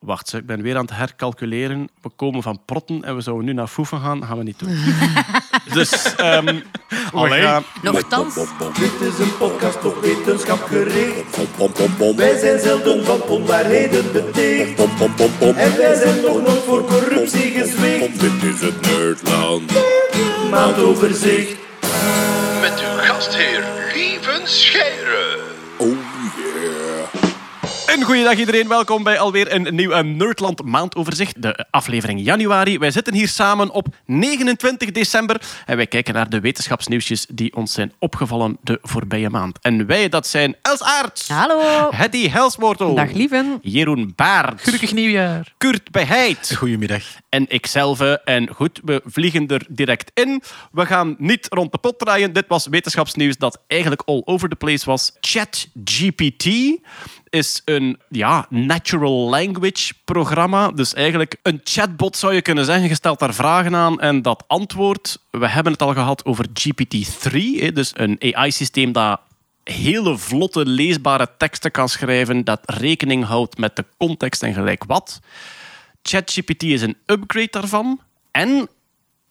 Wacht, ze, ik ben weer aan het hercalculeren. We komen van protten en we zouden nu naar foefen gaan. Gaan we niet doen. dus ehm we Allee. gaan... Nochtans, Dit is een podcast op wetenschap gericht. Wij zijn zelden van onwaarheden beticht. En wij zijn nog nooit voor corruptie gezwicht. Dit is het Nerdland. Maandoverzicht. Met uw gastheer Lieven Scheire. Een goeiedag iedereen, welkom bij alweer een nieuw eh, Nerdland maandoverzicht, de aflevering januari. Wij zitten hier samen op 29 december en wij kijken naar de wetenschapsnieuwsjes die ons zijn opgevallen de voorbije maand. En wij, dat zijn Els Aerts, hallo. Hedy Helswortel, Dag lieven. Jeroen Baert, Gelukkig nieuwjaar. Kurt Beheid Goedemiddag. En ikzelf. En goed, we vliegen er direct in. We gaan niet rond de pot draaien. Dit was wetenschapsnieuws dat eigenlijk all over the place was. ChatGPT is een ja, natural language programma. Dus eigenlijk een chatbot zou je kunnen zeggen. Je stelt daar vragen aan en dat antwoord. We hebben het al gehad over GPT-3. hè, Dus een AI-systeem dat hele vlotte, leesbare teksten kan schrijven. Dat rekening houdt met de context en gelijk wat. ChatGPT is een upgrade daarvan. En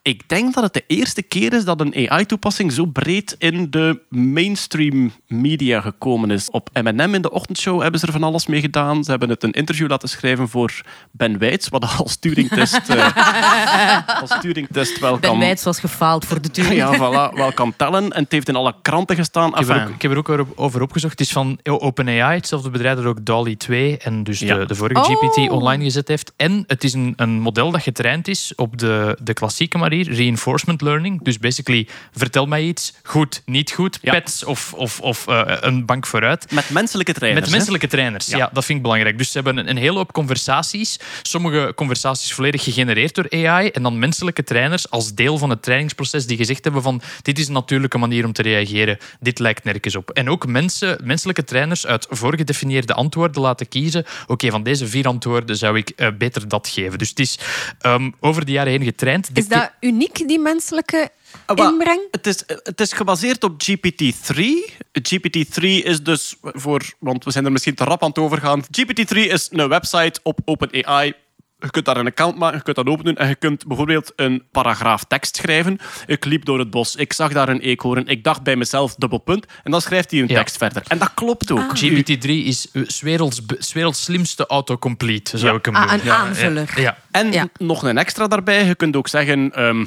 ik denk dat het de eerste keer is dat een AI-toepassing zo breed in de mainstream media gekomen is. Op M&M in de ochtendshow hebben ze er van alles mee gedaan. Ze hebben het een interview laten schrijven voor Ben Weitz, wat als Turing-test eh, als Turing-test wel Ben kan... Weitz was gefaald voor de Turing. Ja, voilà, wel kan tellen. En het heeft in alle kranten gestaan. Ik heb, er ook, ik heb er ook over- over opgezocht. Het is van OpenAI, hetzelfde bedrijf dat ook DALI 2 en dus Ja. de, de vorige Oh. GPT online gezet heeft. En het is een, een model dat getraind is op de, de klassieke manier, reinforcement learning. Dus basically, vertel mij iets, goed, niet goed, Ja. pets of, of, of eh, een bank vooruit. met menselijke trainers. Met hè? menselijke trainers, Ja. ja. dat vind ik belangrijk. Dus ze hebben een, een hele hoop conversaties. Sommige conversaties volledig gegenereerd door AI. En dan menselijke trainers als deel van het trainingsproces die gezegd hebben van dit is een natuurlijke manier om te reageren. Dit lijkt nergens op. En ook mensen, menselijke trainers uit voorgedefinieerde antwoorden laten kiezen. Oké, van deze vier antwoorden zou ik eh, beter dat geven. Dus het is ehm, over de jaren heen getraind. Is De- dat uniek, die menselijke Ah, inbreng? Het is, het is gebaseerd op GPT-3. GPT-3 is dus voor, want we zijn er misschien te rap aan het overgaan. GPT-3 is een website op OpenAI. Je kunt daar een account maken, je kunt dat openen en je kunt bijvoorbeeld een paragraaf tekst schrijven. Ik liep door het bos, ik zag daar een eekhoorn, ik dacht bij mezelf dubbelpunt en dan schrijft hij een Ja. tekst verder. En dat klopt ook. GPT-3 is eh, 's werelds, werelds slimste autocomplete, zou Ja. ik hem Ah, noemen. een Ja, aanvuller. Ja, ja. En Ja. nog een extra daarbij. Je kunt ook zeggen... ehm,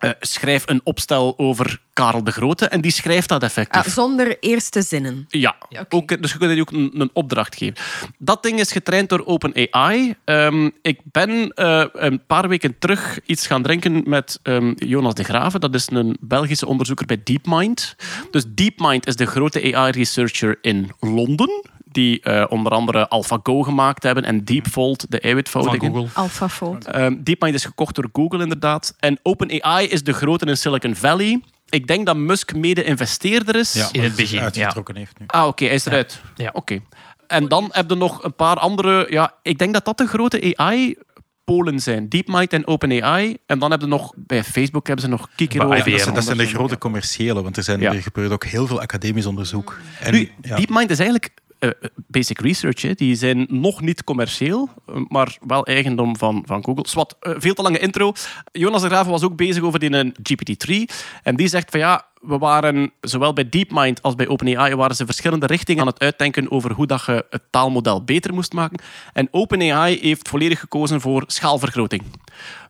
eh, schrijf een opstel over Karel de Grote. En die schrijft dat effectief. Ah, zonder eerste zinnen. Ja, ook, dus je kunt die ook een, een opdracht geven. Dat ding is getraind door OpenAI. Ehm ik ben eh, een paar weken terug iets gaan drinken met ehm, Jonas de Graven. Dat is een Belgische onderzoeker bij DeepMind. Dus DeepMind is de grote AI-researcher in Londen. Die eh, onder andere AlphaGo gemaakt hebben en DeepFold, de. Google. AlphaFold. Ehm, DeepMind is gekocht door Google, inderdaad. En OpenAI is de grote in Silicon Valley. Ik denk dat Musk mede-investeerder is. In het begin, uitgetrokken heeft nu. Ah, oké, hij is eruit. Ja. Oké. En dan heb je nog een paar andere... Ja, ik denk dat dat de grote AI-polen zijn. DeepMind en OpenAI. En dan hebben ze nog... Bij Facebook hebben ze nog Kikero. Ja, dat, zijn, dat zijn de Ja. grote commerciële, want er, zijn, Ja. er gebeurt ook heel veel academisch onderzoek. En, Nu, ja. DeepMind is eigenlijk eh, basic research. Hè. Die zijn nog niet commercieel, eh, maar wel eigendom van, van Google. Swat, eh, veel te lange intro. Jonas de Graven was ook bezig over die een GPT-3. En die zegt van ja, we waren zowel bij DeepMind als bij OpenAI waren ze verschillende richtingen aan het uitdenken over hoe dat je het taalmodel beter moest maken. En OpenAI heeft volledig gekozen voor schaalvergroting.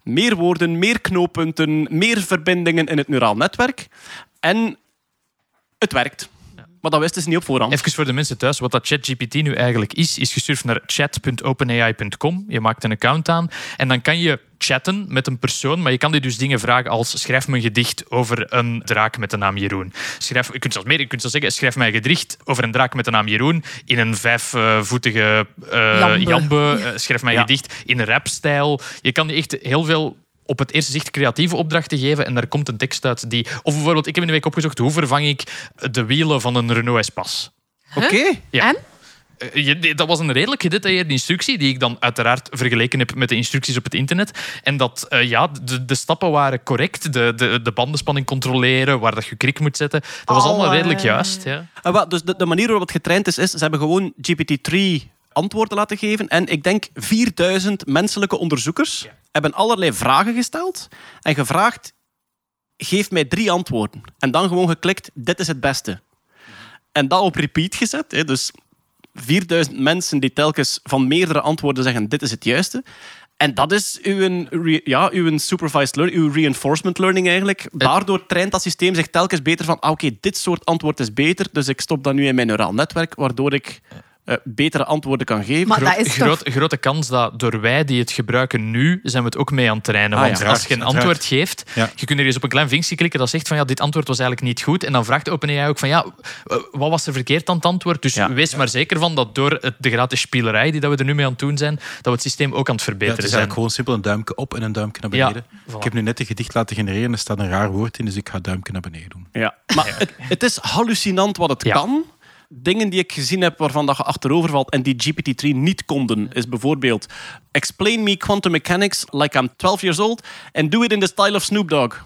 Meer woorden, meer knooppunten, meer verbindingen in het neuraal netwerk. En het werkt. Maar dat wisten ze niet op voorhand. Even voor de mensen thuis, wat dat ChatGPT nu eigenlijk is, is gesurfd naar chat.openai.com. Je maakt een account aan en dan kan je chatten met een persoon, maar je kan die dus dingen vragen als schrijf me een gedicht over een draak met de naam Jeroen. Schrijf, je kunt zelfs meer, je kunt zelfs zeggen, schrijf mij een gedicht over een draak met de naam Jeroen in een vijfvoetige eh Jambe. jambe. Eh, schrijf mij een Ja. gedicht in een rapstijl. Je kan die echt heel veel op het eerste zicht creatieve opdrachten geven en daar komt een tekst uit die... Of bijvoorbeeld, ik heb in de week opgezocht, hoe vervang ik de wielen van een Renault Espace? Oké. Ja. En? Eh, je- dat was een redelijk gedetailleerde instructie, die ik dan uiteraard vergeleken heb met de instructies op het internet. En dat, eh, ja, de, de stappen waren correct. De, de, de bandenspanning controleren, waar dat je krik moet zetten. Dat was allemaal redelijk juist. Ja. Ah, wel, dus de, de manier waarop het getraind is, is ze hebben gewoon GPT-3 antwoorden laten geven. En ik denk 4000 menselijke onderzoekers hebben allerlei vragen gesteld en gevraagd: geef mij drie antwoorden. En dan gewoon geklikt: dit is het beste. En dat op repeat gezet. Hè, dus 4000 mensen die telkens van meerdere antwoorden zeggen: dit is het juiste. En dat is uw, ja, uw supervised learning, uw reinforcement learning eigenlijk. Daardoor traint dat systeem zich telkens beter van ah, oké, dit soort antwoord is beter, dus ik stop dat nu in mijn neuraal netwerk, waardoor ik eh, betere antwoorden kan geven. Maar dat is toch... Groot, grote kans dat door wij die het gebruiken nu, zijn we het ook mee aan het trainen. Ah, Want ja. als je een antwoord geeft, Ja. je kunt er eens op een klein vinkje klikken dat zegt van ja, dit antwoord was eigenlijk niet goed. En dan vraagt OpenAI ook van ja, eh, wat was er verkeerd aan het antwoord? Dus Ja. wees maar zeker van dat door het- de gratis spielerij die dat we er nu mee aan het doen zijn, dat we het systeem ook aan het Ja, verbeteren het is zijn. eigenlijk gewoon simpel een duimpje op en een duimpje naar Ja, beneden. voilà. Ik heb nu net een gedicht laten genereren en er staat een raar woord in, dus ik ga het duimpje naar beneden doen. Ja. Maar het, het is hallucinant wat het Ja. kan. Dingen die ik gezien heb waarvan dat je achterover valt en die GPT-3 niet konden, is bijvoorbeeld Explain me quantum mechanics like I'm 12 years old and do it in the style of Snoop Dogg.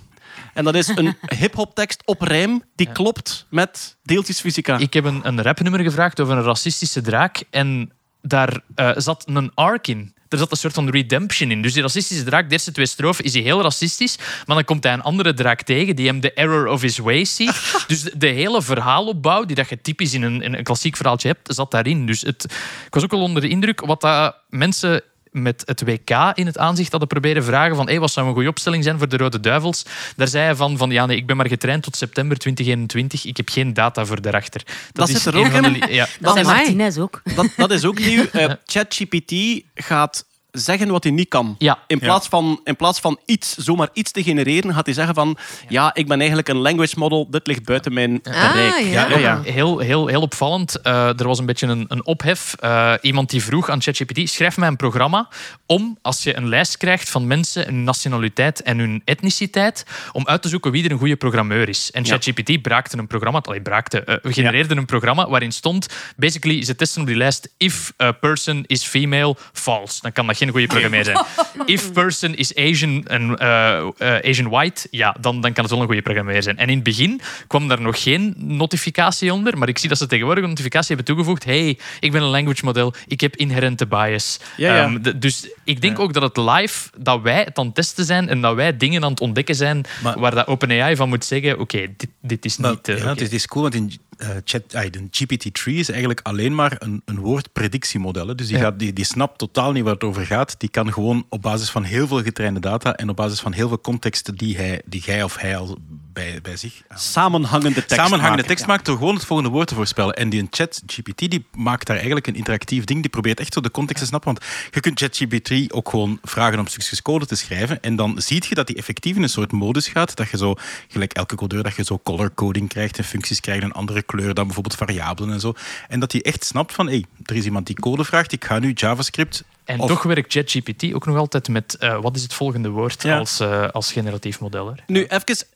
En dat is een hip-hop tekst op rijm die klopt met deeltjesfysica. Ik heb een, een rapnummer gevraagd over een racistische draak en daar eh, zat een arc in. Er zat een soort van redemption in. Dus die racistische draak, de eerste twee strofen, is hij heel racistisch. Maar dan komt hij een andere draak tegen die hem de error of his ways ziet. dus de, hele verhaalopbouw, die dat je typisch in een, in een klassiek verhaaltje hebt, zat daarin. Dus het, ik was ook wel onder de indruk wat dat mensen met het WK in het aanzicht hadden proberen vragen van hey, wat zou een goede opstelling zijn voor de Rode Duivels. Daar zei hij van, van ja, nee, ik ben maar getraind tot september 2021. Ik heb geen data voor daarachter. Dat is zit er een ook in. Ja. Dat is- Martinez ook. Dat, dat is ook nieuw. Eh, ChatGPT gaat zeggen wat hij niet kan. Ja. In, plaats van, in plaats van iets, zomaar iets te genereren, gaat hij zeggen van ja, ik ben eigenlijk een language model, dit ligt buiten mijn bereik. Ah, ja. ja, ja. Heel, heel, heel opvallend. Eh, er was een beetje een, een ophef. Eh, iemand die vroeg aan ChatGPT: schrijf mij een programma om, als je een lijst krijgt van mensen, hun nationaliteit en hun etniciteit, om uit te zoeken wie er een goede programmeur is. En Ja. ChatGPT braakte een programma, allee, braakte, eh, genereerde een programma waarin stond: basically, ze testen op die lijst: if a person is female, false. Dan kan dat geen goede programmeur zijn. If person is Asian en eh, eh, Asian white, ja, dan, dan kan het wel een goede programmeur zijn. En in het begin kwam daar nog geen notificatie onder, maar ik zie dat ze tegenwoordig een notificatie hebben toegevoegd. Hey, ik ben een language model, ik heb inherente bias. Ja, ja. Ehm, d- dus ik denk ook dat het live, dat wij het aan het testen zijn en dat wij dingen aan het ontdekken zijn Maar- waar dat OpenAI van moet zeggen, oké, dit, dit is Maar, niet... eh, ja, oké. het, is, het is cool, want in eh, chat, ah, de GPT-3 is eigenlijk alleen maar een, een woordpredictiemodel. Dus die, gaat, die, die snapt totaal niet waar het over gaat. Die kan gewoon op basis van heel veel getrainde data en op basis van heel veel contexten die, hij, die jij of hij al bij, bij zich Samenhangende tekst samenhangende maken. tekst maakt door gewoon het volgende woord te voorspellen. En die chat GPT die maakt daar eigenlijk een interactief ding. Die probeert echt zo de context te snappen. Want je kunt ChatGPT ook gewoon vragen om stukjes code te schrijven. En dan zie je dat die effectief in een soort modus gaat. Dat je zo, gelijk elke codeur, dat je zo color coding krijgt en functies krijgt, een andere kleur dan bijvoorbeeld variabelen en zo. En dat hij echt snapt van, hé, er is iemand die code vraagt, ik ga nu JavaScript... En of- toch werkt ChatGPT ook nog altijd met eh, wat is het volgende woord Ja. als, eh, als generatief model. hè. Nu, even...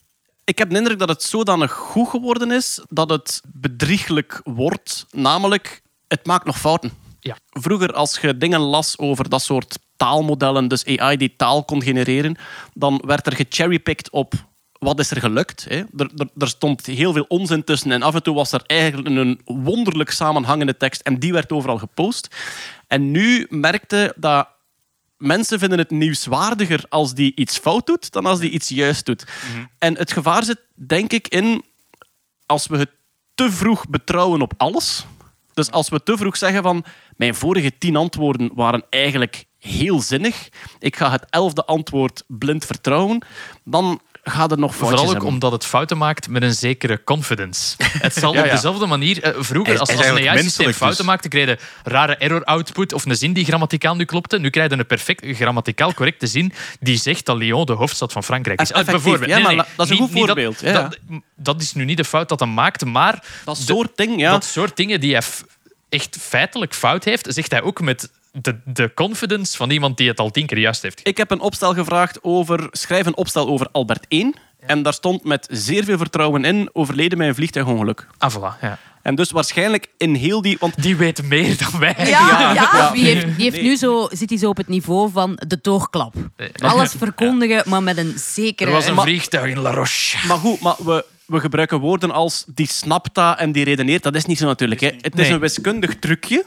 Ik heb de indruk dat het zodanig goed geworden is dat het bedrieglijk wordt. Namelijk, het maakt nog fouten. Ja. Vroeger, als je dingen las over dat soort taalmodellen, dus AI die taal kon genereren, dan werd er gecherrypicked op wat is er gelukt. Hè? Er, er, er stond heel veel onzin tussen en af en toe was er eigenlijk een wonderlijk samenhangende tekst en die werd overal gepost. En nu merkte dat mensen vinden het nieuwswaardiger als die iets fout doet dan als die iets juist doet. En het gevaar zit, denk ik, in als we het te vroeg betrouwen op alles. Dus als we te vroeg zeggen van mijn vorige tien antwoorden waren eigenlijk heel zinnig, ik ga het elfde antwoord blind vertrouwen, dan gaat er nog foutjes Vooral ook hebben. omdat het fouten maakt met een zekere confidence. Het zal Ja, op dezelfde manier... eh, vroeger, als, hij als een AI-systeem fouten dus. maakte, kreeg je rare error output of een zin die grammaticaal nu klopte. Nu krijg je een perfect grammaticaal correcte zin die zegt dat Lyon de hoofdstad van Frankrijk is. Effectief, Bijvoorbeeld. ja, maar la- dat is een niet- goed niet dat- voorbeeld, ja. Dat, dat is nu niet de fout dat hij maakt, maar... Dat de- soort ding, ja. Dat soort dingen die hij echt feitelijk fout heeft, zegt hij ook met de, de confidence van iemand die het al tien keer juist heeft. Ik heb een opstel gevraagd over... Schrijf een opstel over Albert 1. En daar stond met zeer veel vertrouwen in... Overleden bij een vliegtuigongeluk. Ah, voilà. Ja. En dus waarschijnlijk in heel die... Want Die weet meer dan wij. Ja, ja. ja. Die heeft, die heeft nu zo, zit hij zo op het niveau van de doorklap. Alles verkondigen, maar met een zekere... Er was een vliegtuig in La Roche. Maar goed, maar we, we gebruiken woorden als die snapt dat en die redeneert. Dat is niet zo natuurlijk. Hè. Het is een wiskundig trucje.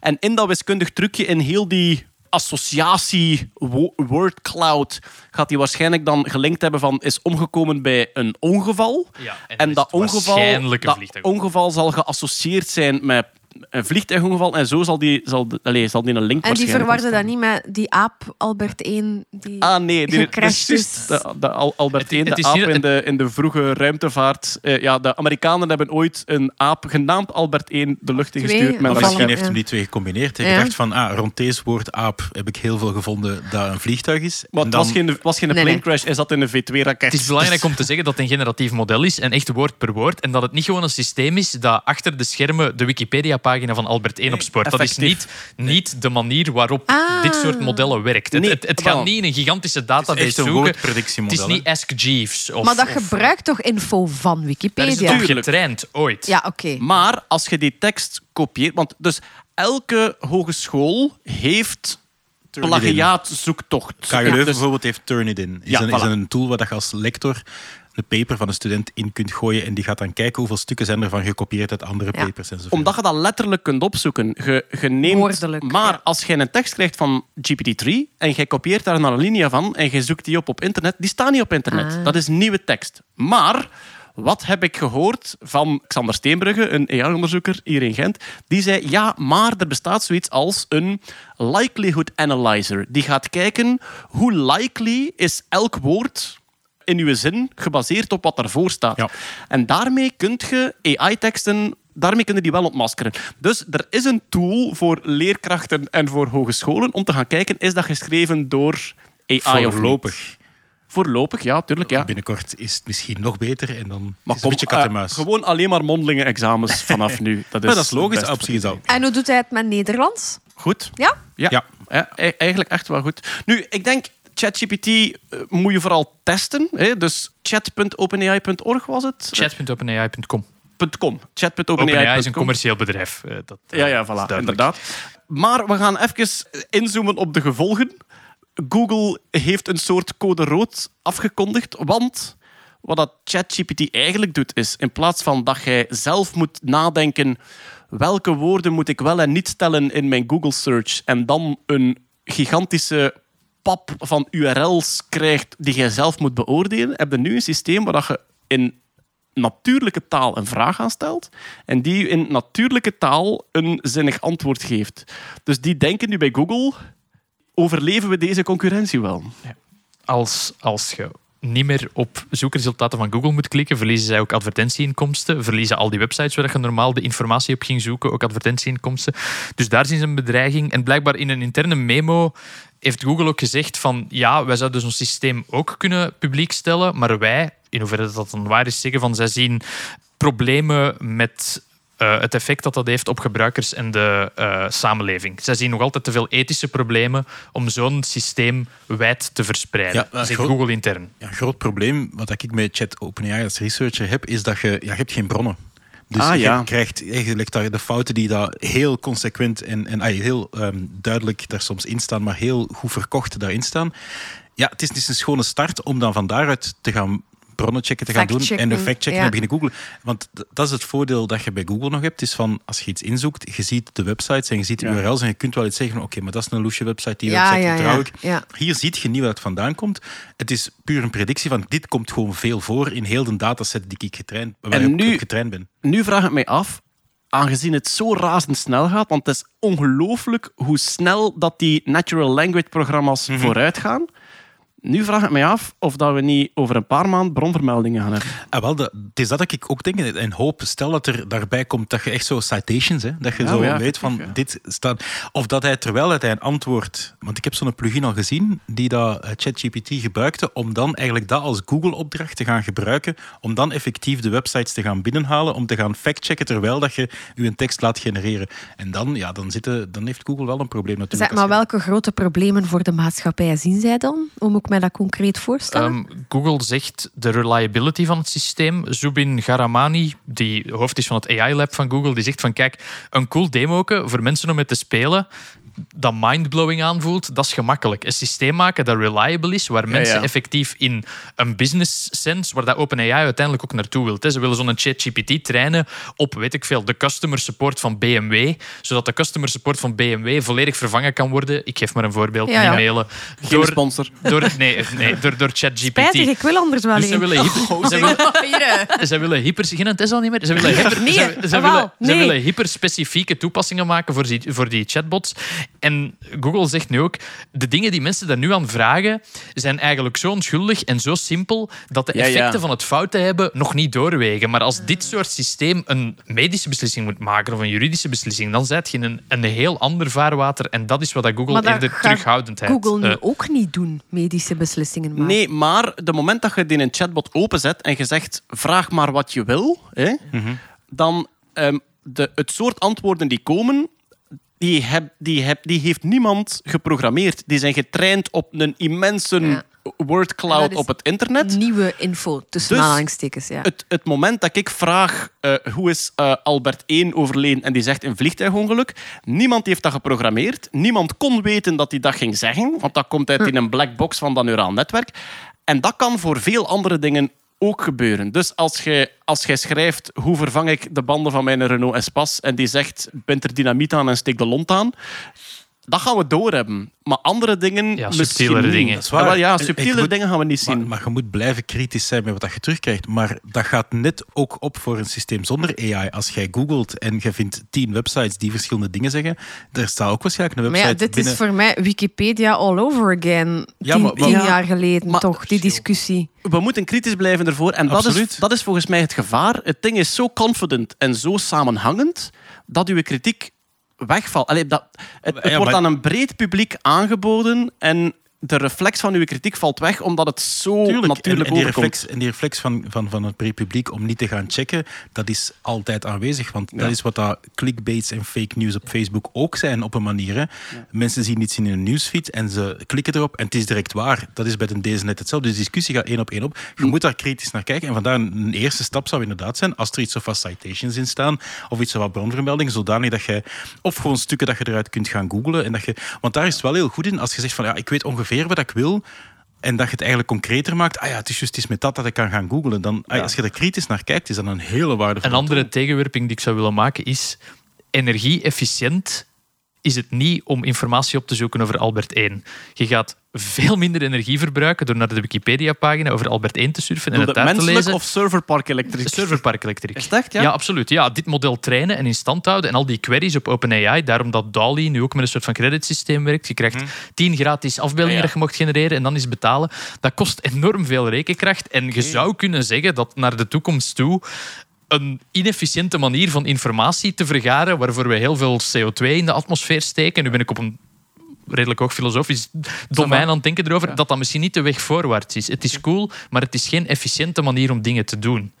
En in dat wiskundig trucje, in heel die associatie wo- word cloud, gaat hij waarschijnlijk dan gelinkt hebben van is omgekomen bij een ongeval. Ja, en en dat ongeval, dat ongeval zal geassocieerd zijn met een vliegtuigongeval. En zo zal die, zal, allee, zal die een link En die verwarde dat niet met die aap Albert 1 die Ah nee, die, is. de, de Al- Albert Het- 1, het de is aap in de, in de vroege ruimtevaart. Eh, ja, de Amerikanen hebben ooit een aap genaamd Albert 1 de lucht in Twee gestuurd. Met misschien heeft ja. hem die twee gecombineerd. Hij Ja. dacht van, ah, rond deze woord aap heb ik heel veel gevonden dat een vliegtuig is. Maar het dan- was geen, was geen Nee, plane crash, hij zat in een V2-raket. Het is belangrijk om te zeggen dat het een generatief model is en echt woord per woord. En dat het niet gewoon een systeem is dat achter de schermen de Wikipedia-pagina van Albert 1 opspoort. Dat is niet, niet de manier waarop Ah. dit soort modellen werkt. Het, Nee, het, het wel. gaat niet in een gigantische Het database is echt een zoeken. Het is niet. Ask Jeeves. Of, Maar dat of- gebruikt toch info van is Wikipedia? het op Tuurlijk. getraind, ooit. Ja, oké. Maar als je die tekst kopieert... Want dus elke hogeschool heeft plagiaatzoektocht. KU Leuven dus- bijvoorbeeld heeft Turnitin. Is, Ja, een, is voilà. een tool waar je als lector een paper van een student in kunt gooien en die gaat dan kijken hoeveel stukken zijn er van gekopieerd uit andere Ja. papers enzovoort. Omdat je dat letterlijk kunt opzoeken. Je, je neemt, Woordelijk, maar ja. als je een tekst krijgt van GPT-3 en je kopieert daar een alinea van en je zoekt die op op internet, die staan niet op internet. Ah. Dat is nieuwe tekst. Maar wat heb ik gehoord van Xander Steenbrugge, een AI-onderzoeker hier in Gent? Die zei, ja, maar er bestaat zoiets als een likelihood analyzer. Die gaat kijken hoe likely is elk woord in uw zin gebaseerd op wat daarvoor staat. Ja. En daarmee kun je AI-teksten daarmee kunnen die wel ontmaskeren. Dus er is een tool voor leerkrachten en voor hogescholen om te gaan kijken, is dat geschreven door AI of niet? Voorlopig. Voorlopig, ja, tuurlijk. Ja. Binnenkort is het misschien nog beter en dan Maar is het een kom, beetje kat en eh, gewoon alleen maar mondelinge examens vanaf nu. Dat is, maar dat is logisch, best op zich is dat. En hoe doet hij het met Nederlands? Goed. Ja? Ja, Ja. ja, e- eigenlijk echt wel goed. Nu, ik denk, ChatGPT eh, moet je vooral testen. Hè? Dus chat.openai.org was het? Chat.openai.com. .com. OpenAI is een commercieel bedrijf. eh, Dat, eh, Ja, ja, voilà, inderdaad. Maar we gaan even inzoomen op de gevolgen. Google heeft een soort code rood afgekondigd, want wat dat ChatGPT eigenlijk doet, is in plaats van dat jij zelf moet nadenken welke woorden moet ik wel en niet stellen in mijn Google search en dan een gigantische pap van URL's krijgt die jij zelf moet beoordelen, heb je nu een systeem waar je in natuurlijke taal een vraag aanstelt en die in natuurlijke taal een zinnig antwoord geeft. Dus die denken nu bij Google, overleven we deze concurrentie wel? als, als je niet meer op zoekresultaten van Google moet klikken, verliezen zij ook advertentieinkomsten. Verliezen al die websites waar je normaal de informatie op ging zoeken, ook advertentieinkomsten. Dus daar zien ze een bedreiging. En blijkbaar in een interne memo heeft Google ook gezegd van ja, wij zouden zo'n systeem ook kunnen publiek stellen, maar wij, in hoeverre dat dan waar is, zeggen van zij zien problemen met eh, het effect dat dat heeft op gebruikers en de eh, samenleving. Zij zien nog altijd te veel ethische problemen om zo'n systeem wijd te verspreiden. Ja, zegt groot- Google intern. Ja, een groot probleem wat ik met Chat OpenAI als researcher heb, is dat je, ja, je hebt geen bronnen. Dus Ah, je ja. krijgt je legt daar de fouten die daar heel consequent en, en ah, heel ehm, duidelijk daar soms in staan, maar heel goed verkocht daarin staan. Ja, het is, het is een schone start om dan van daaruit te gaan bronnen checken te gaan doen en de fact-checken ja. en beginnen googlen. Want dat is het voordeel dat je bij Google nog hebt, is van als je iets inzoekt, je ziet de websites en je ziet de Ja. URL's en je kunt wel iets zeggen, oké, maar dat is een loesje website, die Ja, website ja, vertrouw ja. ik. ja. Hier ziet je niet waar het vandaan komt. Het is puur een predictie van dit komt gewoon veel voor in heel de dataset die ik getraind, waar En ik nu- op getraind ben. Nu vraag ik mij af, aangezien het zo razendsnel gaat, want het is ongelooflijk hoe snel dat die natural language programma's Mhm. vooruit gaan. Nu vraag ik mij af of dat we niet over een paar maanden bronvermeldingen gaan hebben. Ah, wel, dat, het is dat ik ook denk en hoop. Stel dat er daarbij komt dat je echt zo citations, hè, dat je Ja, zo ja, weet van dit staat. Of dat hij terwijl hij een antwoord. Want ik heb zo'n plugin al gezien die dat eh, ChatGPT gebruikte om dan eigenlijk dat als Google-opdracht te gaan gebruiken. Om dan effectief de websites te gaan binnenhalen. Om te gaan factchecken terwijl dat je je een tekst laat genereren. En dan, ja, dan, zitten, dan heeft Google wel een probleem natuurlijk. Zeg, maar welke grote problemen voor de maatschappij zien zij dan? Om ook mij dat concreet voorstellen? Ehm, Google zegt de reliability van het systeem. Zubin Garamani, die hoofd is van het AI-lab van Google, die zegt van kijk, een cool demoke voor mensen om mee te spelen dat mindblowing aanvoelt, dat is gemakkelijk. Een systeem maken dat reliable is, waar mensen ja. effectief in een business sense, waar dat OpenAI uiteindelijk ook naartoe wil. Ze willen zo'n ChatGPT trainen op, weet ik veel, de customer support van BMW, zodat de customer support van BMW volledig vervangen kan worden. Ik geef maar een voorbeeld, Ja, niet ja. mailen. Geen sponsor. Door, nee, nee, door, door ChatGPT. Spijtig, ik wil anders wel Dus ze een. willen, hyper, ze willen, ze willen hyper... Geen Tesla niet meer. Ze willen, hyper, Nee, ze, ze jawel, willen, ze nee. willen hyperspecifieke toepassingen maken voor die, voor die chatbots. En Google zegt nu ook, de dingen die mensen daar nu aan vragen, zijn eigenlijk zo onschuldig en zo simpel dat de Ja, ja. effecten van het fouten hebben nog niet doorwegen. Maar als dit soort systeem een medische beslissing moet maken of een juridische beslissing, dan zit je in een, een heel ander vaarwater. En dat is wat dat Google Maar dat eerder gaat terughoudendheid... Google nu eh, ook niet doen, medische beslissingen maken. Nee, maar de moment dat je die in een chatbot openzet en je zegt vraag maar wat je wil, hè, dan ehm, de, het soort antwoorden die komen, die, heb, die, heb, die heeft niemand geprogrammeerd. Die zijn getraind op een immense Ja. Word En cloud dat is op het internet. Nieuwe info, tussen Dus- aanhalingstekens. Ja. Het, het moment dat ik vraag eh, hoe is eh, Albert 1 overleden en die zegt een vliegtuigongeluk, niemand heeft dat geprogrammeerd. Niemand kon weten dat hij dat ging zeggen, want dat komt uit in een black box van dat neuraal netwerk. En dat kan voor veel andere dingen ook gebeuren. Dus als jij als jij schrijft hoe vervang ik de banden van mijn Renault Espace en die zegt bind er dynamiet aan en steek de lont aan, dat gaan we doorhebben. Maar andere dingen Ja, misschien subtielere niet. dingen. Dat is waar. Ja, wel, ja, moet- dingen gaan we niet zien. Maar, maar je moet blijven kritisch zijn met wat je terugkrijgt. Maar dat gaat net ook op voor een systeem zonder AI. Als jij googelt en je vindt tien websites die verschillende dingen zeggen, er staat ook waarschijnlijk een Maar website ja, dit binnen... is voor mij Wikipedia all over again. Ja, tien, maar- maar- tien jaar geleden maar- toch, die discussie. we moeten kritisch blijven ervoor. En dat is, Absoluut. dat is volgens mij het gevaar. Het ding is zo confident en zo samenhangend dat uw kritiek wegvalt. Allee, dat, het wordt aan een breed publiek aangeboden en de reflex van uw kritiek valt weg omdat het zo Tuurlijk. natuurlijk en, en die reflex, en die reflex van, van, van het pre-publiek om niet te gaan checken, dat is altijd aanwezig. Want dat is wat dat clickbaits en fake news op Facebook ook zijn op een manier. Hè. Mensen zien iets in hun newsfeed en ze klikken erop en het is direct waar. Dat is bij een deze net hetzelfde. Dus de discussie gaat één op één op. Je moet daar kritisch naar kijken. En vandaar een, een eerste stap zou inderdaad zijn, als er iets of wat citations in staan, of iets of wat bronvermeldingen, zodanig dat je, of gewoon stukken dat je eruit kunt gaan googlen. En dat je, want daar is het wel heel goed in, als je zegt van ja, ik weet ongeveer wat ik wil, en dat je het eigenlijk concreter maakt. Ah ja, het is juist iets met dat dat ik kan gaan googlen. Dan, ah, Als je er kritisch naar kijkt, is dat een hele waardevolle Een andere tool. tegenwerping die ik zou willen maken is energie-efficiënt is het niet om informatie op te zoeken over Albert 1. Je gaat veel minder energie verbruiken door naar de Wikipedia-pagina over Albert 1 te surfen en het uit te lezen. of serverpark elektrisch? Serverpark elektriek. Is echt, ja? Ja, absoluut. Ja, dit model trainen en in stand houden en al die queries op OpenAI, daarom dat DALI nu ook met een soort van creditsysteem werkt. Je krijgt 10 gratis afbeeldingen. Ja. dat je mocht genereren en dan is betalen. Dat kost enorm veel rekenkracht en je zou kunnen zeggen dat naar de toekomst toe een inefficiënte manier van informatie te vergaren, waarvoor we heel veel CO2 in de atmosfeer steken. Nu ben ik op een redelijk hoog filosofisch domein aan het denken erover, dat dat misschien niet de weg voorwaarts is. Het is cool, maar het is geen efficiënte manier om dingen te doen.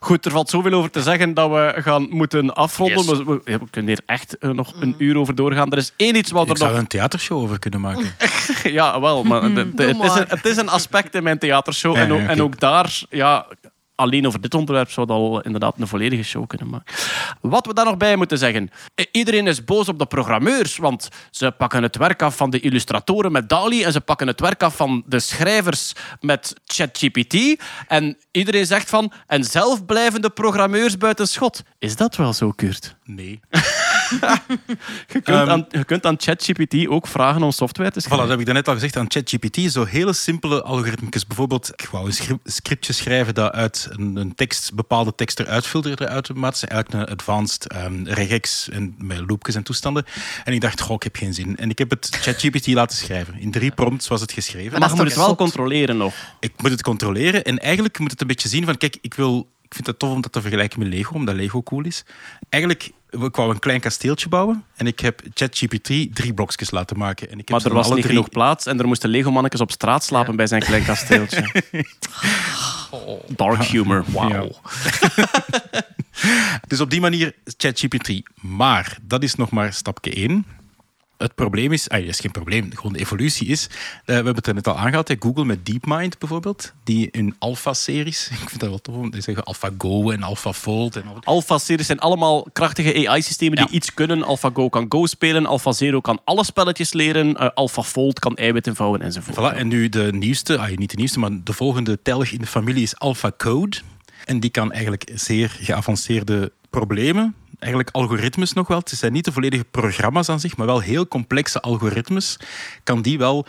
Goed, er valt zoveel over te zeggen dat we gaan moeten afronden. Yes. We, we- we kunnen hier echt eh, nog een uur over doorgaan. Er is één iets wat Ik er zou nog... er een theatershow over kunnen maken. Ja, wel, maar de- de- Doe het, is een, het is een aspect in mijn theatershow. Ja, en, ook, ja, en ook daar, ja, alleen over dit onderwerp zou dat al inderdaad een volledige show kunnen maken. Wat we daar nog bij moeten zeggen. I- Iedereen is boos op de programmeurs, want ze pakken het werk af van de illustratoren met DALI en ze pakken het werk af van de schrijvers met ChatGPT. En iedereen zegt van, en zelf blijven de programmeurs buiten schot. Is dat wel zo, Kurt? Nee. Je kunt, Ehm, aan, je kunt aan ChatGPT ook vragen om software te Voilà, schrijven. dat heb ik daarnet al gezegd aan ChatGPT. Zo hele simpele algoritmes. Bijvoorbeeld, ik wou een scri- scriptje schrijven dat uit een, een tekst, bepaalde tekst eruit filterde automatisch. Eigenlijk een advanced ehm, regex en met loopjes en toestanden. En ik dacht, goh, ik heb geen zin. En ik heb het ChatGPT laten schrijven. In drie prompts was het geschreven. Maar je moet het wel controleren nog. ik moet het controleren en eigenlijk moet het een beetje zien van, kijk, ik wil... Ik vind het tof om dat te vergelijken met Lego, omdat Lego cool is. Eigenlijk, ik wou een klein kasteeltje bouwen en ik heb ChatGPT drie blokjes laten maken. En ik heb Maar er was niet drie- genoeg plaats en er moesten Lego-mannetjes op straat slapen bij zijn klein kasteeltje. Dark humor, wauw. Dus op die manier ChatGPT. Maar dat is nog maar stapje één. Het probleem is, ah, het is geen probleem, gewoon de evolutie is. eh, we hebben het er net al aangehaald, hè, Google met DeepMind bijvoorbeeld, die in Alpha-series, ik vind dat wel tof, die zeggen AlphaGo en AlphaFold en al. Alpha-series zijn allemaal krachtige AI-systemen die iets kunnen. AlphaGo kan Go spelen, AlphaZero kan alle spelletjes leren, eh, AlphaFold kan eiwitten vouwen enzovoort. Voilà, en nu de nieuwste, ah, niet de nieuwste, maar de volgende telg in de familie is AlphaCode. En die kan eigenlijk zeer geavanceerde problemen, eigenlijk algoritmes nog wel, het zijn niet de volledige programma's aan zich, maar wel heel complexe algoritmes, kan die wel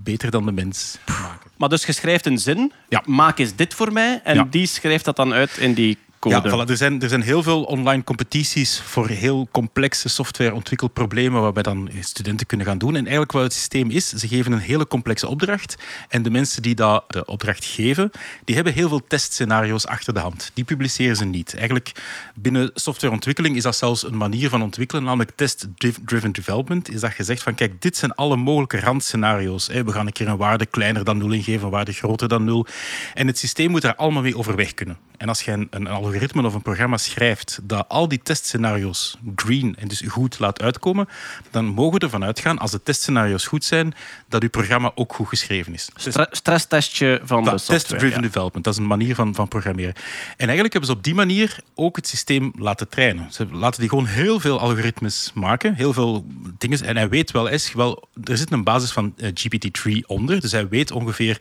beter dan de mens maken. Maar dus je schrijft een zin, Ja. maak eens dit voor mij, en Ja. die schrijft dat dan uit in die Ja, voilà, er, zijn, er zijn heel veel online competities voor heel complexe softwareontwikkelproblemen waarbij dan studenten kunnen gaan doen. En eigenlijk wat het systeem is, ze geven een hele complexe opdracht en de mensen die dat de opdracht geven, die hebben heel veel testscenario's achter de hand. Die publiceren ze niet. Eigenlijk binnen softwareontwikkeling is dat zelfs een manier van ontwikkelen, namelijk test-driven development, is dat je zegt van kijk, dit zijn alle mogelijke randscenario's. We gaan een keer een waarde kleiner dan 0 ingeven, een waarde groter dan 0. En het systeem moet daar allemaal mee overweg kunnen. En als je een, een algoritme of een programma schrijft dat al die testscenario's green en dus goed laat uitkomen, dan mogen we ervan uitgaan, als de testscenario's goed zijn, dat uw programma ook goed geschreven is. Dus Stre- stresstestje van de software. Test-driven ja. development, dat is een manier van, van programmeren. En eigenlijk hebben ze op die manier ook het systeem laten trainen. Ze laten die gewoon heel veel algoritmes maken, heel veel dingen. En hij weet wel eens, wel, er zit een basis van eh, GPT-3 onder, dus hij weet ongeveer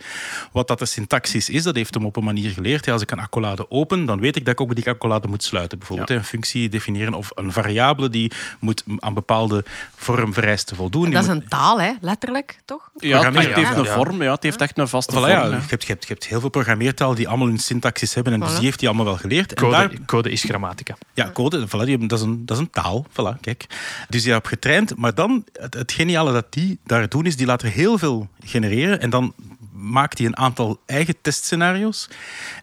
wat dat de syntaxis is. Dat heeft hem op een manier geleerd. Ja, als ik een accolade open, dan weet ik dat ik ook die accolade moet sluiten. Bijvoorbeeld Ja. een functie definiëren of een variabele die moet aan bepaalde vormvereisten voldoen. Die Dat is een taal, hè? letterlijk, toch? Ja, het, heeft ja. een vorm, ja, het heeft echt een vaste Voilà, vorm. ja, je, hebt, je, hebt, je hebt heel veel programmeertaal die allemaal hun syntaxis hebben en dus die heeft hij allemaal wel geleerd. En Code, daar, code is grammatica. ja, code, voilà, die dat, is een, dat is een taal. Voilà, kijk. Dus die heb getraind. Maar dan, het, het geniale dat die daar doen, is die laat er heel veel genereren. En dan maakt hij een aantal eigen testscenario's.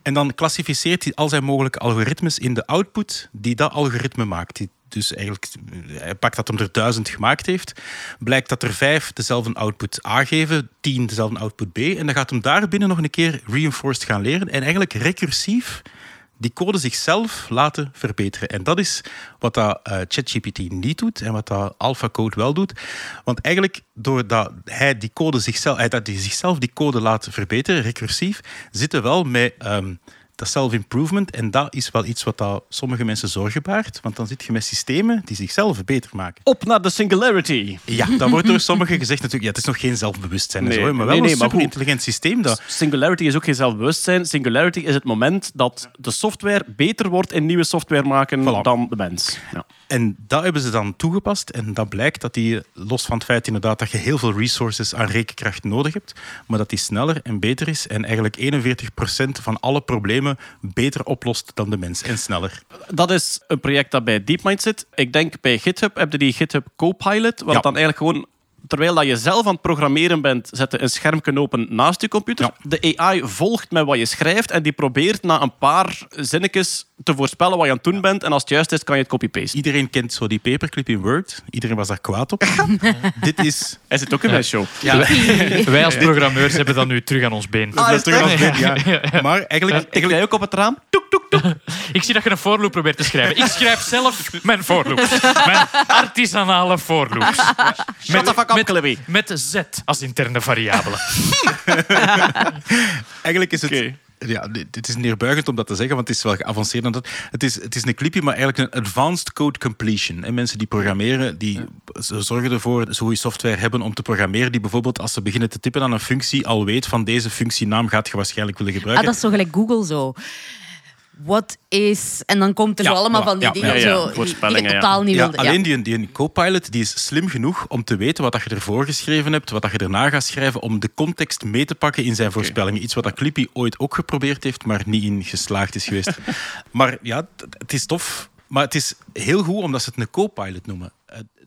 En dan klassificeert hij al zijn mogelijke algoritmes in de output die dat algoritme maakt. Dus eigenlijk, hij pakt dat hem er duizend gemaakt heeft. Blijkt dat er vijf dezelfde output A geven, tien dezelfde output B. En dan gaat hem daar binnen nog een keer reinforced gaan leren. En eigenlijk recursief die code zichzelf laten verbeteren. En dat is wat dat, eh, ChatGPT niet doet en wat dat AlphaCode wel doet. Want eigenlijk, doordat hij die code zichzelf, eh, dat hij zichzelf die code laat verbeteren, recursief, zitten wel met ehm, dat self-improvement. En dat is wel iets wat dat sommige mensen zorgen baart. Want dan zit je met systemen die zichzelf beter maken. Op naar de singularity. Ja, dat wordt door sommigen gezegd natuurlijk. Ja, het is nog geen zelfbewustzijn en Nee, zo, maar wel nee, nee, een super intelligent systeem. Dat, Singularity is ook geen zelfbewustzijn. Singularity is het moment dat de software beter wordt in nieuwe software maken Voilà. dan de mens. Ja. En dat hebben ze dan toegepast. En dat blijkt dat die, los van het feit inderdaad dat je heel veel resources aan rekenkracht nodig hebt, maar dat die sneller en beter is en eigenlijk 41% van alle problemen beter oplost dan de mens en sneller. Dat is een project dat bij DeepMind zit. Ik denk bij GitHub heb je die GitHub Copilot, Ja. het dan eigenlijk gewoon terwijl dat je zelf aan het programmeren bent, zet je een schermpje open naast je computer. De AI volgt met wat je schrijft en die probeert na een paar zinnetjes te voorspellen wat je aan het doen bent. En als het juist is, kan je het copy-pasten. Iedereen kent zo die paperclip in Word. Iedereen was daar kwaad op. Dit is... Hij zit ook in mijn show. Wij als programmeurs hebben dat nu terug aan ons been. Ah, terug echt? als dit, ja. Maar eigenlijk, jij ook op het raam? Toek. Ik zie dat je een voorloop probeert te schrijven. Ik schrijf zelf mijn voorloops. Mijn artisanale voorloops. Shut the fuck up, Clippy. met Z als interne variabele. Eigenlijk is het... Ja, dit dit is neerbuigend om dat te zeggen, want het is wel geavanceerd. dan dat. Het is, het is een clipje, maar eigenlijk een advanced code completion. En mensen die programmeren, die zorgen ervoor zo goede software hebben om te programmeren, die bijvoorbeeld als ze beginnen te typen aan een functie, al weet van deze functienaam gaat je waarschijnlijk willen Ah, gebruiken. dat is zo gelijk Google zo. Wat is... En dan komt er Ja, zo allemaal voilà. van die Ja, dingen ja, ja. zo, die- Voorspellingen, die ja. je totaal niet Ja, wilde. alleen die, die Copilot die is slim genoeg om te weten wat dat je ervoor geschreven hebt, wat dat je erna gaat schrijven, om de context mee te pakken in zijn voorspellingen. Iets wat dat Clippy ooit ook geprobeerd heeft, maar niet in geslaagd is geweest. maar ja, het is tof. Maar het is heel goed omdat ze het een Copilot noemen.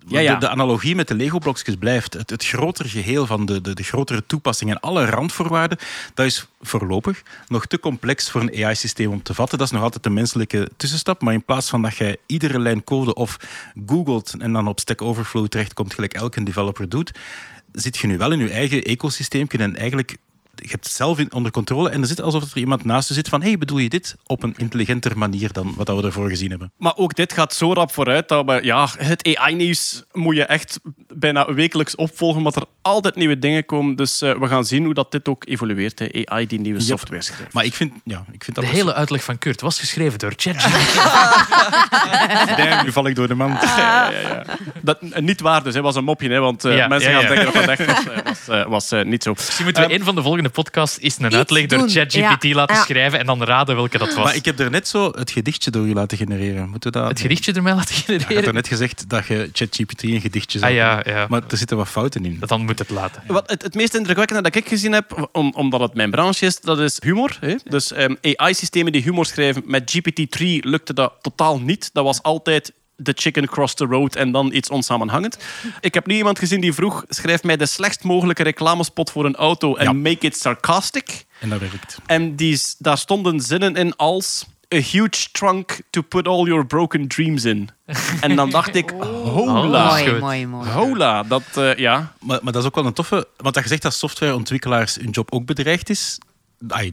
Ja, ja. De, de analogie met de Lego-blokjes blijft. Het, het grotere geheel van de, de, de grotere toepassingen en alle randvoorwaarden, dat is voorlopig nog te complex voor een AI-systeem om te vatten. Dat is nog altijd een menselijke tussenstap. Maar in plaats van dat jij iedere lijn code of googelt en dan op Stack Overflow terechtkomt, gelijk elke developer doet, zit je nu wel in je eigen ecosysteem en eigenlijk je hebt het zelf in, onder controle en er zit alsof er iemand naast je zit van hey, bedoel je dit? Op een intelligenter manier dan wat we ervoor gezien hebben. Maar ook dit gaat zo rap vooruit dat we, ja, het AI-nieuws moet je echt bijna wekelijks opvolgen, omdat er altijd nieuwe dingen komen. Dus eh, we gaan zien hoe dat dit ook evolueert, hè. AI die nieuwe software schrijft. Maar ik vind, ja, ik vind dat De best- hele uitleg van Kurt was geschreven door ChatGPT. Damn, nu val ik door de mand. Ja, ja, ja. Dat, eh, niet waar dus, hè, was een mopje, hè, want eh, Ja, mensen ja, gaan ja. denken dat dat echt was. was, eh, was niet zo. Misschien moeten we een van de volgende podcasts eens een Iets uitleg door doen. ChatGPT Ja. laten Ja. schrijven en dan raden welke dat was. Maar ik heb er net zo het gedichtje door je laten genereren. Moeten we dat... Het gedichtje ermee laten Je had genereren. er net gezegd dat je ChatGPT een gedichtje zou Ah ja, ja. Maar er zitten wat fouten in. Dan moet het laten. Wat het, het meest indrukwekkende dat ik gezien heb, om, omdat het mijn branche is, dat is humor. Hè? Dus ehm, AI-systemen die humor schrijven, met GPT-3 lukte dat totaal niet. Dat was altijd the chicken cross the road en dan iets onsamenhangend. Ik heb nu iemand gezien die vroeg, schrijf mij de slechtst mogelijke reclamespot voor een auto en Ja. make it sarcastic. En dat werkt. En die, daar stonden zinnen in als... A huge trunk to put all your broken dreams in. En dan dacht ik, hola. Oh, mooi, goed. mooi, mooi. Hola, dat, eh, ja. Maar, maar dat is ook wel een toffe... Want dat je zegt dat softwareontwikkelaars hun job ook bedreigd is.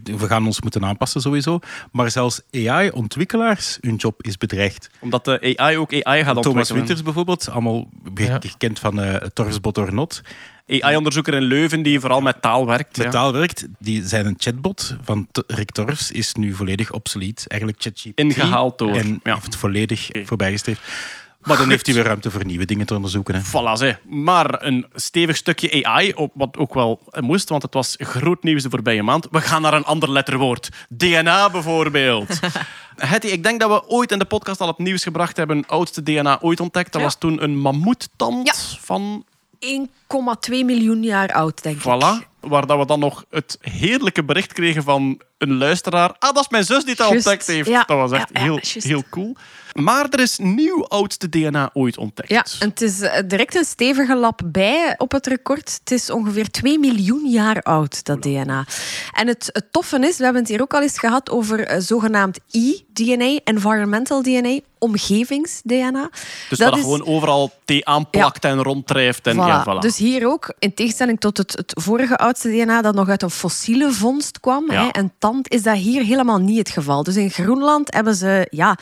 We gaan ons moeten aanpassen sowieso. Maar zelfs AI-ontwikkelaars hun job is bedreigd. Omdat de AI ook AI gaat Thomas ontwikkelen. Winters bijvoorbeeld, allemaal be- Ja. gekend van eh Torfsbot or Not. AI-onderzoeker in Leuven die vooral met taal werkt. Met ja. taal werkt, die zijn een chatbot van Rick Torfs is nu volledig obsolet. Eigenlijk ChatGPT. Ingehaald door, En ja. heeft het volledig voorbijgestreefd. Maar dan heeft hij weer ruimte voor nieuwe dingen te onderzoeken. Hè. Voilà, zeg. Maar een stevig stukje AI, op- wat ook wel moest, want het was groot nieuws de voorbije maand. We gaan naar een ander letterwoord. DNA bijvoorbeeld. Hetty, ik denk dat we ooit in de podcast al het nieuws gebracht hebben. Oudste DNA ooit ontdekt. Dat Ja. was toen een mammoettand Ja. van 1,2 miljoen jaar oud, denk ik. Voilà. Waar dat we dan nog het heerlijke bericht kregen van een luisteraar. Ah, dat is mijn zus die dat ontdekt heeft. ja, dat was echt ja, heel, heel cool. Maar er is nieuw oudste DNA ooit ontdekt. Ja, en het is eh, direct een stevige lap bij op het record. Het is ongeveer 2 miljoen jaar oud, dat DNA. En het, het toffe is, we hebben het hier ook al eens gehad over eh, zogenaamd e-DNA, environmental DNA, omgevings-DNA. Dus dat, dat gewoon overal thee aanplakt en ronddrijft. En, Voilà. ja, voilà. Dus hier ook, in tegenstelling tot het, het vorige oudste DNA dat nog uit een fossiele vondst kwam, Ja. hè, een is dat hier helemaal niet het geval. Dus in Groenland hebben ze ja,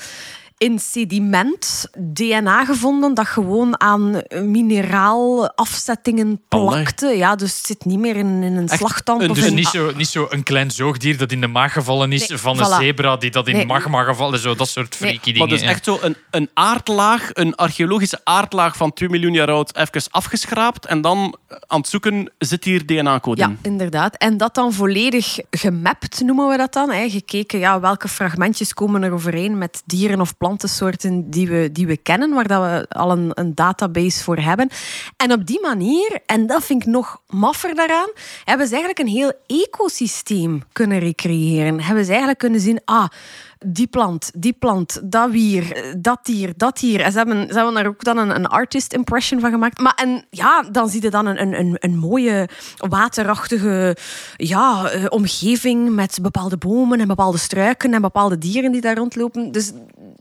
in sediment DNA gevonden dat gewoon aan mineraalafzettingen plakte. Ja, dus het zit niet meer in, in een Echt slagtand. een- of Dus in- niet zo, niet zo een klein zoogdier dat in de maag gevallen is Nee, van een zebra die dat in Nee. magma gevallen is. Zo, dat soort Nee. freaky dingen. Maar dus ja. echt zo een, een aardlaag, een archeologische aardlaag van 2 miljoen jaar oud, even afgeschraapt. En dan aan het zoeken zit hier DNA-code Ja, in. inderdaad. En dat dan volledig gemapt, noemen we dat dan. Hè. Gekeken ja, welke fragmentjes komen er overeen met dieren of plantensoorten die we, die we kennen, waar dat we al een, een database voor hebben. En op die manier, en dat vind ik nog maffer daaraan, hebben ze eigenlijk een heel ecosysteem kunnen recreëren. Hebben ze eigenlijk kunnen zien, ah, die plant, die plant, dat wier, dat dier, dat dier. En ze hebben, ze hebben daar ook dan een, een artist impression van gemaakt. Maar en ja, dan zie je dan een, een, een, mooie waterachtige ja, eh, omgeving met bepaalde bomen en bepaalde struiken en bepaalde dieren die daar rondlopen. Dus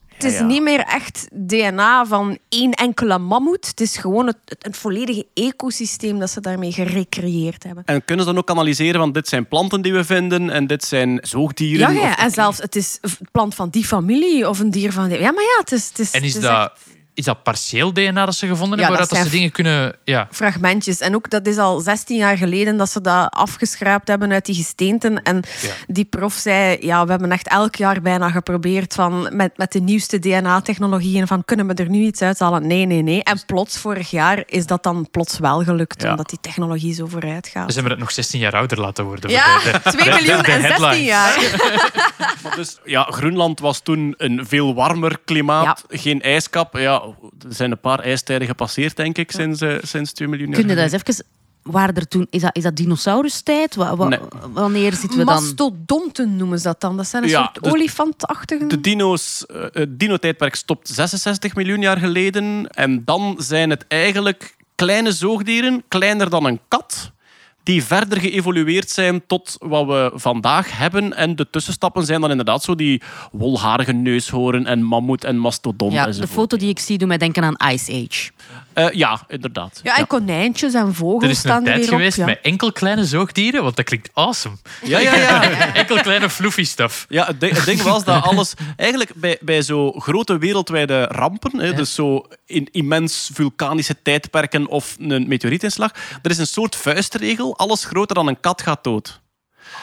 het is Ja, ja. niet meer echt DNA van één enkele mammoet. Het is gewoon het, het, volledige ecosysteem dat ze daarmee gerecreëerd hebben. En kunnen ze dan ook analyseren van dit zijn planten die we vinden en dit zijn Ja, zoogdieren? ja, Of- en zelfs het is plant van die familie of een dier van die... Ja, maar ja, het is... Het is En is het is dat, is dat partieel DNA dat ze gevonden Ja, hebben? dat ze dingen kunnen... Ja. fragmentjes. En ook dat is al 16 jaar geleden dat ze dat afgeschraapt hebben uit die gesteenten. En Ja. die prof zei, ja, we hebben echt elk jaar bijna geprobeerd van, met, met de nieuwste DNA-technologieën van kunnen we er nu iets uithalen? Nee, nee, nee. En plots, vorig jaar, is dat dan plots wel gelukt, Ja. omdat die technologie zo vooruit gaat. Dus hebben we het nog 16 jaar ouder laten worden. Ja, voor de- de- 2 de- miljoen en 16 headline. jaar. Dus, ja, Groenland was toen een veel warmer klimaat, geen ijskap. Ja, er zijn een paar ijstijden gepasseerd, denk ik, sinds, eh, sinds 2 miljoen jaar. Kun je dat eens even... Waren er toen, is, dat, is dat dinosaurustijd? Wa- wa- Nee. Wanneer zitten we dan? Mastodonten noemen ze dat dan. Dat zijn een Ja, soort dus olifantachtige... De dino's, eh, het dino-tijdperk stopt 66 miljoen jaar geleden. En dan zijn het eigenlijk kleine zoogdieren, kleiner dan een kat, die verder geëvolueerd zijn tot wat we vandaag hebben. En de tussenstappen zijn dan inderdaad zo die wolharige neushoorn en mammoet en mastodon. Ja, de foto die ik zie doet mij denken aan Ice Age. Eh, ja, inderdaad. Ja, en konijntjes en vogels Er is staan een er tijd op, geweest ja. met enkel kleine zoogdieren, want dat klinkt awesome. Ja, ja, ja. Enkel kleine fluffy stuff. Ja, het ding, het ding was dat alles... Eigenlijk bij, bij zo grote wereldwijde rampen, hè, dus zo in immens vulkanische tijdperken of een meteorietinslag, er is een soort vuistregel. Alles groter dan een kat gaat dood.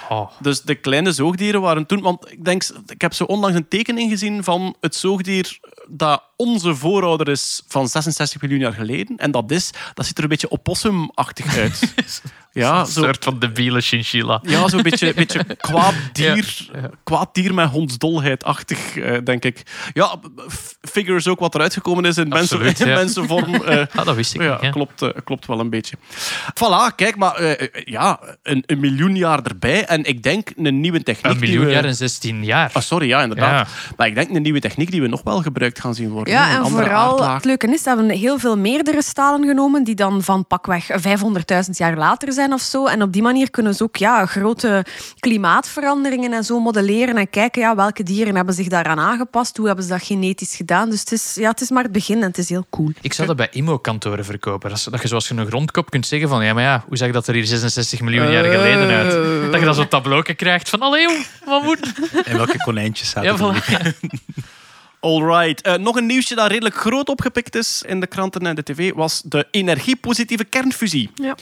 Oh. Dus de kleine zoogdieren waren toen... Want ik denk, ik heb zo onlangs een tekening gezien van het zoogdier dat onze voorouder is van 66 miljoen jaar geleden. En dat is... Dat ziet er een beetje opossumachtig uit. Ja, Een zo, soort van debiele chinchilla. ja, zo'n beetje, beetje kwaad dier. Kwaad dier met hondsdolheid-achtig, eh, denk ik. Ja, figure is ook wat eruit gekomen is in, mensen, in ja. mensenvorm. eh, Ah, dat wist ik ja, niet. hè. klopt, eh, klopt wel een beetje. Voilà, kijk, maar eh, ja, een, een miljoen jaar erbij. En ik denk een nieuwe techniek. Een miljoen we- jaar en 16 jaar. Ah, sorry, ja, inderdaad. Maar ik denk een nieuwe techniek die we nog wel gebruikt gaan zien worden. Ja, Een en vooral aardlaag. het leuke is, dat we heel veel meerdere stalen genomen die dan van pakweg 500.000 jaar later zijn of zo. En op die manier kunnen ze ook ja, grote klimaatveranderingen en zo modelleren en kijken ja, welke dieren hebben zich daaraan aangepast, hoe hebben ze dat genetisch gedaan. Dus het is, ja, het is maar het begin en het is heel cool. Ik zou dat bij IMO-kantoren verkopen. Dat, dat je zoals je een grondkop kunt zeggen van ja, maar ja, hoe zag dat er hier 66 miljoen jaar geleden uit? Dat je dan zo'n tableau krijgt van allee, joh, wat moet... En welke konijntjes zaten Ja, er? Alright. Eh, nog een nieuwsje dat redelijk groot opgepikt is in de kranten en de tv was de energiepositieve kernfusie. Ja.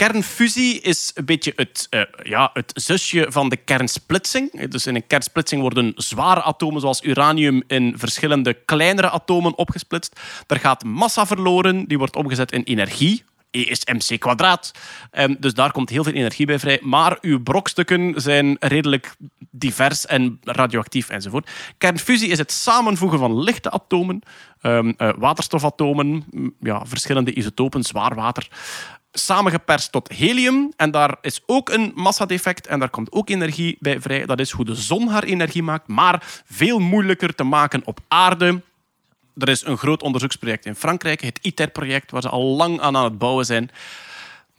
Kernfusie is een beetje het, eh, ja, het zusje van de kernsplitsing. Dus in een kernsplitsing worden zware atomen zoals uranium in verschillende kleinere atomen opgesplitst. Er gaat massa verloren, die wordt omgezet in energie. E is mc kwadraat. Ehm, dus daar komt heel veel energie bij vrij. Maar uw brokstukken zijn redelijk divers en radioactief enzovoort. Kernfusie is het samenvoegen van lichte atomen, ehm, eh, waterstofatomen, ja, verschillende isotopen, zwaar water, samengeperst tot helium. En daar is ook een massadefect en daar komt ook energie bij vrij. Dat is hoe de zon haar energie maakt, maar veel moeilijker te maken op aarde. Er is een groot onderzoeksproject in Frankrijk, het ITER-project, waar ze al lang aan aan het bouwen zijn.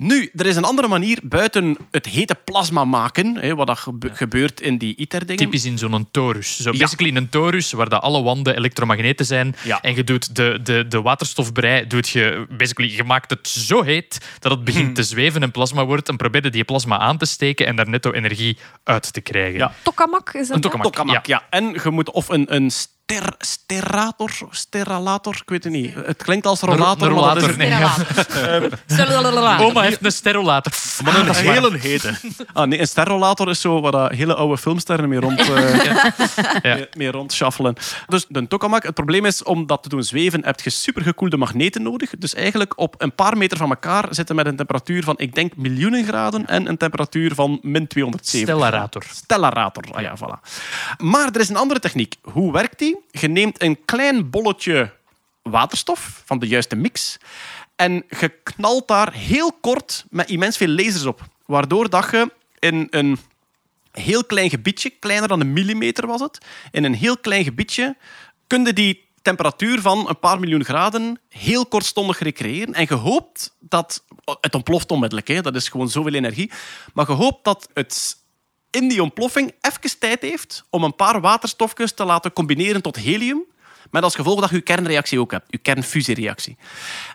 Nu, er is een andere manier buiten het hete plasma maken, hè, wat dat gebe- gebeurt in die ITER-dingen. Typisch in zo'n torus. Zo Ja. basically een torus waar dat alle wanden elektromagneten zijn. Ja. En je doet de, de, de waterstofbrei, doet je, basically, je maakt het zo heet dat het begint te zweven en plasma wordt. En probeer je die plasma aan te steken en daar netto energie uit te krijgen. Ja. Tokamak is dat? Een tokamak. Tokamak, ja. En je moet of een, een ster, sterrator, sterralator, ik weet het niet. Het klinkt als rollator, Een maar dat is nee. Later. Oma heeft een sterolator. Maar een hele hete. Ah, nee, een sterrollator is zo waar dat hele oude filmsterren mee rond, eh Ja. mee, mee rondschaffelen. Dus de tokamak, het probleem is, om dat te doen zweven, heb je supergekoelde magneten nodig. Dus eigenlijk op een paar meter van elkaar zitten met een temperatuur van, ik denk, miljoenen graden en een temperatuur van min 270. Stellarator. Stellarator, ah ja, voilà. Maar er is een andere techniek. Hoe werkt die? Je neemt een klein bolletje waterstof van de juiste mix en je knalt daar heel kort met immens veel lasers op. Waardoor dat je in een heel klein gebiedje, kleiner dan een millimeter was het, in een heel klein gebiedje kun je die temperatuur van een paar miljoen graden heel kortstondig recreëren. En je hoopt dat... Het ontploft onmiddellijk, hè. dat is gewoon zoveel energie. Maar je hoopt dat het in die ontploffing even tijd heeft om een paar waterstofjes te laten combineren tot helium. Met als gevolg dat je je kernreactie ook hebt, je kernfusiereactie.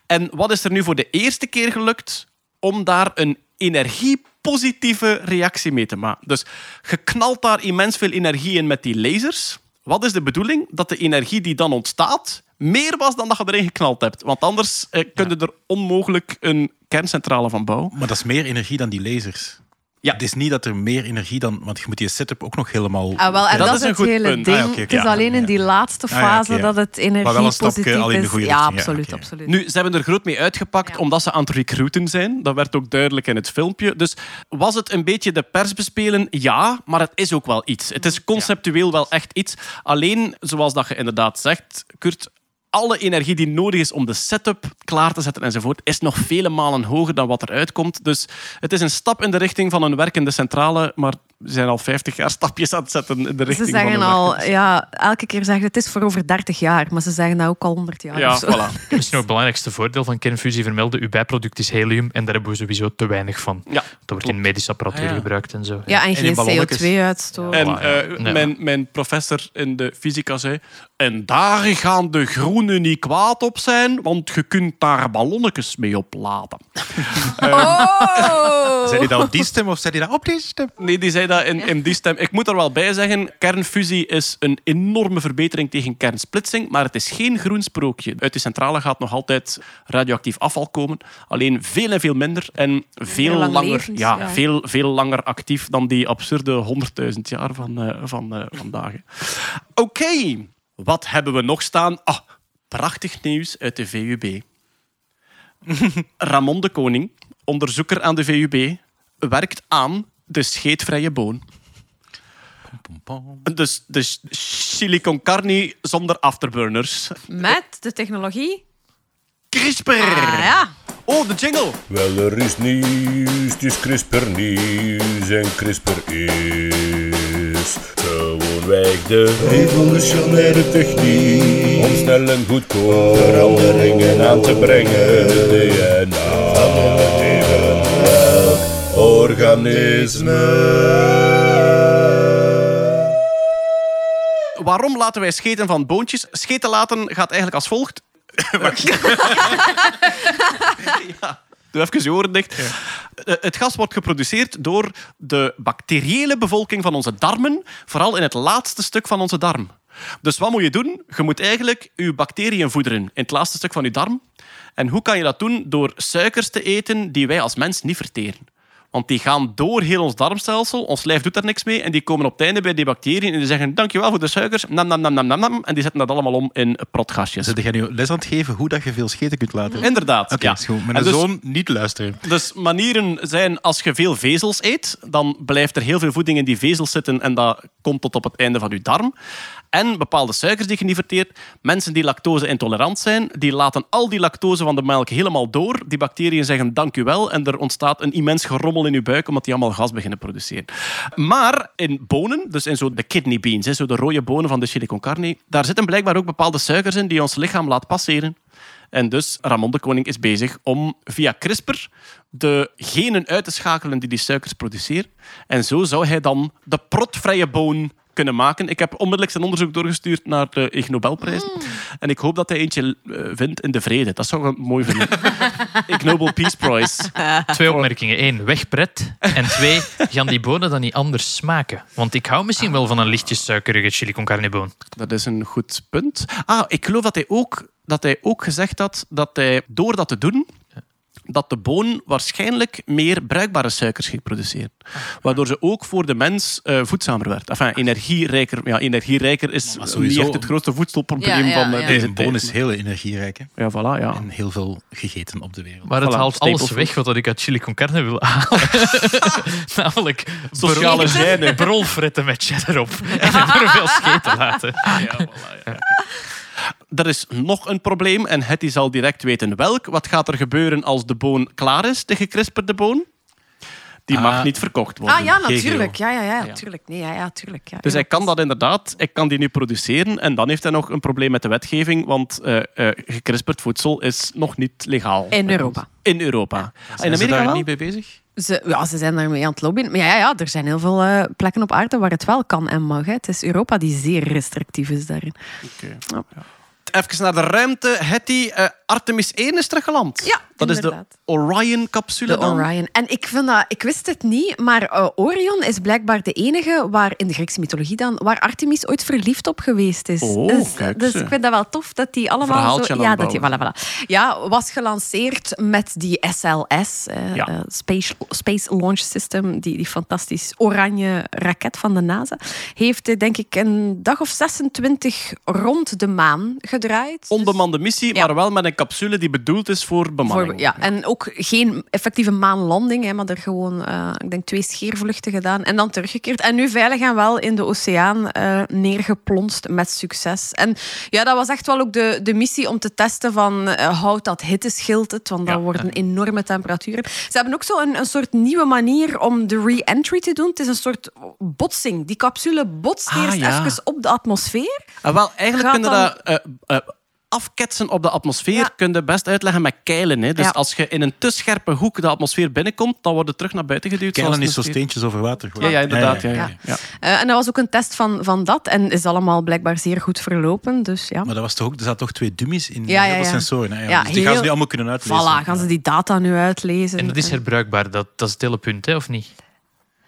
En wat is er nu voor de eerste keer gelukt om daar een energiepositieve reactie mee te maken? Dus je knalt daar immens veel energie in met die lasers. Wat is de bedoeling? Dat de energie die dan ontstaat meer was dan dat je erin geknald hebt. Want anders eh, kun je er onmogelijk een kerncentrale van bouwen. Maar dat is meer energie dan die lasers. Ja. Het is niet dat er meer energie dan... Want je moet die setup ook nog helemaal... Ah, wel, en Dat dat, is een het goed hele punt. ding. Ah, ja, oké, het is alleen in die laatste Ah, ja, fase dat het Maar wel een stapje energiepositief al in de is. goede Ja, richting, ja, absoluut, absoluut. Nu, ze hebben er groot mee uitgepakt Ja. omdat ze aan het recruiten zijn. Dat werd ook duidelijk in het filmpje. Dus was het een beetje de pers bespelen? Ja, maar het is ook wel iets. Het is conceptueel wel echt iets. Alleen, zoals dat je inderdaad zegt, Kurt, alle energie die nodig is om de setup klaar te zetten enzovoort, is nog vele malen hoger dan wat eruit komt. Dus het is een stap in de richting van een werkende centrale, maar Ze zijn al 50 jaar stapjes aan het zetten in de richting Ze van zeggen een al, ja, elke keer zeggen het is voor over 30 jaar, maar ze zeggen dat ook al 100 jaar. Ja, voilà. Misschien nog het belangrijkste voordeel van kernfusie vermelden. Uw bijproduct is helium en daar hebben we sowieso te weinig van. Ja, Dat wordt in medische apparatuur Ah, ja. gebruikt en zo. Ja, en, geen ballonnetjes. CO2-uitstoot. En eh, Nee, mijn, mijn professor in de fysica zei... En daar gaan de groenen niet kwaad op zijn, want je kunt daar ballonnetjes mee opladen. Oh! Zei hij dat op die stem of zei hij dat op deze stem? Nee, die zei dat in, in die stem. Ik moet er wel bij zeggen, kernfusie is een enorme verbetering tegen kernsplitsing, maar het is geen groen sprookje. Uit die centrale gaat nog altijd radioactief afval komen, alleen veel en veel minder en veel lang langer, levens, ja, ja. Veel, veel langer actief dan die absurde 100.000 jaar van, eh, van eh, vandaag. Oké, wat hebben we nog staan? Ah, prachtig nieuws uit de VUB. Ramon de Koning, onderzoeker aan de VUB, werkt aan de scheetvrije boon. Dus de silicon carne zonder afterburners. Met de technologie. CRISPR! Ah, ja. Oh, de jingle! Wel, er is nieuws, het is CRISPR nieuws en CRISPR is gewoonweg de revolutionaire techniek om snel en goedkoop veranderingen aan te brengen. DNA van een evenwelk organisme. Waarom laten wij scheten van boontjes? Scheten laten gaat eigenlijk als volgt. Ja. Doe even je oren dicht. Eh, Het gas wordt geproduceerd door de bacteriële bevolking van onze darmen, vooral in het laatste stuk van onze darm. Dus wat moet je doen? Je moet eigenlijk je bacteriën voederen in het laatste stuk van je darm. En hoe kan je dat doen? Door suikers te eten die wij als mens niet verteren. Want die gaan door heel ons darmstelsel, ons lijf doet daar niks mee, en die komen op het einde bij die bacteriën en die zeggen dankjewel voor de suikers, nam, nam, nam, nam, nam, en die zetten dat allemaal om in protgasjes. Zit jij nu les aan het geven hoe dat je veel scheten kunt laten? Inderdaad. Oké, ja. is goed. En Mijn dus- zoon niet luisteren. Dus manieren zijn, als je veel vezels eet, dan blijft er heel veel voeding in die vezels zitten en dat komt tot op het einde van je darm. En bepaalde suikers die verteert. Mensen die lactose-intolerant zijn, die laten al die lactose van de melk helemaal door. Die bacteriën zeggen dank u wel en er ontstaat een immens gerommel in je buik omdat die allemaal gas beginnen produceren. Maar in bonen, dus in zo de kidney beans, zo de rode bonen van de silicon carne, daar zitten blijkbaar ook bepaalde suikers in die ons lichaam laat passeren. En dus Ramon de Koning is bezig om via CRISPR de genen uit te schakelen die die suikers produceren. En zo zou hij dan de protvrije boon kunnen maken. Ik heb onmiddellijk zijn onderzoek doorgestuurd naar de Ig Nobelprijs. En ik hoop dat hij eentje eh, vindt in de vrede. Dat zou ik mooi vinden. Ig Nobel Peace Prize. Twee opmerkingen. Eén, wegpret. En twee, gaan die bonen dan niet anders smaken? Want ik hou misschien wel van een lichtjes suikerige chili con carne boon. Dat is een goed punt. Ah, ik geloof dat hij ook, dat hij ook gezegd had dat hij door dat te doen, dat de boon waarschijnlijk meer bruikbare suikers ging produceren. Waardoor ze ook voor de mens eh, voedzamer werd. Enfin, energierijker. Ja, energierijker is sowieso- niet echt het grootste voedselprobleem Ja, ja, van eh, ja. deze boon is heel energierijk hè? Ja, voilà, ja. en heel veel gegeten op de wereld. Maar het Voilà, haalt alles weg wat ik uit chili con carne wil halen. Namelijk Sociale brol- gêne. brolfretten met cheddar op. En er veel scheten laten. Er is nog een probleem en Hetty zal direct weten welk. Wat gaat er gebeuren als de boon klaar is, de gekrisperde boon? Die mag Ah. niet verkocht worden. Ah ja, natuurlijk. Ja, ja, ja, natuurlijk. Nee, ja, ja, tuurlijk. Ja, Dus ja. hij kan dat inderdaad, ik kan die nu produceren. En dan heeft hij nog een probleem met de wetgeving, want eh eh, gekrisperd voedsel is nog niet legaal. In Europa. In Europa. in Zijn ze Amerika daar wel? niet mee bezig? Ze, ja, ze zijn daarmee aan het lobbyen. Maar ja, ja, ja, er zijn heel veel eh, plekken op aarde waar het wel kan en mag. Hè. Het is Europa die zeer restrictief is daarin. Oké. Ja. Even naar de ruimte. Hetty, eh, Artemis 1 is teruggeland. Ja, Dat is de Orion-capsule De dan? Orion. En ik, vind dat, ik wist het niet, maar eh, Orion is blijkbaar de enige waar in de Griekse mythologie dan, waar Artemis ooit verliefd op geweest is. Oh, dus, kijk dus ik vind dat wel tof dat die allemaal Verhaaltje zo... Ja, dat die, voilà, voilà. ja, was gelanceerd met die SLS, eh, Ja. eh, Space, Space Launch System, die, die fantastisch oranje raket van de NASA. Heeft, eh, denk ik, een dag of 26 rond de maan gedraaid. Dus Onbemande missie, Ja. maar wel met een capsule die bedoeld is voor bemanning. Ja. En ook geen effectieve maanlanding, hè, maar er gewoon, eh, ik denk, twee scheervluchten gedaan en dan teruggekeerd. En nu veilig en wel in de oceaan eh, neergeplonst met succes. En ja, dat was echt wel ook de, de missie om te testen van eh, houdt dat hitteschild het, want Ja. worden enorme temperaturen. Ze hebben ook zo een, een soort nieuwe manier om de re-entry te doen. Het is een soort botsing. Die capsule botst Ah, eerst ja. even op de atmosfeer. Ah, wel, eigenlijk Gaat kun je dan- dat afketsen op de atmosfeer. Ja. Kun je best uitleggen met keilen. Hè. Dus Ja. als je in een te scherpe hoek de atmosfeer binnenkomt, dan wordt het terug naar buiten geduwd. Keilen zoals is zo steentjes over water. Ja, ja, inderdaad. Ja, ja, Ja. ja. Eh, en dat was ook een test van, van dat. En is allemaal blijkbaar zeer goed verlopen. Dus ja. Maar dat was toch ook, er zaten toch twee dummies in Ja, heel sensoren. Hè? Ja, Ja, dus die gaan ze nu allemaal kunnen uitlezen. Voilà, gaan ze die data nu uitlezen. En dat is herbruikbaar, dat, dat is het hele punt, hè, of niet?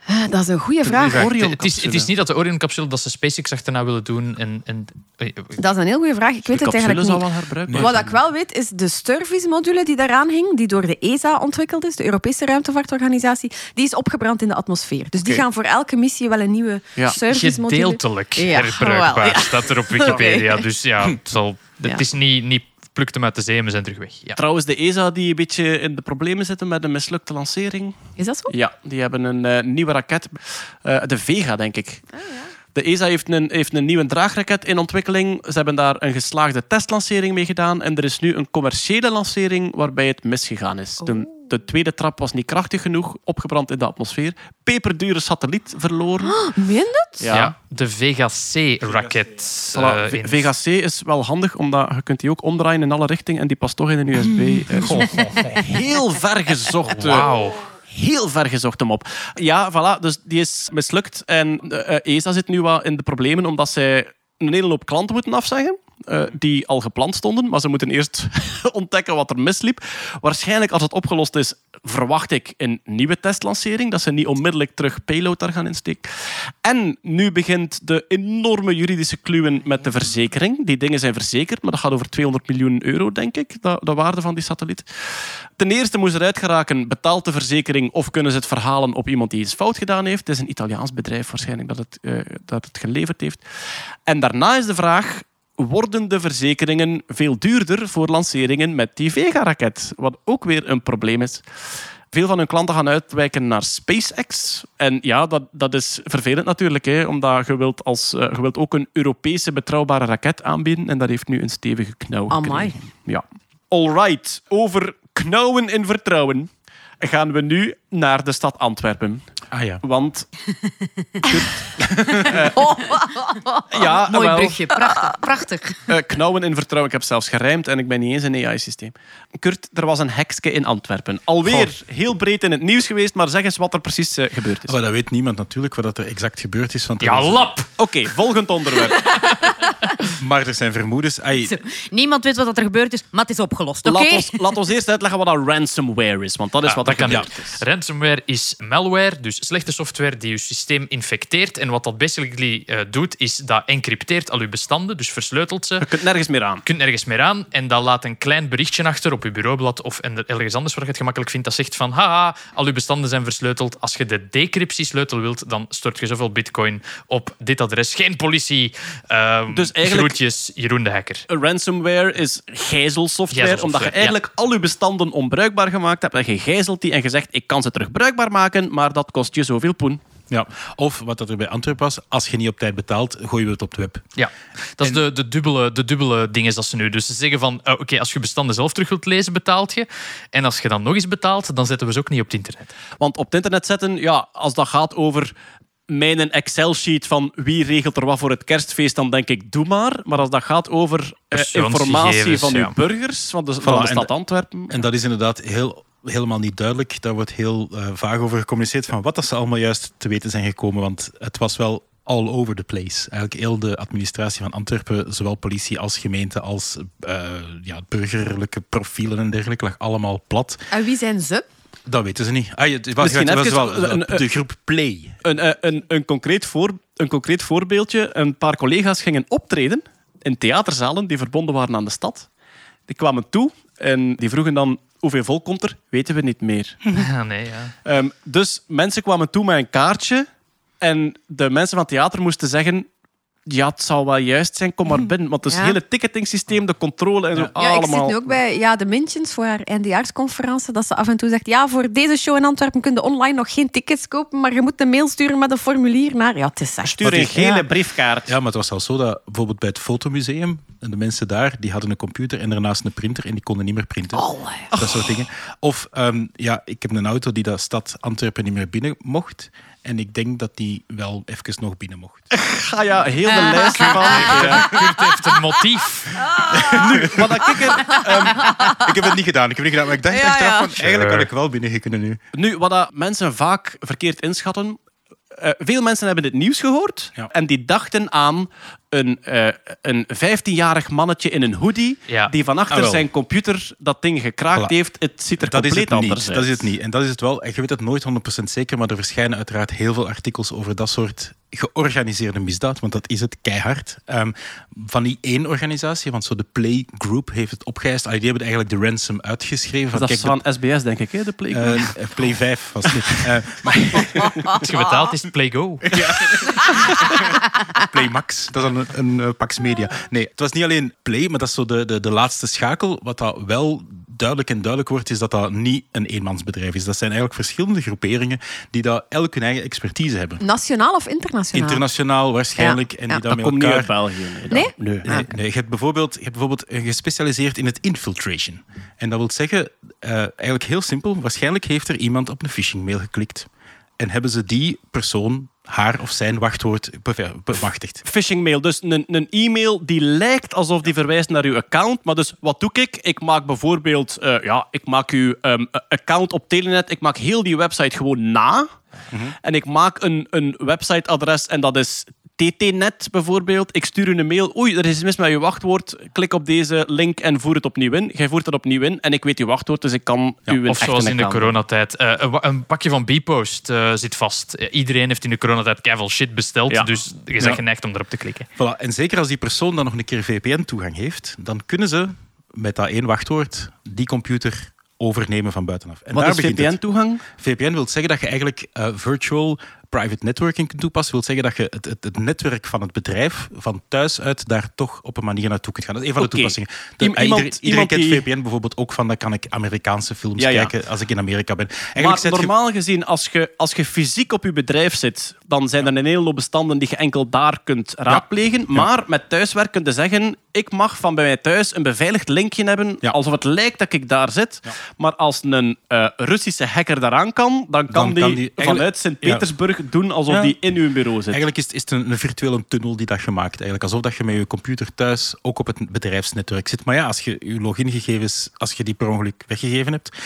Eh, Dat is een goede vraag. Het- is, het is niet dat de Orion-capsule dat ze SpaceX achterna willen doen. En, en, Dat is een heel goede vraag. Ik weet De het eigenlijk niet. wel Wat ik wel weet, is de Sturvis-module die daaraan hing, die door de ESA ontwikkeld is, de Europese Ruimtevaartorganisatie, die is opgebrand in de atmosfeer. Dus die gaan voor elke missie wel een nieuwe Ja. Sturvis-module... gedeeltelijk herbruikbaar ja. staat er op Wikipedia. Dus ja, het, zal, Ja. het is niet, niet pluk hem uit de zee en we zijn terug weg. Ja. Trouwens, de ESA die een beetje in de problemen zitten met een mislukte lancering. Is dat zo? Ja, die hebben een eh, nieuwe raket. eh, de Vega, denk ik. De ESA heeft een, heeft een nieuwe draagraket in ontwikkeling. Ze hebben daar een geslaagde testlancering mee gedaan. En er is nu een commerciële lancering waarbij het misgegaan is. De, de tweede trap was niet krachtig genoeg, opgebrand in de atmosfeer. Peperdure satelliet verloren. Meen je het? Ja. de Vega C-raket. Voilà, eh, Vega C is wel handig, omdat je kunt die ook omdraaien in alle richtingen en die past toch in een USB. eh, heel ver gezocht. eh, Wauw. heel ver gezocht hem op. Ja, voilà, dus die is mislukt. En ESA zit nu wat in de problemen, omdat zij een hele hoop klanten moeten afzeggen. Eh, die al gepland stonden, maar ze moeten eerst ontdekken wat er misliep. Waarschijnlijk, als het opgelost is, verwacht ik een nieuwe testlancering. Dat ze niet onmiddellijk terug payload gaan insteken. En nu begint de enorme juridische kluwen met de verzekering. Die dingen zijn verzekerd, maar dat gaat over 200 miljoen euro, denk ik, de, de waarde van die satelliet. Ten eerste moet eruit geraken, betaalt de verzekering of kunnen ze het verhalen op iemand die iets fout gedaan heeft. Het is een Italiaans bedrijf waarschijnlijk dat het, eh, dat het geleverd heeft. En daarna is de vraag, worden de verzekeringen veel duurder voor lanceringen met die Vega-raket? Wat ook weer een probleem is. Veel van hun klanten gaan uitwijken naar SpaceX. En ja, dat, dat is vervelend natuurlijk, hè, omdat je wilt, als, eh, je wilt ook een Europese betrouwbare raket aanbieden. En dat heeft nu een stevige knauw Amai. Ja. Alright, over knauwen in vertrouwen gaan we nu naar de stad Antwerpen. Ah ja. Want... ja, Mooi wel, brugje, prachtig. prachtig. eh, knauwen in vertrouwen. Ik heb zelfs gerijmd en ik ben niet eens een AI-systeem. Kurt, er was een hekske in Antwerpen. Alweer heel breed in het nieuws geweest, maar zeg eens wat er precies eh, gebeurd is. Maar dat weet niemand natuurlijk wat er exact gebeurd is. Want Ja, is- lap! Oké, volgend onderwerp. Maar er zijn vermoedens. Ai, Zo, Niemand weet wat er gebeurd is, maar het is opgelost, oké? Laat, ons, laat ons eerst uitleggen wat dat ransomware is, want dat is Ah, wat dat er kan gebeurd is. Ransomware is malware, dus slechte software die je systeem infecteert. En wat dat basically eh, doet, is dat encrypteert al je bestanden, dus versleutelt ze. Je kunt nergens meer aan. Je kunt nergens meer aan en dat laat een klein berichtje achter op je bureaublad of en ergens anders waar je het gemakkelijk vindt. Dat zegt van, haha, al je bestanden zijn versleuteld. Als je de decryptiesleutel wilt, dan stort je zoveel bitcoin op dit adres. Geen politie. Ehm Dus eigenlijk- Groetjes, Jeroen de Hacker. Ransomware is gijzelsoftware, Gijzelsoftware, omdat je eigenlijk al je bestanden onbruikbaar gemaakt hebt en je gijzelt die en je zegt ik kan ze terug bruikbaar maken, maar dat kost je zoveel poen. ja. Of wat dat er bij Antwerpen was, als je niet op tijd betaalt, gooien we het op het web. Ja, dat is de, de, dubbele, de dubbele dingen dat ze nu. Dus ze zeggen van, eh, oké, als je bestanden zelf terug wilt lezen, betaalt je. En als je dan nog eens betaalt, dan zetten we ze ook niet op het internet. Want op het internet zetten, ja, als dat gaat over mijn Excel-sheet van wie regelt er wat voor het kerstfeest, dan denk ik, doe maar. Maar als dat gaat over eh, informatie van ja. uw burgers, van de, van de stad de- Antwerpen... En dat is inderdaad heel, helemaal niet duidelijk. Daar wordt heel eh, vaag over gecommuniceerd van wat dat ze allemaal juist te weten zijn gekomen. Want het was wel all over the place. Eigenlijk heel de administratie van Antwerpen, zowel politie als gemeente als eh, ja, burgerlijke profielen en dergelijke, lag allemaal plat. En wie zijn ze? Dat weten ze niet. Ah, het was, Misschien het was even wel een- de groep Play. Een, eh, een, een, concreet voor, een concreet voorbeeldje. Een paar collega's gingen optreden in theaterzalen die verbonden waren aan de stad. Die kwamen toe en die vroegen dan hoeveel volk komt er? Weten we niet meer. Ja, nee, ja. Ehm, dus mensen kwamen toe met een kaartje en de mensen van het theater moesten zeggen ja, het zal wel juist zijn, kom maar binnen. Want het Ja. hele ticketingsysteem, de controle en zo, Ja, ik zit allemaal... nu ook bij ja, de Mintjes voor haar eindejaarsconferentie. Dat ze af en toe zegt, ja, voor deze show in Antwerpen kun je online nog geen tickets kopen, maar je moet een mail sturen met een formulier naar... Ja, het is echt... Stuur een gele Ja. briefkaart. Ja, maar het was zelfs zo dat bijvoorbeeld bij het fotomuseum, en de mensen daar, die hadden een computer en daarnaast een printer en die konden niet meer printen. Dat soort dingen. Of, ehm, ja, ik heb een auto die de stad Antwerpen niet meer binnen mocht. En ik denk dat die wel even nog binnen mocht. Ga ja, heel de lijst van... Ja. Kurt heeft een motief. Wat dat ik er- ik heb het niet gedaan, ik heb het niet gedaan, maar ik dacht Ja, achteraf ja. van, eigenlijk had ik wel binnen kunnen nu. Nu, wat dat mensen vaak verkeerd inschatten. eh, veel mensen hebben het nieuws gehoord Ja. en die dachten aan een, eh, een 15-jarig mannetje in een hoodie Ja. die van achter Ah, zijn computer dat ding gekraakt Voilà. heeft. Het ziet er Dat is compleet het niet. anders uit. Dat is het niet. En dat is het wel. En je weet het nooit 100% zeker, maar er verschijnen uiteraard heel veel artikels over dat soort georganiseerde misdaad, want dat is het keihard. Ehm, van die één organisatie, want zo de Play Group heeft het opgeëist. Ah, die hebben eigenlijk de ransom uitgeschreven. Van, Dat is van SBS, denk ik, hè, de Play. eh, eh, Play 5 was dit. Maar Als je betaalt, is het Play Go. Play Max, dat is dan een, een eh, Pax Media. Nee, het was niet alleen Play, maar dat is zo de, de, de laatste schakel. Wat dat wel duidelijk en duidelijk wordt, is dat dat niet een eenmansbedrijf is. Dat zijn eigenlijk verschillende groeperingen die dat elk hun eigen expertise hebben. Nationaal of internationaal? Internationaal waarschijnlijk. Ja, En ja. die dan dat met komt niet uit elkaar... België. Nee? Nee? dat- nee. Nee, nee, je hebt bijvoorbeeld, je hebt bijvoorbeeld gespecialiseerd in het infiltration. En dat wil zeggen, eh, eigenlijk heel simpel, waarschijnlijk heeft er iemand op een phishing mail geklikt. En hebben ze die persoon haar of zijn wachtwoord bemachtigd. phishing mail. Dus een, een e-mail die lijkt alsof die verwijst naar uw account. Maar dus wat doe ik? Ik maak bijvoorbeeld, eh, ja, ik maak uw ehm, account op Telenet. Ik maak heel die website gewoon na. En ik maak een, een websiteadres en dat is TT-net bijvoorbeeld. Ik stuur u een mail. Oei, er is iets mis met je wachtwoord. Klik op deze link en voer het opnieuw in. Jij voert het opnieuw in en ik weet uw wachtwoord, dus ik kan uw Of zoals in de coronatijd. eh, een, pakje van Bpost eh, zit vast. Eh, iedereen heeft in de coronatijd keiveel shit besteld. Ja. Dus je bent Ja. geneigd om erop te klikken. Voilà. En zeker als die persoon dan nog een keer VPN-toegang heeft, dan kunnen ze met dat één wachtwoord die computer overnemen van buitenaf. En Wat daar is. VPN-toegang? VPN wil zeggen dat je eigenlijk eh, virtual private networking kunt toepassen. wil zeggen dat je het, het, het netwerk van het bedrijf van thuis uit daar toch op een manier naartoe kunt gaan. Dat is een van de toepassingen. De- eh, iemand- iedereen kent die- VPN bijvoorbeeld ook van, dan kan ik Amerikaanse films Ja, ja. kijken als ik in Amerika ben. Eigenlijk Maar normaal gezien, als je, als je fysiek op je bedrijf zit, dan zijn er een hele hoop bestanden die je enkel daar kunt raadplegen. Maar met thuiswerk kun je zeggen, ik mag van bij mij thuis een beveiligd linkje hebben, alsof het lijkt dat ik daar zit. Maar als een eh, Russische hacker daaraan kan, dan kan Dan die, kan die vanuit Sint-Petersburg doen alsof Ja. die in uw bureau zit. Eigenlijk is het, is het een, een virtuele tunnel die dat je maakt. Eigenlijk alsof dat je met je computer thuis ook op het bedrijfsnetwerk zit. Maar ja, als je je logingegevens, als je die per ongeluk weggegeven hebt.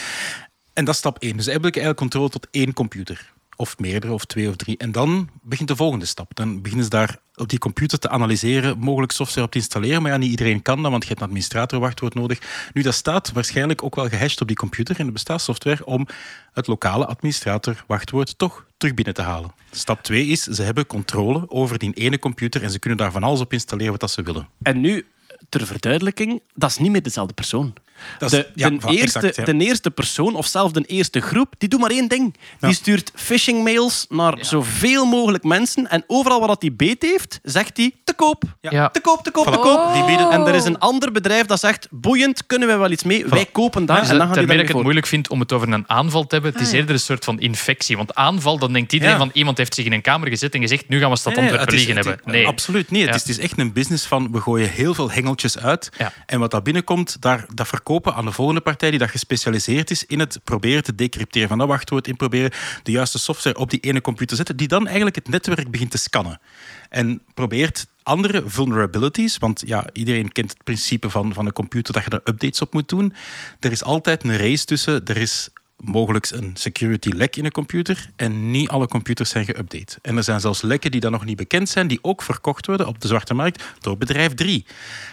En dat is stap één. Dus eigenlijk, eigenlijk controle tot één computer. Of meerdere, of twee of drie. En dan begint de volgende stap. Dan beginnen ze daar op die computer te analyseren, mogelijk software op te installeren. Maar ja, niet iedereen kan dat, want je hebt een administratorwachtwoord nodig. Nu, dat staat waarschijnlijk ook wel gehashed op die computer. En er bestaat software om het lokale administratorwachtwoord toch terug binnen te halen. Stap twee is, ze hebben controle over die ene computer en ze kunnen daar van alles op installeren wat ze willen. En nu, ter verduidelijking, dat is niet meer dezelfde persoon. Dat is- de, ja, de voilà, eerste, exact, ja. de eerste persoon, of zelfs de eerste groep, die doet maar één ding. Die stuurt phishing mails naar zoveel mogelijk mensen. En overal waar dat die beet heeft, zegt hij te koop. Ja. Te koop, te koop, te koop. Die bieden- En er is een ander bedrijf dat zegt, boeiend, kunnen we wel iets mee? Wij kopen daar. Dus en dan gaan daarmee ik het voor. moeilijk vind om het over een aanval te hebben. Het is Ah, ja. eerder een soort van infectie. Want aanval, dan denkt iedereen Ja. van iemand heeft zich in een kamer gezet en gezegd nu gaan we stad Nee, is- liggen hebben. Nee. Absoluut niet. Ja. Het, is, het is echt een business van we gooien heel veel hengeltjes uit. Ja. En wat daar binnenkomt, daar, dat verkopen aan de volgende partij die dat gespecialiseerd is in het proberen te decrypteren van dat wachtwoord, in proberen de juiste software op die ene computer te zetten, die dan eigenlijk het netwerk begint te scannen. En probeert andere vulnerabilities, want ja, iedereen kent het principe van, van een computer dat je er updates op moet doen. Er is altijd een race tussen, er is mogelijk een security lek in een computer en niet alle computers zijn geüpdate. En er zijn zelfs lekken die dan nog niet bekend zijn, die ook verkocht worden op de zwarte markt door bedrijf 3.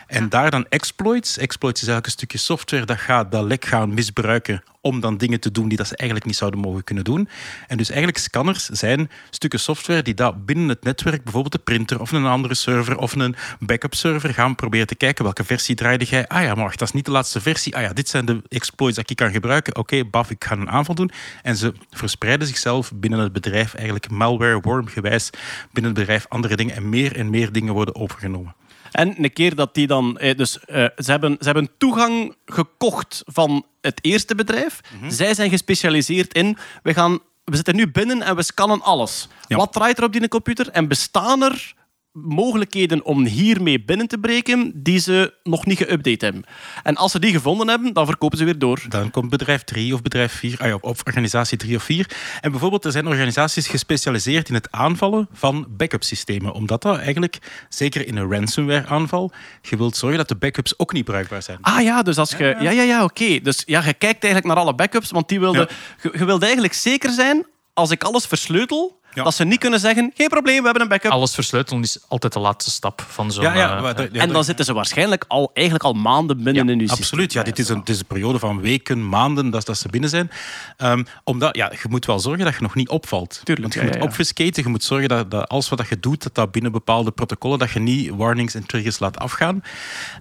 En daar dan exploits. Exploits is eigenlijk een stukje software dat gaat dat lek gaan misbruiken om dan dingen te doen die dat ze eigenlijk niet zouden mogen kunnen doen. En dus eigenlijk scanners zijn stukken software die daar binnen het netwerk, bijvoorbeeld de printer of een andere server of een backup server, gaan proberen te kijken welke versie draaide jij. Ah ja, maar wacht, dat is niet de laatste versie. Ah ja, dit zijn de exploits die ik kan gebruiken. Oké, baf, ik ga een aanval doen. En ze verspreiden zichzelf binnen het bedrijf eigenlijk malware, wormgewijs, binnen het bedrijf andere dingen en meer en meer dingen worden overgenomen. En een keer dat die dan... eh, Dus eh, ze, hebben, ze hebben toegang gekocht van het eerste bedrijf. Zij zijn gespecialiseerd in... We, gaan, we zitten nu binnen en we scannen alles. Ja. Wat draait er op die computer? En bestaan er mogelijkheden om hiermee binnen te breken die ze nog niet geüpdate hebben. En als ze die gevonden hebben, dan verkopen ze weer door. Dan komt bedrijf 3 of bedrijf 4, ah ja, of organisatie 3 of 4. En bijvoorbeeld, er zijn organisaties gespecialiseerd in het aanvallen van backup systemen. Omdat dat eigenlijk, zeker in een ransomware aanval, je wilt zorgen dat de backups ook niet bruikbaar zijn. Ah ja, dus als je... Ja, ja, ja, oké. Dus ja, je kijkt eigenlijk naar alle backups, want die wilde, je, je wilde eigenlijk zeker zijn, als ik alles versleutel, Ja. dat ze niet kunnen zeggen, geen probleem, we hebben een backup. Alles versleutelen is altijd de laatste stap van zo'n... ja, ja, eh, maar en dan zitten ze waarschijnlijk al, eigenlijk al maanden binnen Ja, in uw absoluut. Ja, dit is, een, het is een periode van weken, maanden dat, dat ze binnen zijn. Ehm, omdat, ja, je moet wel zorgen dat je nog niet opvalt. Tuurlijk, Want je ja, moet ja, ja. obfuscaten, je moet zorgen dat, dat alles wat je doet, dat dat binnen bepaalde protocollen, dat je niet warnings en triggers laat afgaan.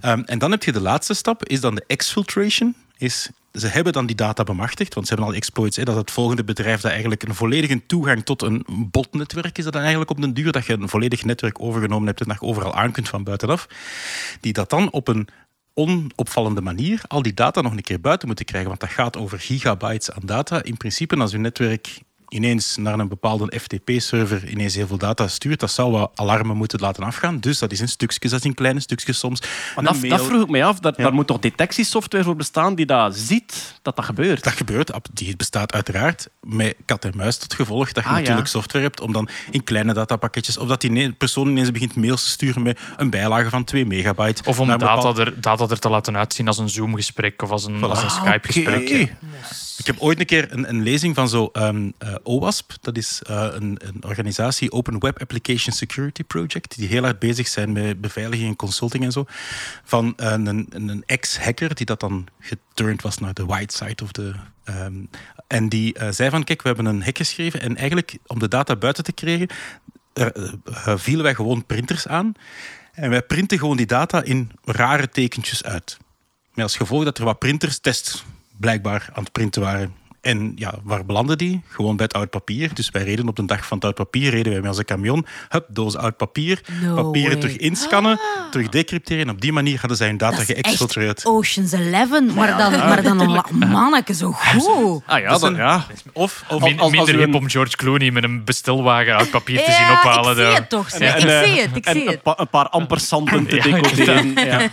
Ehm, en dan heb je de laatste stap, is dan de exfiltration. Is, ze hebben dan die data bemachtigd, want ze hebben al exploits. Hè, dat het volgende bedrijf dat eigenlijk een volledige toegang tot een botnetwerk is dat dan eigenlijk op den duur, dat je een volledig netwerk overgenomen hebt en dat je overal aan kunt van buitenaf. Die dat dan op een onopvallende manier al die data nog een keer buiten moeten krijgen. Want dat gaat over gigabytes aan data. In principe, als uw netwerk ineens naar een bepaalde FTP-server ineens heel veel data stuurt, dat zou wat alarmen moeten laten afgaan. Dus dat is in stukjes, dat is in kleine stukjes soms. Maar dat, mail- dat vroeg ik mij af. Daar, daar moet toch detectiesoftware voor bestaan die dat ziet dat dat gebeurt? Dat gebeurt, die bestaat uiteraard met kat en muis tot gevolg. Dat je Ah, ja. natuurlijk software hebt om dan in kleine datapakketjes, of dat die persoon ineens begint mails te sturen met een bijlage van 2 megabyte. Of om data, bepaald- er, data er te laten uitzien als een Zoom-gesprek of als een, als een Skype-gesprek. Ik heb ooit een keer een, een lezing van zo ehm, eh, OWASP, dat is eh, een, een organisatie, Open Web Application Security Project, die heel hard bezig zijn met beveiliging en consulting en zo, van een, een, een ex-hacker die dat dan geturned was naar de white side of de... ehm, en die eh, zei van, kijk, we hebben een hack geschreven en eigenlijk om de data buiten te krijgen, eh, eh, vielen wij gewoon printers aan en wij printen gewoon die data in rare tekentjes uit. Met als gevolg dat er wat printers test blijkbaar aan het printen waren. En ja, waar belanden die? Gewoon bij het oud papier. Dus wij reden op de dag van het oud papier, reden wij met onze camion. Hup, doos oud papier. No papieren way. terug inscannen, terug decrypteren. En op die manier hadden zij hun data geëxfiltreerd. Ocean's Eleven, maar dan, maar dan een manneke zo goed. Ah ja, dat, zijn- ja. Of, of Min- als- als minder hip een- om George Clooney met een bestelwagen uit papier te zien Ja, ophalen. ik zie daar. het toch. En, ik zie het, ik en zie een, het. pa- een paar ampersanden te Ja, decoderen. Ja.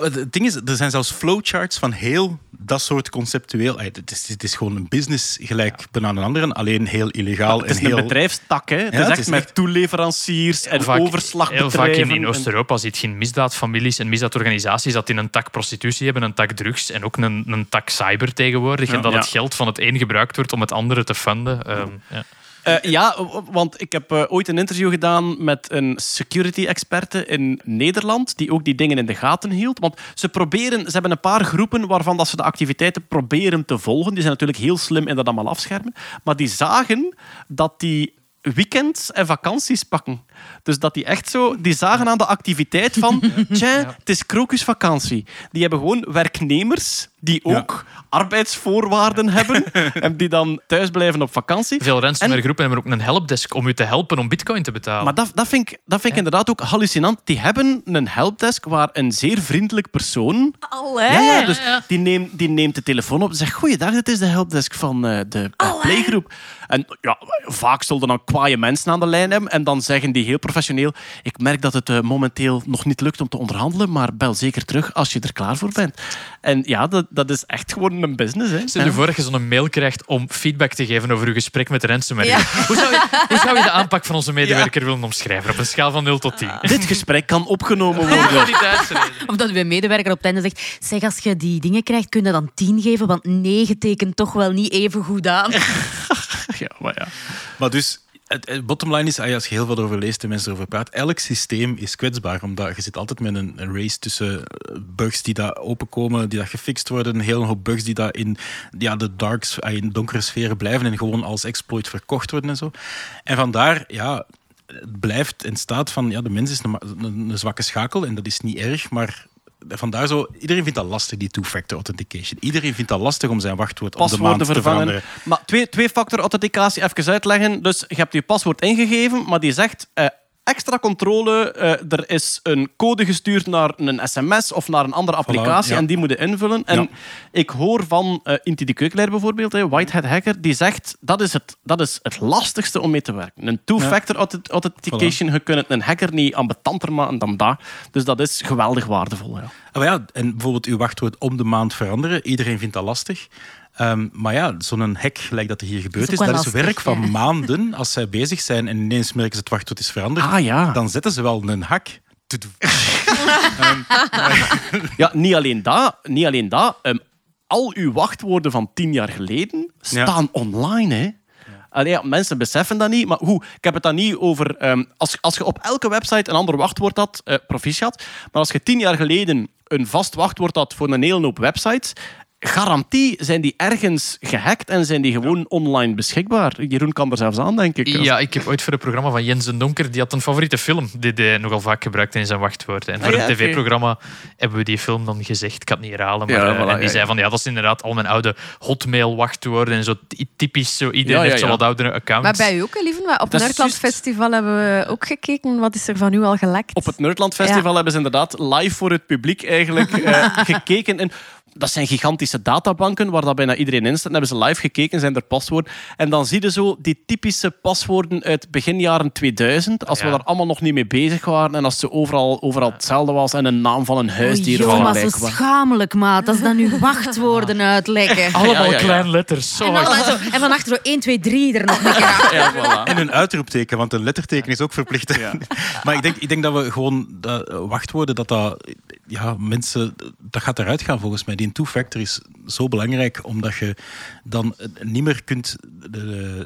Het ding is, er zijn zelfs flowcharts van heel dat soort conceptueel. Het is, het is gewoon een business gelijk bijna een andere, alleen heel illegaal. Het is en een heel... bedrijfstak, hè. Het Ja, is het echt is met echt- toeleveranciers en vaak- overslagbedrijven. Heel vaak in, in en- Oost-Europa ziet je misdaadfamilies en misdaadorganisaties dat in een tak prostitutie hebben, een tak drugs en ook een, een tak cyber tegenwoordig. Ja. en dat Ja. het geld van het een gebruikt wordt om het andere te funden. Ehm, ja. Eh, ja, want ik heb eh, ooit een interview gedaan met een security-experte in Nederland, die ook die dingen in de gaten hield. Want ze proberen, ze hebben een paar groepen waarvan dat ze de activiteiten proberen te volgen. Die zijn natuurlijk heel slim in dat allemaal afschermen. Maar die zagen dat die weekends en vakanties pakken. Dus dat die echt zo, die zagen aan de activiteit van, tja, het is krokusvakantie. Die hebben gewoon werknemers die Ja. ook arbeidsvoorwaarden hebben en die dan thuis blijven op vakantie. Veel ransomware groepen hebben ook een helpdesk om u te helpen om bitcoin te betalen. Maar dat, dat vind ik, dat vind ik inderdaad ook hallucinant. Die hebben een helpdesk waar een zeer vriendelijk persoon... Allee. Ja, ja, dus die, neemt, die neemt de telefoon op en zegt... Goeiedag, dit is de helpdesk van eh, de uh, Playgroep. En ja, vaak zullen dan kwaaie mensen aan de lijn hebben. En dan zeggen die heel professioneel... Ik merk dat het eh, momenteel nog niet lukt om te onderhandelen, maar bel zeker terug als je er klaar voor bent. En ja, dat, dat is echt gewoon een business. Hè. Stel je voor dat je zo'n mail krijgt om feedback te geven over je gesprek met de ransomware. Ja. Hoe, zou je, hoe zou je de aanpak van onze medewerker willen omschrijven op een schaal van 0 tot 10? Dit gesprek kan opgenomen worden. Of dat uw medewerker op het einde zegt, zeg, als je die dingen krijgt, kun je dan 10 geven, want 9 tekent toch wel niet even goed aan. Ja, maar ja. Maar dus, Het, het bottom line is, ah als je heel veel over leest en mensen erover praat, elk systeem is kwetsbaar. Omdat je zit altijd met een, race tussen eh, bugs die daar openkomen, die dat gefixt worden, een hele hoop bugs die daar in ja, de darks, ah, in donkere sferen blijven en gewoon als exploit verkocht worden en zo. En vandaar, ja, het blijft in staat van, ja, de mens is een zwakke schakel en dat is niet erg, maar vandaar zo, iedereen vindt dat lastig, die two-factor authentication. Iedereen vindt dat lastig om zijn wachtwoord op de maand te vervangen. veranderen. Maar twee- twee-factor authenticatie, even uitleggen. Dus je hebt je paswoord ingegeven, maar die zegt eh, extra controle. eh, er is een code gestuurd naar een sms of naar een andere applicatie ja. en die moeten invullen. En Ja. ik hoor van eh Inti de Keukelaar bijvoorbeeld, hè, Whitehead Hacker, die zegt dat is, het, dat is het lastigste om mee te werken. Een two-factor auth- authentication, je kunt een hacker niet ambetanter maken dan dat. Dus dat is geweldig waardevol. Ja. Ah, maar ja, en bijvoorbeeld uw wachtwoord om de maand veranderen. Iedereen vindt dat lastig. Ehm, maar ja, zo'n hack, gelijk dat er hier gebeurd is, dat is werk van ja. maanden. Als zij bezig zijn en ineens merken ze het wachtwoord is veranderd, Ah ja. dan zetten ze wel een hack. Tudu. Ja, niet alleen dat. Niet alleen dat ehm, al uw wachtwoorden van tien jaar geleden staan online. Hè? Allee, ja, mensen beseffen dat niet, maar hoe? Ik heb het dan niet over... ehm, als, als je op elke website een ander wachtwoord had, eh, proficiat, maar als je tien jaar geleden een vast wachtwoord had voor een hele hoop websites, garantie zijn die ergens gehackt en zijn die gewoon online beschikbaar. Jeroen kan er zelfs aan, denk ik. Ja, ik heb ooit voor een programma van Jens den Donker, die had een favoriete film die hij nogal vaak gebruikte in zijn wachtwoorden. En voor Ah, ja, een tv-programma hebben we die film dan gezegd. Ik kan het niet herhalen, maar Ja, eh, voilà, en die ja, zei ja. van ja, dat is inderdaad al mijn oude hotmail-wachtwoorden en zo ty- typisch. Zo, iedereen Ja, ja, heeft zo ja. wat oudere accounts. Maar bij u ook, hè, lieve? Op is Nerdland. Festival hebben we ook gekeken. Wat is er van u al gelekt? Op het Nerdland Festival Ja. hebben ze inderdaad live voor het publiek eigenlijk eh, gekeken. En dat zijn gigantische databanken waar dat bijna iedereen in staat. Dan hebben ze live gekeken, zijn er paswoorden. En dan zie je zo die typische paswoorden uit begin jaren 2000. Als we daar allemaal nog niet mee bezig waren. En als ze overal, overal hetzelfde was. En een naam van een huisdier. Oh, of maar zo schamelijk, maat. Dat is dan uw wachtwoorden uitlekken. Allemaal Ja, ja, ja. kleine letters. Zo En, dan van achter zo 1, 2, 3 er nog een keer aan. Ja, voilà. En een uitroepteken, want een letterteken is ook verplicht. maar ik denk, ik denk dat we gewoon dat, eh, wachtwoorden, dat dat... Ja, mensen... Dat gaat eruit gaan volgens mij. Die two-factor is zo belangrijk, omdat je dan niet meer kunt de,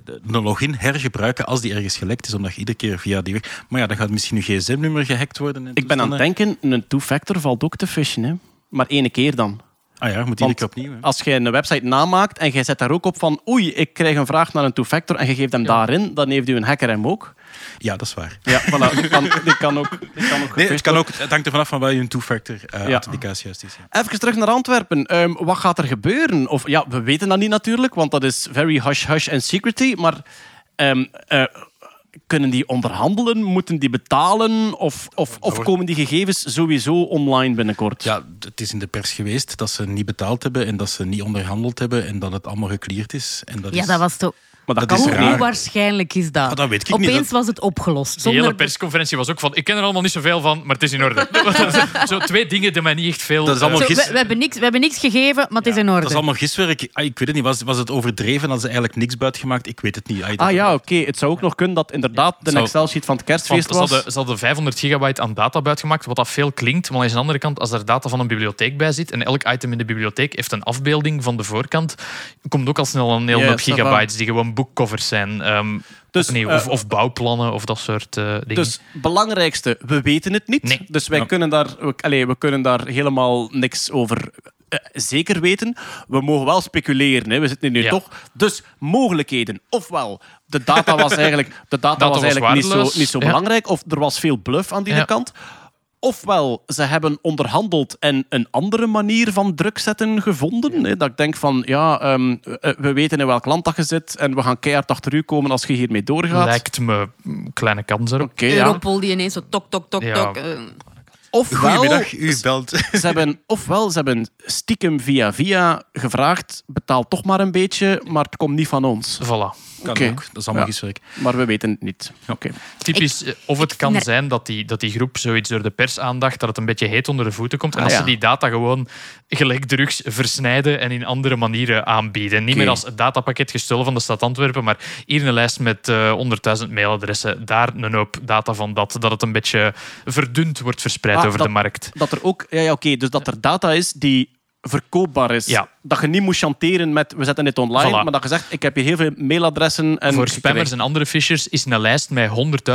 de, de login hergebruiken als die ergens gelekt is, omdat je iedere keer via die weg... Maar ja, dan gaat misschien je gsm-nummer gehackt worden. en Ik ben aan het denken, een two-factor valt ook te fishen. Hè? Maar één keer dan. Ah ja, je moet iedere keer opnieuw. hè. als je een website namaakt en je zet daar ook op van oei, ik krijg een vraag naar een two-factor en je geeft hem daarin, dan heeft u een hacker hem ook. Ja, dat is waar. Ja, voilà. Die kan, die kan ook, die kan ook Nee, het, kan ook, het hangt ervan af van waar je een two-factor eh, Ja. authenticatie juist is. Ja. Even terug naar Antwerpen. Ehm, wat gaat er gebeuren? Of, ja, we weten dat niet natuurlijk, want dat is very hush-hush en secrecy. Maar ehm, eh, kunnen die onderhandelen? Moeten die betalen? Of, of, of komen die gegevens sowieso online binnenkort? Ja, het is in de pers geweest dat ze niet betaald hebben en dat ze niet onderhandeld hebben en dat het allemaal gecleared is. En dat Ja, is... dat was toch... maar dat, dat kan is raar. Hoe niet. waarschijnlijk is dat? Ah, dat weet ik niet. Opeens Dat- was het opgelost. Die Zonder hele persconferentie was ook van, ik ken er allemaal niet zoveel van, maar het is in orde. zo twee dingen die mij niet echt veel... Dat is allemaal eh, Zo, gis- we, we hebben niks, we hebben niks gegeven, maar het is in orde. Dat is allemaal giswerk. Ah, ik weet het niet. Was, was het overdreven? Hadden ze eigenlijk niks buiten gemaakt? Ik weet het niet. Ah, ja, oké. Het zou ook nog kunnen dat inderdaad de zou- Excel-sheet van het Want kerstfeest ze was. hadden, ze hadden 500 gigabyte aan data buitgemaakt, wat dat veel klinkt. Maar aan de andere kant, als er data van een bibliotheek bij zit en elk item in de bibliotheek heeft een afbeelding van de voorkant, komt ook al snel een hele hoop gigabytes die gewoon boekcovers zijn. Ehm, Dus, opnieuw, eh, of, of bouwplannen of dat soort eh, dingen. Dus belangrijkste, we weten het niet. Nee. Dus wij Ja. kunnen, daar, we, allee, we kunnen daar helemaal niks over eh, zeker weten. We mogen wel speculeren, hè. we zitten hier nu Ja. toch. Dus mogelijkheden. Ofwel, de data was eigenlijk, de data Data was was eigenlijk niet, zo, niet zo Ja. belangrijk. Of er was veel bluff aan die Ja. kant. Ofwel, ze hebben onderhandeld en een andere manier van druk zetten gevonden. Hè, dat ik denk van, ja, ehm, eh, we weten in welk land dat je zit en we gaan keihard achter u komen als je hiermee doorgaat. Lijkt me een kleine kans erop. Oké, ja. Europol die ineens zo tok, tok, tok, Ja. tok. eh, Ofwel, Goedemiddag, u belt. ze hebben, ofwel, ze hebben stiekem via via gevraagd, betaal toch maar een beetje, maar het komt niet van ons. Voilà. Kan Oké. ook. Dat is allemaal Ja. Maar we weten het niet. Oké. Typisch, of het kan zijn dat die, dat die groep zoiets door de pers aandacht, dat het een beetje heet onder de voeten komt. En Ah, als ja. ze die data gewoon gelijk drugs versnijden en in andere manieren aanbieden. Niet meer als het datapakket gestolen van de stad Antwerpen, maar hier een lijst met eh 100.000 mailadressen. Daar een hoop data van dat. Dat het een beetje verdund wordt verspreid Ah, over dat- de markt. Dat er ook, ja, ja oké, dus dat er data is die verkoopbaar is. Ja. Dat je niet moet chanteren met we zetten dit online, Voilà. maar dat je zegt ik heb hier heel veel mailadressen. En Voor spammers en andere phishers is een lijst met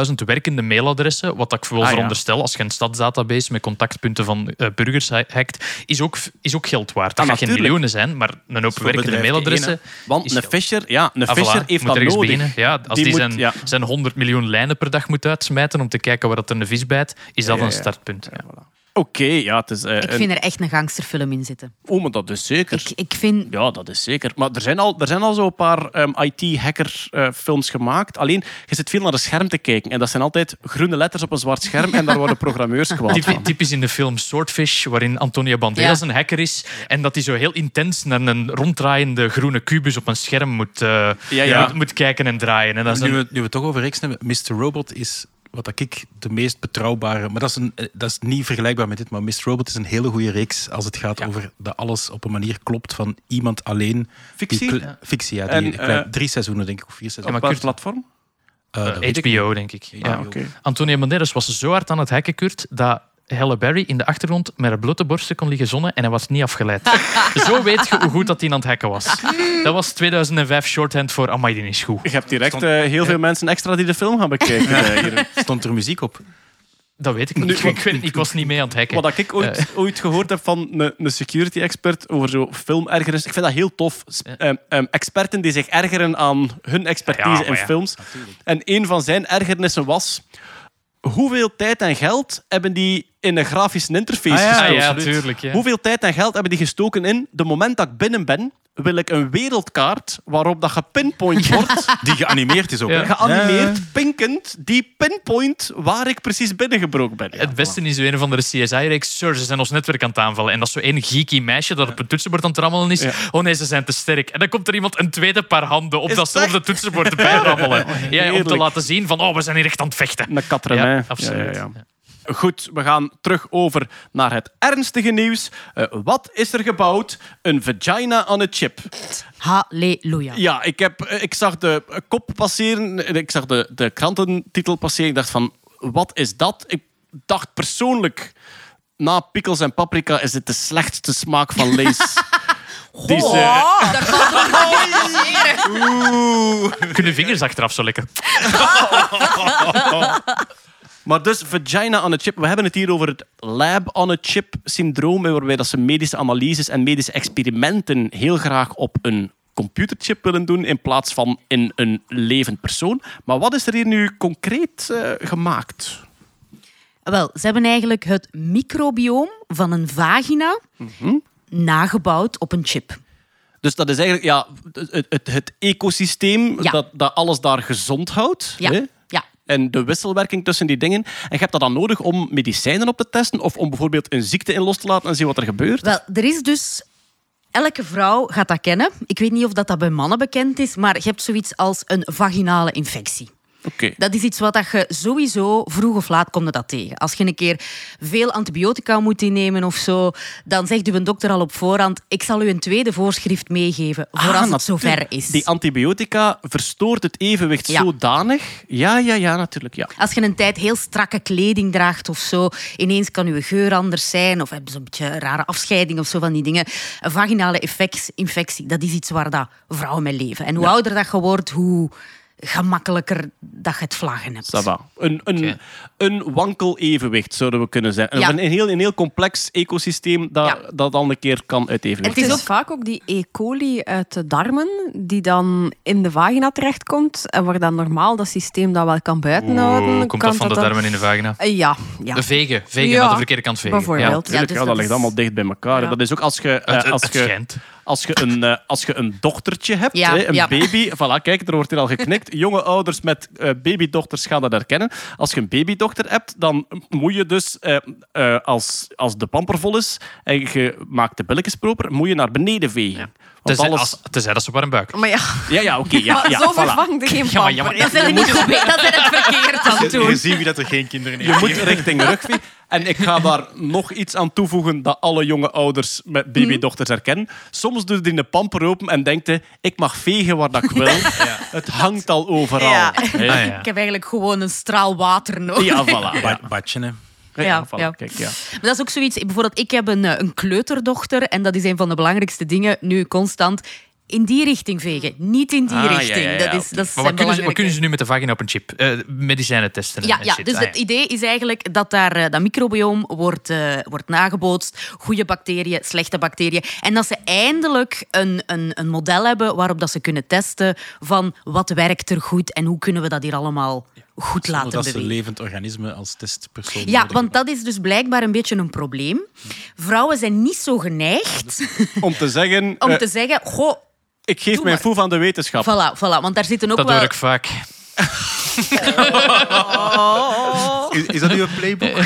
100.000 werkende mailadressen, wat ik wel Ah, ja. veronderstel, als je een stadsdatabase met contactpunten van eh, burgers ha- hackt, is ook, is ook geld waard. Dat Ah, gaat geen miljoenen zijn, maar een hoop werkende mailadressen... Want is een. Fisher, ja, een Ah, Fisher voilà. heeft moet dat ergens nodig. beginnen. Ja, als die, moet- zijn, ja. zijn 100 miljoen lijnen per dag moet uitsmijten om te kijken waar dat er een vis bijt, is dat Ja, een ja. startpunt. Ja. Oké, ja, het is. eh, Ik een- vind er echt een gangsterfilm in zitten. Oh, maar dat is zeker. Ik, ik vind... Ja, dat is zeker. Maar er zijn al, er zijn al zo'n paar IT-hacker-films gemaakt. Alleen, je zit veel naar het scherm te kijken. En dat zijn altijd groene letters op een zwart scherm. En daar worden programmeurs kwaad Typ- van. Typisch in de film Swordfish, waarin Antonio Banderas Ja. een hacker is en dat hij zo heel intens naar een ronddraaiende groene kubus op een scherm moet, eh, Ja, ja. Moet, moet kijken en draaien. En dat is Nu een- we, nu we het toch over reeks hebben, Mr. Robot is wat dat ik de meest betrouwbare... Maar dat is, een, eh, dat is niet vergelijkbaar met dit, maar Mr. Robot is een hele goede reeks als het gaat over dat alles op een manier klopt van iemand alleen. Fictie? Die Fictie, ja. En, Die, klein- eh, drie seizoenen, denk ik, of vier Op seizoenen. maar welk Kurt- platform? Eh, dat Eh, ik. HBO, denk ik. Ja. Oké. Antonio Banderas was zo hard aan het hacken, Kurt, dat Halle Berry in de achtergrond met haar blote borsten kon liggen zonnen en hij was niet afgeleid. zo weet je hoe goed dat hij aan het hacken was. Dat was 2005 shorthand voor Amai, die is goed. Je hebt direct eh, heel veel mensen extra die de film gaan bekijken. eh, hier. Stond er muziek op? Dat weet ik niet. Nu, ik, weet het niet. ik was niet mee aan het hacken. Wat ik ooit, ooit gehoord heb van een, een security expert over zo filmergernis. Ik vind dat heel tof. Ehm, ehm, experten die zich ergeren aan hun expertise Ja, in ja, films. En een van zijn ergernissen was... Hoeveel tijd en geld hebben die in een grafische interface Ah, ja, gestoken? Ja, absoluut. tuurlijk. Ja. Hoeveel tijd en geld hebben die gestoken in... De moment dat ik binnen ben, wil ik een wereldkaart waarop dat gepinpoint wordt... Die geanimeerd is ook. Ja. hè? geanimeerd, pinkend, die pinpoint waar ik precies binnengebroken ben. Het beste is zo een of andere CSI-reeks. Sir, ze zijn ons netwerk aan het aanvallen. En dat is zo één geeky meisje dat op een toetsenbord aan het rammelen is. Ja. Oh nee, ze zijn te sterk. En dan komt er iemand een tweede paar handen op Is datzelfde toetsenbord bij rammelen. Ja, om te laten zien van, oh, we zijn hier echt aan het vechten. Een katremijn. Ja, absoluut. Goed, we gaan terug over naar het ernstige nieuws. Eh, wat is er gebouwd? Een vagina on a chip. Halleluja. Ja, ik, heb, eh, ik zag de kop passeren. eh, Ik zag de, de krantentitel passeren. Ik dacht van, wat is dat? Ik dacht persoonlijk, na pickles en paprika is dit de slechtste smaak van Lees. Die ze, Kunnen vingers achteraf zo lekker. Maar dus vagina on a chip. We hebben het hier over het lab on a chip syndroom, waarbij dat ze medische analyses en medische experimenten heel graag op een computerchip willen doen in plaats van in een levend persoon. Maar wat is er hier nu concreet eh, gemaakt? Wel, ze hebben eigenlijk het microbioom van een vagina Mhm. nagebouwd op een chip. Dus dat is eigenlijk ja, het, het, het ecosysteem Ja. dat, dat alles daar gezond houdt. Ja, hè? En de wisselwerking tussen die dingen. En je hebt dat dan nodig om medicijnen op te testen of om bijvoorbeeld een ziekte in los te laten en zien wat er gebeurt. Wel, er is dus... Elke vrouw gaat dat kennen. Ik weet niet of dat, dat bij mannen bekend is, maar je hebt zoiets als een vaginale infectie. Dat is iets wat dat je sowieso vroeg of laat komt dat tegen. Als je een keer veel antibiotica moet innemen of zo, dan zegt uw dokter al op voorhand: ik zal u een tweede voorschrift meegeven voor Ah, als het zover is. Die antibiotica verstoort het evenwicht Ja. zodanig. Ja, ja, ja, natuurlijk. Ja. Als je een tijd heel strakke kleding draagt of zo, ineens kan je geur anders zijn of heb je zo'n beetje een rare afscheiding of zo van die dingen. Een vaginale infectie, dat is iets waar dat vrouwen mee leven. En hoe ouder dat je wordt, hoe gemakkelijker dat je het vlaggen hebt. Een, een, een wankel evenwicht, zouden we kunnen zeggen. Ja. Een, heel, een heel complex ecosysteem dat, Ja. dat al een keer kan uit evenwicht Het is is ook vaak ook die E. coli uit de darmen die dan in de vagina terechtkomt en waar dan normaal dat systeem dat wel kan buitenhouden. Oeh, komt kan dat van de dan- darmen in de vagina? Eh, Ja, ja. De vegen. Vegen Ja, naar de verkeerde kant vegen. bijvoorbeeld. Ja. Dus ja, dat dat ligt allemaal dicht bij elkaar. Ja. Dat is ook als je, eh, Het, het, als het je. Als je, een, eh, als je een dochtertje hebt, Ja, hè, een ja. baby. Voilà, kijk, er wordt hier al geknikt. Jonge ouders met eh, babydochters gaan dat herkennen. Als je een babydochter hebt, dan moet je dus, eh, als, als de pamper vol is en je maakt de billetjes proper, moet je naar beneden vegen. Tenzij, alles... als, tenzij dat ze warm buik. Maar ja, Ja, ja, oké. ja, ja, zo voilà. vervangt er geen Ja, maar- ja, maar- Dat zijn er niet be- dat zijn het verkeerd aan het Je ziet wie dat er geen kinderen Je heeft. moet richting rugby. En ik ga daar nog iets aan toevoegen dat alle jonge ouders met babydochters herkennen. Soms doet hij een pamper open en denkt hij, ik mag vegen waar dat ik wil. Het hangt al overal. Ja. Ah, ja. Ik heb eigenlijk gewoon een straal water nodig. Ja, voilà. Ba- Badje, Ja, voilà, ja. Kijk, ja. Maar dat is ook zoiets. Bijvoorbeeld, ik heb een, eh, een kleuterdochter en dat is een van de belangrijkste dingen nu constant. In die richting vegen, niet in die Ah, richting. ja, ja, dat is, dat Maar wat kunnen, ze, wat kunnen ze nu met de vagina op een chip? Eh, medicijnen testen. en- Ja, en ja shit. dus Ah, het idee is eigenlijk dat daar eh, dat microbioom wordt, eh, wordt nagebootst. Goede bacteriën, slechte bacteriën. En dat ze eindelijk een, een, een model hebben waarop dat ze kunnen testen van wat werkt er goed en hoe kunnen we dat hier allemaal goed Zonder laten dat ze levend organisme als testpersoon Ja, want dat is dus blijkbaar een beetje een probleem. Vrouwen zijn niet zo geneigd Om te zeggen, om eh, te zeggen... Goh, ik geef mijn voef aan de wetenschap. voilà, voilà. Want daar zitten ook Dat wel... hoor ik vaak. Is, is dat nu een playbook?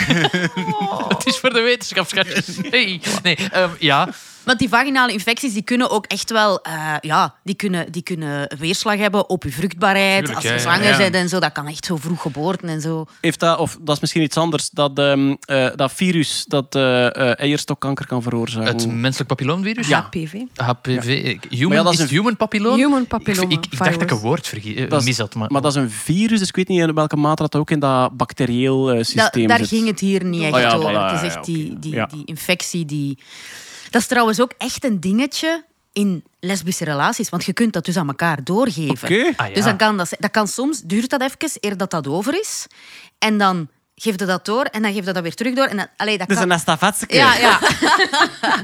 Het is voor de wetenschap, schatjes. Nee, nee ehm, ja. Want die vaginale infecties die kunnen ook echt wel eh, ja, die kunnen, die kunnen weerslag hebben op je vruchtbaarheid. Tuurlijk, als je zwanger ja. bent en zo. Dat kan echt zo vroeg geboorte en zo. Heeft dat, of dat is misschien iets anders, dat, ehm, eh, dat virus dat eh, eh, eierstokkanker kan veroorzaken. Het menselijk papilloomvirus? Ja. HPV. HPV. Human, dat is is het een- human papilloom? Human papilloma Ik, ik, ik dacht dat ik een woord is- mis had. Maar, Maar dat is een virus, dus ik weet niet in welke mate dat ook in dat bacterieel Da- systeem daar zit. ging het hier niet echt Oh ja, over. voilà, het is ja, echt die, die, Ja. die infectie die... Dat is trouwens ook echt een dingetje in lesbische relaties. Want je kunt dat dus aan elkaar doorgeven. Oké. Ah, ja. Dus dan kan dat, dat kan soms, duurt dat even, eer dat dat over is. En dan geeft je dat door en dan geeft je dat weer terug door. En dan, allee, dat kan... een estafetje. Ja, ja.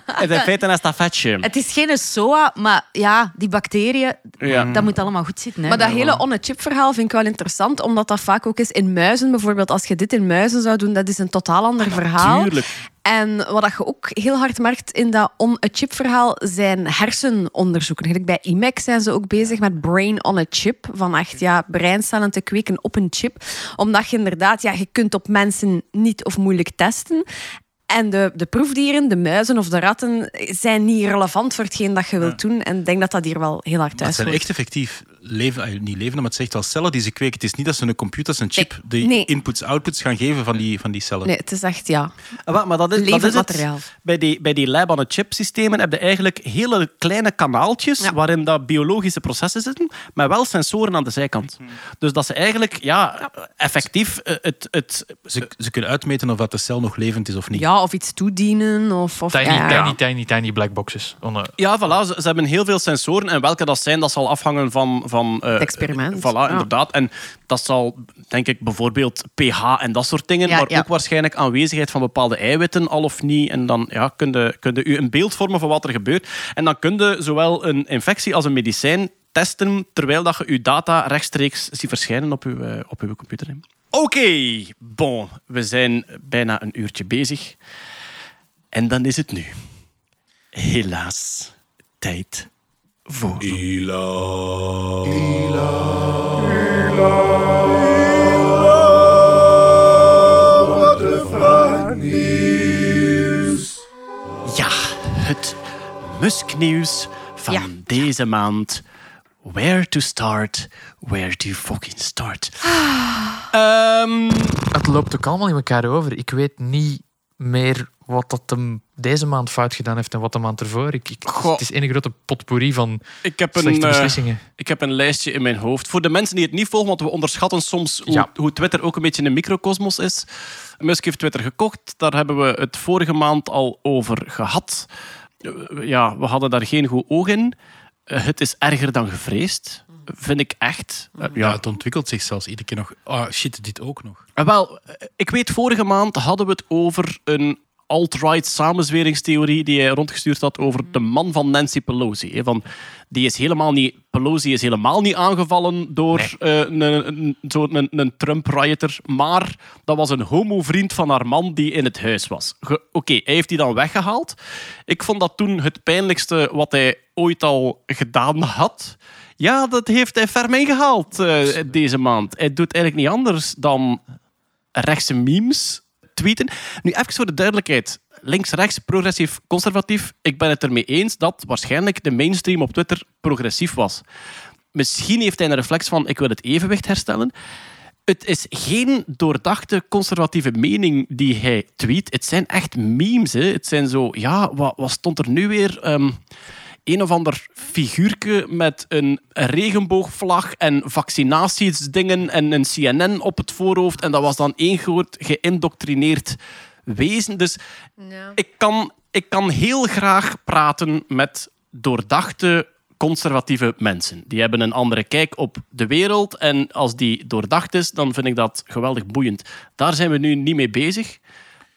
Het is in feite een estafetje. Het is geen SOA, maar ja, die bacteriën, Ja. dat moet allemaal goed zitten. Hè? Maar dat hele on-a-chip verhaal vind ik wel interessant, omdat dat vaak ook is in muizen. Bijvoorbeeld, als je dit in muizen zou doen, dat is een totaal ander verhaal. Tuurlijk. En wat dat je ook heel hard merkt in dat on-a-chip verhaal zijn hersenonderzoeken. Gelijk Bij IMEX zijn ze ook bezig met brain on a chip. Van echt ja, breincellen te kweken op een chip. Omdat je inderdaad, ja, je kunt op mensen niet of moeilijk testen. En de, de proefdieren, de muizen of de ratten, zijn niet relevant voor hetgeen dat je wilt doen. En ik denk dat dat hier wel heel hard Dat thuis zijn hoort. echt effectief leven, eh, niet levende, maar het zegt wel cellen die ze kweken. Het is niet dat ze een computer, een chip, die Nee. inputs, outputs gaan geven van die, van die cellen. Nee, het is echt, ja. Ah, Maar dat is, dat is materiaal. Bij die, bij die lab-on-a-chip systemen heb je eigenlijk hele kleine kanaaltjes Ja. waarin dat biologische processen zitten, maar wel sensoren aan de zijkant. Dus dat ze eigenlijk ja, effectief eh, het, het, Ze, ze kunnen uitmeten of dat de cel nog levend is of niet. Ja, of iets toedienen. Of, of, Tiny, ja, ja. tiny, tiny, tiny black boxes. On Ja, voilà, ze, ze hebben heel veel sensoren. En welke dat zijn, dat zal afhangen van... van eh, Het experiment. Voilà, Ja. inderdaad. En dat zal, denk ik, bijvoorbeeld pH en dat soort dingen. Ja, maar ja. ook waarschijnlijk aanwezigheid van bepaalde eiwitten, al of niet. En dan ja, kun, je, kun je u een beeld vormen van wat er gebeurt. En dan kun je zowel een infectie als een medicijn testen, terwijl dat je je data rechtstreeks ziet verschijnen op uw, eh, op uw computer. Oké, bon. We zijn bijna een uurtje bezig. En dan is het nu. Helaas tijd voor. Ja, het musknieuws van Ja. deze maand. Where to start, where to fucking start. Ehm, Het loopt ook allemaal in elkaar over. Ik weet niet meer wat dat hem deze maand fout gedaan heeft en wat de maand ervoor. Ik, ik- Goh. het is één grote potpourri van ik, heb een, slechte eh, beslissingen. ik heb een lijstje in mijn hoofd. Voor de mensen die het niet volgen, want we onderschatten soms hoe, Ja. hoe Twitter ook een beetje een microcosmos is. Musk heeft Twitter gekocht. Daar hebben we het vorige maand al over gehad. Eh, Ja, we hadden daar geen goed oog in. Eh, Het is erger dan gevreesd, vind ik echt. Ja, het ontwikkelt zich zelfs iedere keer nog. Ah, shit, dit ook nog. Wel, ik weet, vorige maand hadden we het over een alt-right samenzweringstheorie die hij rondgestuurd had over de man van Nancy Pelosi. hè, Van, die is helemaal niet, Pelosi is helemaal niet aangevallen door eh, een, een, Trump-rioter, maar dat was een homo-vriend van haar man die in het huis was. Oké, hij heeft die dan weggehaald. Ik vond dat toen het pijnlijkste wat hij ooit al gedaan had. Ja, dat heeft hij ferm ingehaald eh, deze maand. Hij doet eigenlijk niet anders dan rechtse memes tweeten. Nu, even voor de duidelijkheid. Links, rechts, progressief, conservatief. Ik ben het ermee eens dat waarschijnlijk de mainstream op Twitter progressief was. Misschien heeft hij een reflex van ik wil het evenwicht herstellen. Het is geen doordachte conservatieve mening die hij tweet. Het zijn echt memes. Hè. Het zijn zo, ja, wat, wat stond er nu weer? Ehm, een of ander figuurke met een regenboogvlag en vaccinatiesdingen en een CNN op het voorhoofd. En dat was dan één groot geïndoctrineerd wezen. Dus ik, kan, ik kan heel graag praten met doordachte conservatieve mensen. Die hebben een andere kijk op de wereld. En als die doordacht is, dan vind ik dat geweldig boeiend. Daar zijn we nu niet mee bezig.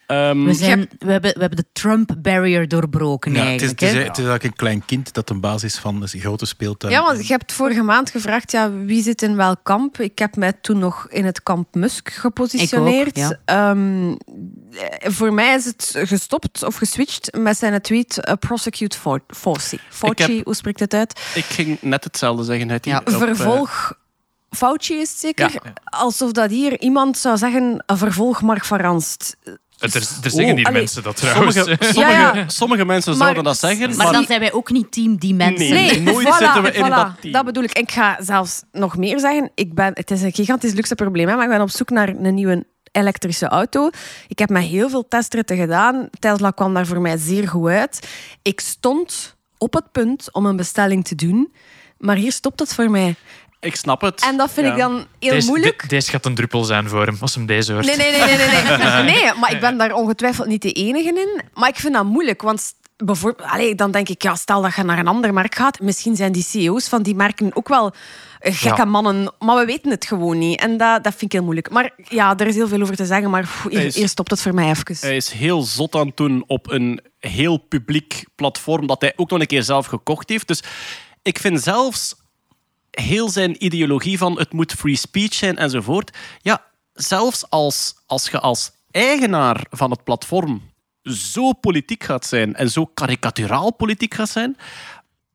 Ehm, We, zijn, we, hebben, we hebben de Trump-barrier doorbroken Ja, het, is, eigenlijk. het, is, hè. het is eigenlijk een klein kind dat een basis van een grote speeltuin Ja, want je hebt vorige maand gevraagd ja, wie zit in welk kamp. Ik heb mij toen nog in het kamp Musk gepositioneerd. Ik ook, Ehm, eh, voor mij is het gestopt of geswitcht met zijn tweet eh, prosecute Fau- Fauci. Fauci, heb- hoe spreekt het uit? ik ging net hetzelfde zeggen. Het Ja. op, Vervolg Fauci is het zeker. Ja. Alsof dat hier iemand zou zeggen, vervolg Mark van Ranst. Er, er zeggen hier allee, mensen dat trouwens. Sommige, sommige, Ja, ja. sommige mensen Maar- zouden dat zeggen, maar, Maar dan zijn wij ook niet team die mensen. Nee. Nee, nooit voilà, zitten we in voilà. dat team. bedoel ik. Ik ga zelfs nog meer zeggen. Ik ben, het is een gigantisch luxe probleem, hè, maar ik ben op zoek naar een nieuwe elektrische auto. Ik heb met heel veel testritten gedaan. Tesla kwam daar voor mij zeer goed uit. Ik stond op het punt om een bestelling te doen, maar hier stopt het voor mij. Ik snap het. En dat vind Ja. ik dan heel Deze, moeilijk. de- deze gaat een druppel zijn voor hem, als hem deze hoort. Nee, nee, nee, nee, nee, nee. Nee, maar ik ben daar ongetwijfeld niet de enige in. Maar ik vind dat moeilijk, want bijvoorbeeld, allee, dan denk ik, ja, stel dat je naar een ander merk gaat, misschien zijn die CEO's van die merken ook wel eh, gekke Ja. mannen, maar we weten het gewoon niet. En dat, dat vind ik heel moeilijk. Maar ja, er is heel veel over te zeggen, maar pff, hier, Hij is- hier stopt het voor mij even. Hij is heel zot aan het doen op een heel publiek platform dat hij ook nog een keer zelf gekocht heeft. Dus ik vind zelfs heel zijn ideologie van het moet free speech zijn enzovoort. Ja, zelfs als, als je als eigenaar van het platform zo politiek gaat zijn en zo karikaturaal politiek gaat zijn,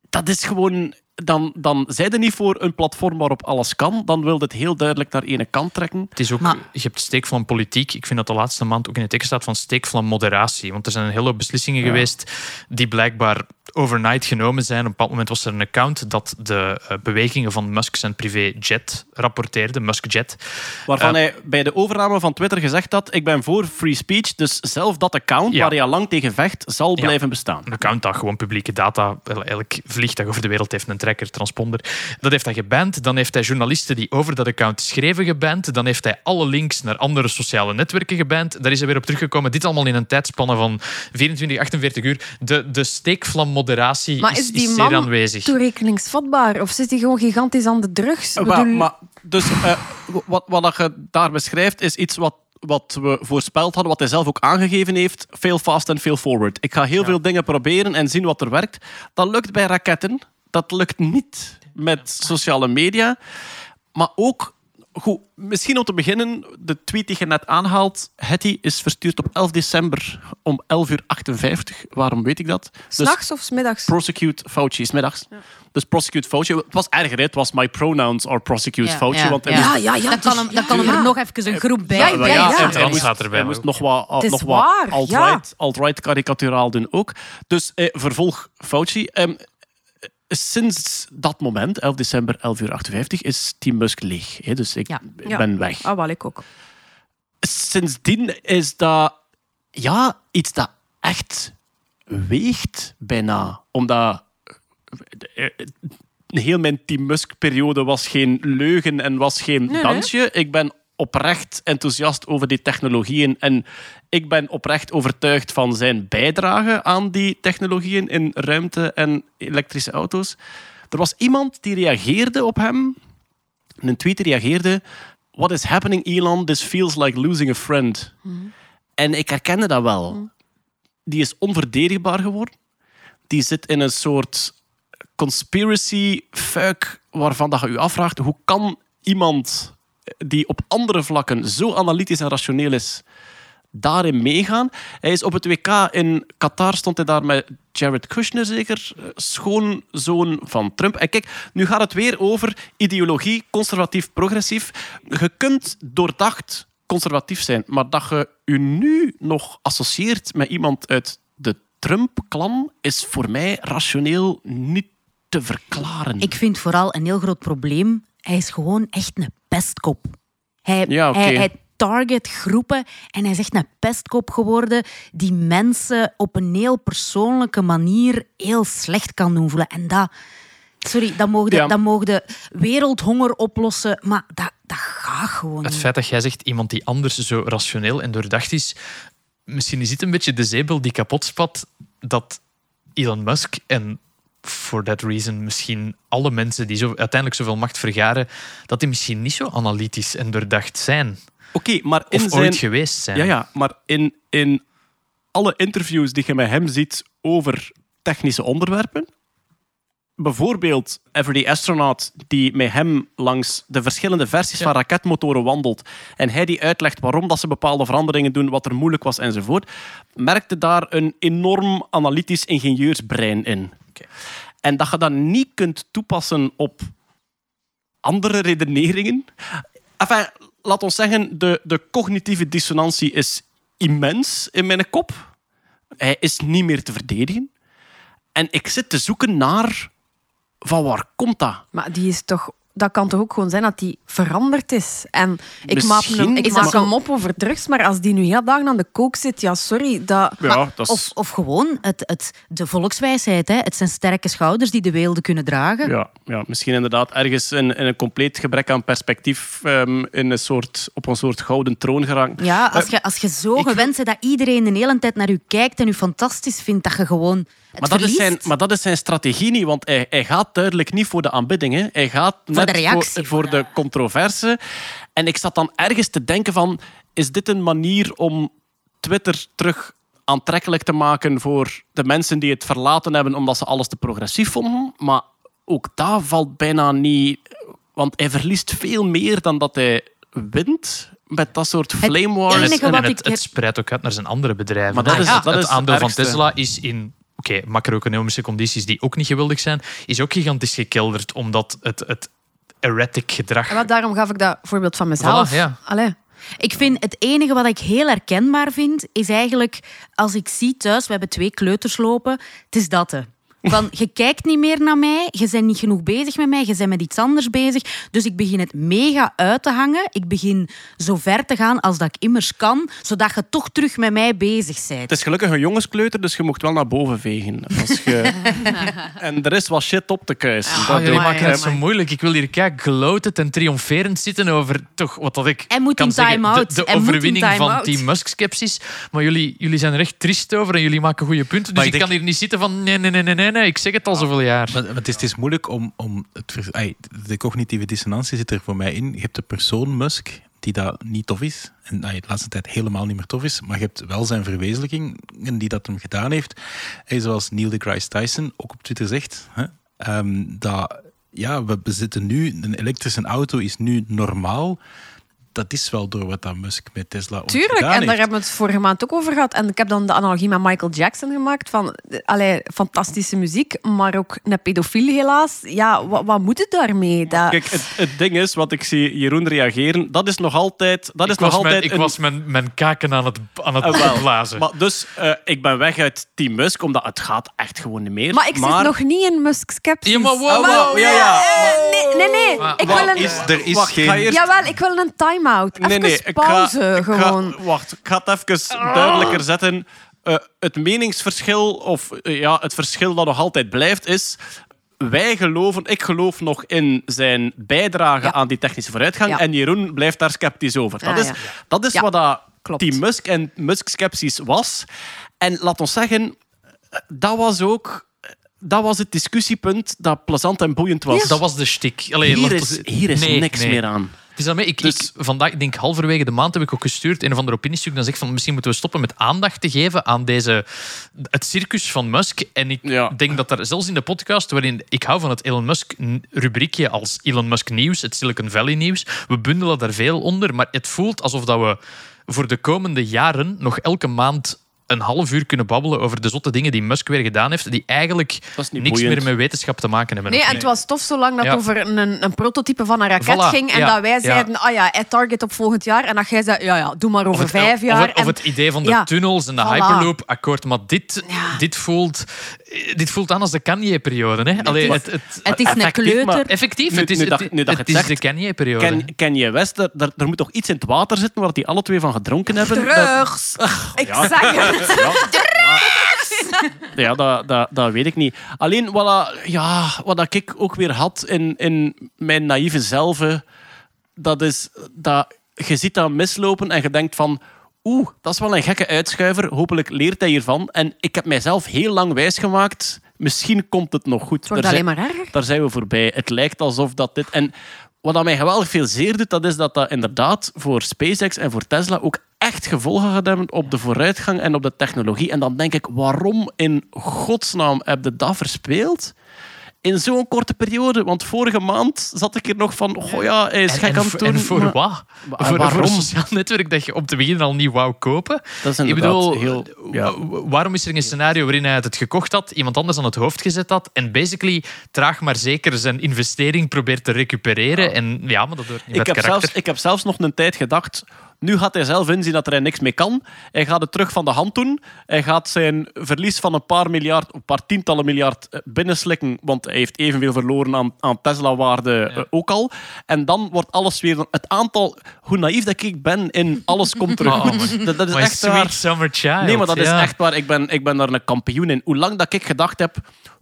dat is gewoon... Dan, dan zijn er niet voor een platform waarop alles kan. Dan wil het heel duidelijk naar ene kant trekken. Het is ook, Maar- je hebt steekvlam politiek. Ik vind dat de laatste maand ook in het teken staat van steekvlam moderatie. Want er zijn een hele hoop beslissingen geweest die blijkbaar overnight genomen zijn. Op een bepaald moment was er een account dat de eh, bewegingen van Musk zijn privéjet rapporteerde, Muskjet. Waarvan Eh, hij bij de overname van Twitter gezegd had: Ik ben voor free speech, dus zelf dat account Ja. waar hij al lang tegen vecht, zal Ja. blijven bestaan. Een account dat gewoon publieke data, elk vliegtuig over de wereld heeft een tracker, transponder. Dat heeft hij geband. Dan heeft hij journalisten die over dat account schreven geband. Dan heeft hij alle links naar andere sociale netwerken geband. Daar is hij weer op teruggekomen. Dit allemaal in een tijdspanne van 24, 48 uur. De, de steekvlammoderatie Maar is, is die is zeer man aanwezig. toerekeningsvatbaar? Of zit hij gewoon gigantisch aan de drugs? Ik Maar, bedoel- maar, dus eh, wat, wat dat je daar beschrijft, is iets wat, wat we voorspeld hadden, wat hij zelf ook aangegeven heeft. Fail fast and fail forward. Ik ga heel veel dingen proberen en zien wat er werkt. Dat lukt bij raketten. Dat lukt niet met sociale media. Maar ook, goed, misschien om te beginnen, de tweet die je net aanhaalt, Hetty is verstuurd op 11 december om 11 uur 58. Waarom weet ik dat? Dus S'nachts of s'middags? prosecute Fauci, is middags. Dus prosecute Fauci. Het was erger, hè. het was my pronouns or prosecute Ja, Fauci. ja, Want ja. Ja, ja, ja. Dan kan, hem, dan kan hem er nog even een groep bij. Ja, Ja, ja, ja. en Trans hij moest, staat erbij hij moest ook. nog wat, Het is nog wat alt-right, alt-right karikaturaal doen ook. Dus eh, vervolg Fauci. Ehm, sinds dat moment, 11 december, 11 uur 58, is Team Musk leeg. Hè? Dus ik Ja. Ben weg. Ah, wel, ik ook. Sindsdien is dat ja, iets dat echt weegt bijna. Omdat eh, heel mijn Team Musk-periode was geen leugen en was geen nee. dansje. Ik ben oprecht enthousiast over die technologieën en ik ben oprecht overtuigd van zijn bijdrage aan die technologieën in ruimte en elektrische auto's. Er was iemand die reageerde op hem. Een tweet reageerde... What is happening, Elon? This feels like losing a friend. En ik herkende dat wel. Die is onverdedigbaar geworden. Die zit in een soort conspiracy fuik waarvan dat je je afvraagt hoe kan iemand die op andere vlakken zo analytisch en rationeel is, daarin meegaan. Hij is op het WK in Qatar, stond hij daar met Jared Kushner zeker, eh, schoonzoon van Trump. En kijk, nu gaat het weer over ideologie, conservatief, progressief. Je kunt doordacht conservatief zijn, maar dat je je nu nog associeert met iemand uit de Trump-klan is voor mij rationeel niet te verklaren. Ik vind vooral een heel groot probleem. Hij is gewoon echt een pestkop. Hij, Ja, oké. hij, hij targetgroepen. En hij is echt een pestkop geworden die mensen op een heel persoonlijke manier heel slecht kan doen voelen. En dat... Sorry, dat mogen, Ja. dat mogen wereldhonger oplossen, maar dat, dat gaat gewoon Het niet. feit dat jij zegt iemand die anders zo rationeel en doordacht is, misschien is dit een beetje de zeebel die kapot spat dat Elon Musk en for that reason misschien alle mensen die zo, uiteindelijk zoveel macht vergaren, dat die misschien niet zo analytisch en doordacht zijn. Oké, maar in Of zijn... ooit geweest zijn. Ja, ja, maar in, in alle interviews die je met hem ziet over technische onderwerpen, bijvoorbeeld Everyday Astronaut, die met hem langs de verschillende versies Ja. van raketmotoren wandelt en hij die uitlegt waarom dat ze bepaalde veranderingen doen, wat er moeilijk was enzovoort, merkte daar een enorm analytisch ingenieursbrein in. En dat je dat niet kunt toepassen op andere redeneringen. Enfin, laat ons zeggen, de, de cognitieve dissonantie is immens in mijn kop. Hij is niet meer te verdedigen. En ik zit te zoeken naar... Van waar komt dat? Maar die is toch... Dat kan toch ook gewoon zijn dat die veranderd is. En ik maak Misschien, hem, ik is maak dat zo- hem op over drugs, maar als die nu heel dagen aan de kook zit, ja, sorry, dat... Ja, dat is... Of, of gewoon het, het, de volkswijsheid. Hè. Het zijn sterke schouders die de weelde kunnen dragen. Ja, ja, misschien inderdaad ergens in, in een compleet gebrek aan perspectief ehm, in een soort, op een soort gouden troon geraakt. Ja, als je, als je zo ik- gewend bent dat iedereen de hele tijd naar u kijkt en u fantastisch vindt, dat je gewoon Maar dat, is zijn, maar dat is zijn strategie niet, want hij, hij gaat duidelijk niet voor de aanbidding. Hè. Hij gaat net de reactie, voor, voor voor de controverse. En ik zat dan ergens te denken van, is dit een manier om Twitter terug aantrekkelijk te maken voor de mensen die het verlaten hebben omdat ze alles te progressief vonden? Maar ook daar valt bijna niet... Want hij verliest veel meer dan dat hij wint met dat soort flame wars. En het, en het, ik het spreidt ook uit naar zijn andere bedrijven. Maar dat is- het, dat het is aandeel van. Tesla is in oké, macro-economische condities die ook niet geweldig zijn, is ook gigantisch gekelderd omdat het, het erratic gedrag... En wat, daarom gaf ik dat voorbeeld van mezelf. Voilà, ja. Allee. Ik vind het enige wat ik heel herkenbaar vind, is eigenlijk als ik zie thuis, we hebben twee kleuters lopen, het is dat. hè. Van, je kijkt niet meer naar mij, je bent niet genoeg bezig met mij, je bent met iets anders bezig. Dus ik begin het mega uit te hangen. Ik begin zo ver te gaan als dat ik immers kan, zodat je toch terug met mij bezig bent. Het is gelukkig een jongenskleuter, dus je mocht wel naar boven vegen. Als je... en er is wat shit op te kuisen. Oh, Dat jullie maken het zo moeilijk. Ik wil hier kijk gloated en triomferend zitten over toch wat dat ik Hij moet kan zeggen, time-out. de, de overwinning van. Team Musk-skepsis. Maar jullie, jullie zijn er echt triest over en jullie maken goede punten. Dus Maar ik ik kan hier niet zitten van nee, nee, nee, nee, nee, nee. Ik zeg het al zoveel jaar. Maar, maar het, is, het is moeilijk om... om het, de cognitieve dissonantie zit er voor mij in. Je hebt de persoon Musk, die dat niet tof is. En ai, de laatste tijd helemaal niet meer tof is. Maar je hebt wel zijn verwezenlijking die dat hem gedaan heeft. En zoals Neil deGrasse Tyson ook op Twitter zegt... Hè, ehm, dat ja, we zitten nu... Een elektrische auto is nu normaal. Dat is wel door wat dat Musk met Tesla Tuurlijk, en daar heeft. hebben we het vorige maand ook over gehad. En ik heb dan de analogie met Michael Jackson gemaakt. Van, allee, fantastische muziek, maar ook een pedofiel helaas. Ja, wat, wat moet het daarmee? Dat, Kijk, het, het ding is, wat ik zie Jeroen reageren, dat is nog altijd... Dat is ik nog was, mijn, altijd ik een- was mijn, mijn kaken aan het, aan het Ah, wel. blazen. Maar dus, eh, ik ben weg uit Team Musk, omdat het gaat echt gewoon niet meer. maar ik zit nog niet in Musk-skepsis. Ja, maar wow, ja, ja. Eh, nee, nee, nee. Maar ik wil een... Is, er is Wacht, geen... eerst- Jawel, ik wil een time-out. Even Nee, nee, ik ga, pauze, ik ga- gewoon. wacht, ik ga het even duidelijker zetten. Eh, het meningsverschil, of eh, ja, het verschil dat nog altijd blijft, is... Wij geloven, ik geloof nog in zijn bijdrage Ja. aan die technische vooruitgang. Ja. En Jeroen blijft daar sceptisch over. Dat is, ja. dat is Ja, wat dat klopt. Team Musk en Musk-sceptisch was. En laat ons zeggen, dat was ook dat was het discussiepunt dat plezant en boeiend was. Dat was de shtick. Allee, hier, is, hier is Nee, niks nee. meer aan. Het is daarmee, ik, Dus- ik, vandaag, ik denk halverwege de maand heb ik ook gestuurd een of ander opiniestuk dat zegt van misschien moeten we stoppen met aandacht te geven aan deze, het circus van Musk. En ik Ja. denk dat er zelfs in de podcast, waarin ik hou van het Elon Musk rubriekje als Elon Musk nieuws, het Silicon Valley nieuws, we bundelen daar veel onder, maar het voelt alsof dat we voor de komende jaren nog elke maand een half uur kunnen babbelen over de zotte dingen die Musk weer gedaan heeft, die eigenlijk niks boeiend. meer met wetenschap te maken hebben. Nee, en het was tof zolang dat Ja. het over een, een prototype van een raket Voilà, ging. En ja, dat wij zeiden, ah ja, het target op volgend jaar. En dat jij zei, ja, ja, doe maar over het, vijf of jaar. het- of En- het idee van de Ja. tunnels en de Voilà. Hyperloop, akkoord. Maar dit, Ja. dit, voelt, dit voelt aan als de Kanye-periode. hè. Allee, het, het, Het is een maar- kleuter. effectief, Nu- het is, nu dat- het, nu dat het je het is de Kanye-periode. Ken, Kanye West, er, er, er moet toch iets in het water zitten waar die alle twee van gedronken hebben? Dat- Drugs. Ik zeg het. Ja, dat, dat, dat weet ik niet. Alleen wat, dat- ja, wat ik ook weer had in, in mijn naïeve zelf, dat is dat je ziet dat mislopen en je denkt van oeh, dat is wel een gekke uitschuiver. Hopelijk leert hij hiervan. En ik heb mijzelf heel lang wijsgemaakt, misschien komt het nog goed. Het wordt Daar alleen zijn- maar erger. daar zijn we voorbij. Het lijkt alsof dat dit... En wat dat mij geweldig veel zeer doet, dat is dat dat inderdaad voor SpaceX en voor Tesla ook echt gevolgen gaat hebben op de vooruitgang en op de technologie. En dan denk ik, waarom in godsnaam heb je dat verspeeld? In zo'n korte periode. Want vorige maand zat ik hier nog van, oh ja, hij is En, gek en, aan het voor- doen. en voor maar- wat? Maar Voor, voor waarom? een sociaal netwerk dat je op te beginnen al niet wou kopen? Dat is Ik bedoel, heel... Ja. wa- waarom is er een scenario waarin hij het gekocht had, iemand anders aan het hoofd gezet had en basically traag maar zeker zijn investering probeert te recupereren? En ja, maar dat hoort niet Ik heb, karakter. zelfs, ik heb zelfs nog een tijd gedacht. Nu gaat hij zelf inzien dat er hij niks mee kan. Hij gaat het terug van de hand doen. Hij gaat zijn verlies van een paar miljard, een paar tientallen miljard eh, binnenslikken. Want hij heeft evenveel verloren aan, aan Tesla-waarde eh, ook al. En dan wordt alles weer. Het aantal. Hoe naïef dat ik ben in alles komt terug. Oh, goed. dat, dat is My echt sweet waar. summer child. Nee, maar dat is echt waar. Ik ben, ik ben daar een kampioen in. Hoe lang dat ik gedacht heb.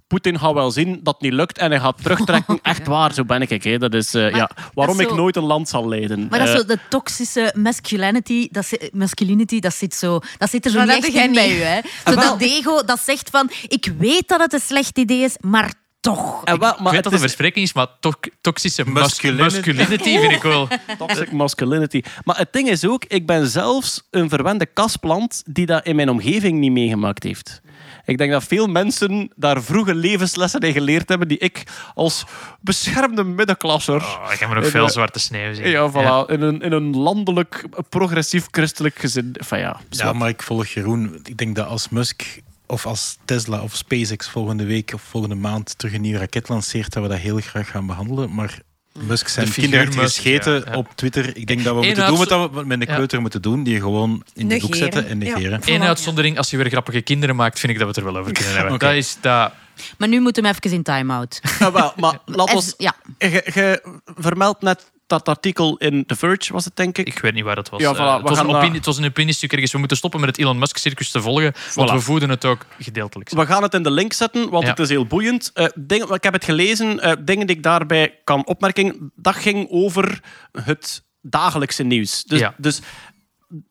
Poetin gaat wel zien dat het niet lukt en hij gaat terugtrekken. Echt waar, zo ben ik. Hè. Dat is eh, ja, waarom dat is ik zo- nooit een land zal leiden. Maar dat is Eh, zo de toxische masculinity, dat, masculinity, dat zit, zo, dat zit er zo echt in bij u. Hè? Zo dat ego dat zegt van, ik weet dat het een slecht idee is, maar toch. en wel, Ik maar weet het dat de is verspreking is, maar to toxische Masculinity. masculinity vind ik wel. toxic masculinity. Maar het ding is ook, ik ben zelfs een verwende kasplant die dat in mijn omgeving niet meegemaakt heeft. Ik denk dat veel mensen daar vroege levenslessen in geleerd hebben die ik als beschermde middenklasser... Oh, ik heb me nog In veel de- zwarte sneeuw zien. Ja, voilà. In, een, in een landelijk, progressief-christelijk gezin. Enfin, ja, Ja, maar ik volg Jeroen. Ik denk dat als Musk of als Tesla of SpaceX volgende week of volgende maand terug een nieuwe raket lanceert, dat we dat heel graag gaan behandelen. Maar Musk zijn De kinderen gescheten ja, ja. op Twitter. Ik denk dat we Eén moeten doen wat we met een Ja. kleuter moeten doen. Die gewoon in de hoek zetten en Ja. negeren. Eén uitzondering, als je weer grappige kinderen maakt, vind ik dat we het er wel over kunnen hebben. Oké. Dat is dat... Maar nu moeten we even in time-out. Ah, wel, maar laat ons... ja. Je, je vermeldt net dat artikel in The Verge, was het denk ik? Ik weet niet waar dat was. Ja, Eh, voilà, het, we was gaan een opinie, het was een opiniestuk ergens. We moeten stoppen met het Elon Musk-circus te volgen, want we voeden het ook gedeeltelijk. We gaan het in de link zetten, want Ja. het is heel boeiend. Eh, ik heb het gelezen, eh, dingen die ik daarbij kan opmerken. Dat ging over het dagelijkse nieuws. Dus, Ja. dus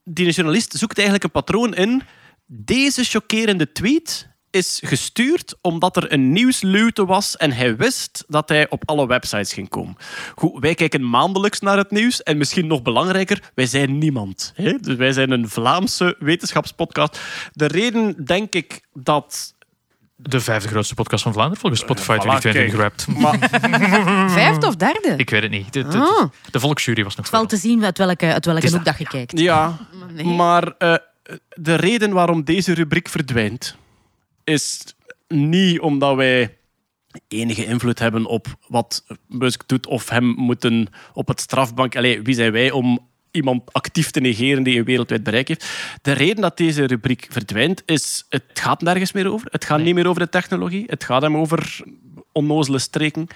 die journalist zoekt eigenlijk een patroon in. Deze chockerende tweet is gestuurd omdat er een nieuwsluwte was en hij wist dat hij op alle websites ging komen. Goed, wij kijken maandelijks naar het nieuws en misschien nog belangrijker, wij zijn niemand. Hè? Dus wij zijn een Vlaamse wetenschapspodcast. De reden, denk ik, dat De vijfde grootste podcast van Vlaanderen, volgens Spotify voilà, 2020 kijk. gerapt. Maar Vijfde of derde? Ik weet het niet. De, de, Ah. de volksjury was nog Het valt te zien uit welke, uit welke hoek dat, je kijkt. Ja, Nee. maar eh, de reden waarom deze rubriek verdwijnt, is niet omdat wij enige invloed hebben op wat Musk doet of hem moeten op het strafbank. Allee, wie zijn wij om iemand actief te negeren die een wereldwijd bereik heeft? De reden dat deze rubriek verdwijnt, is het gaat nergens meer over. Het gaat niet meer over de technologie. Het gaat hem over onnozele streken.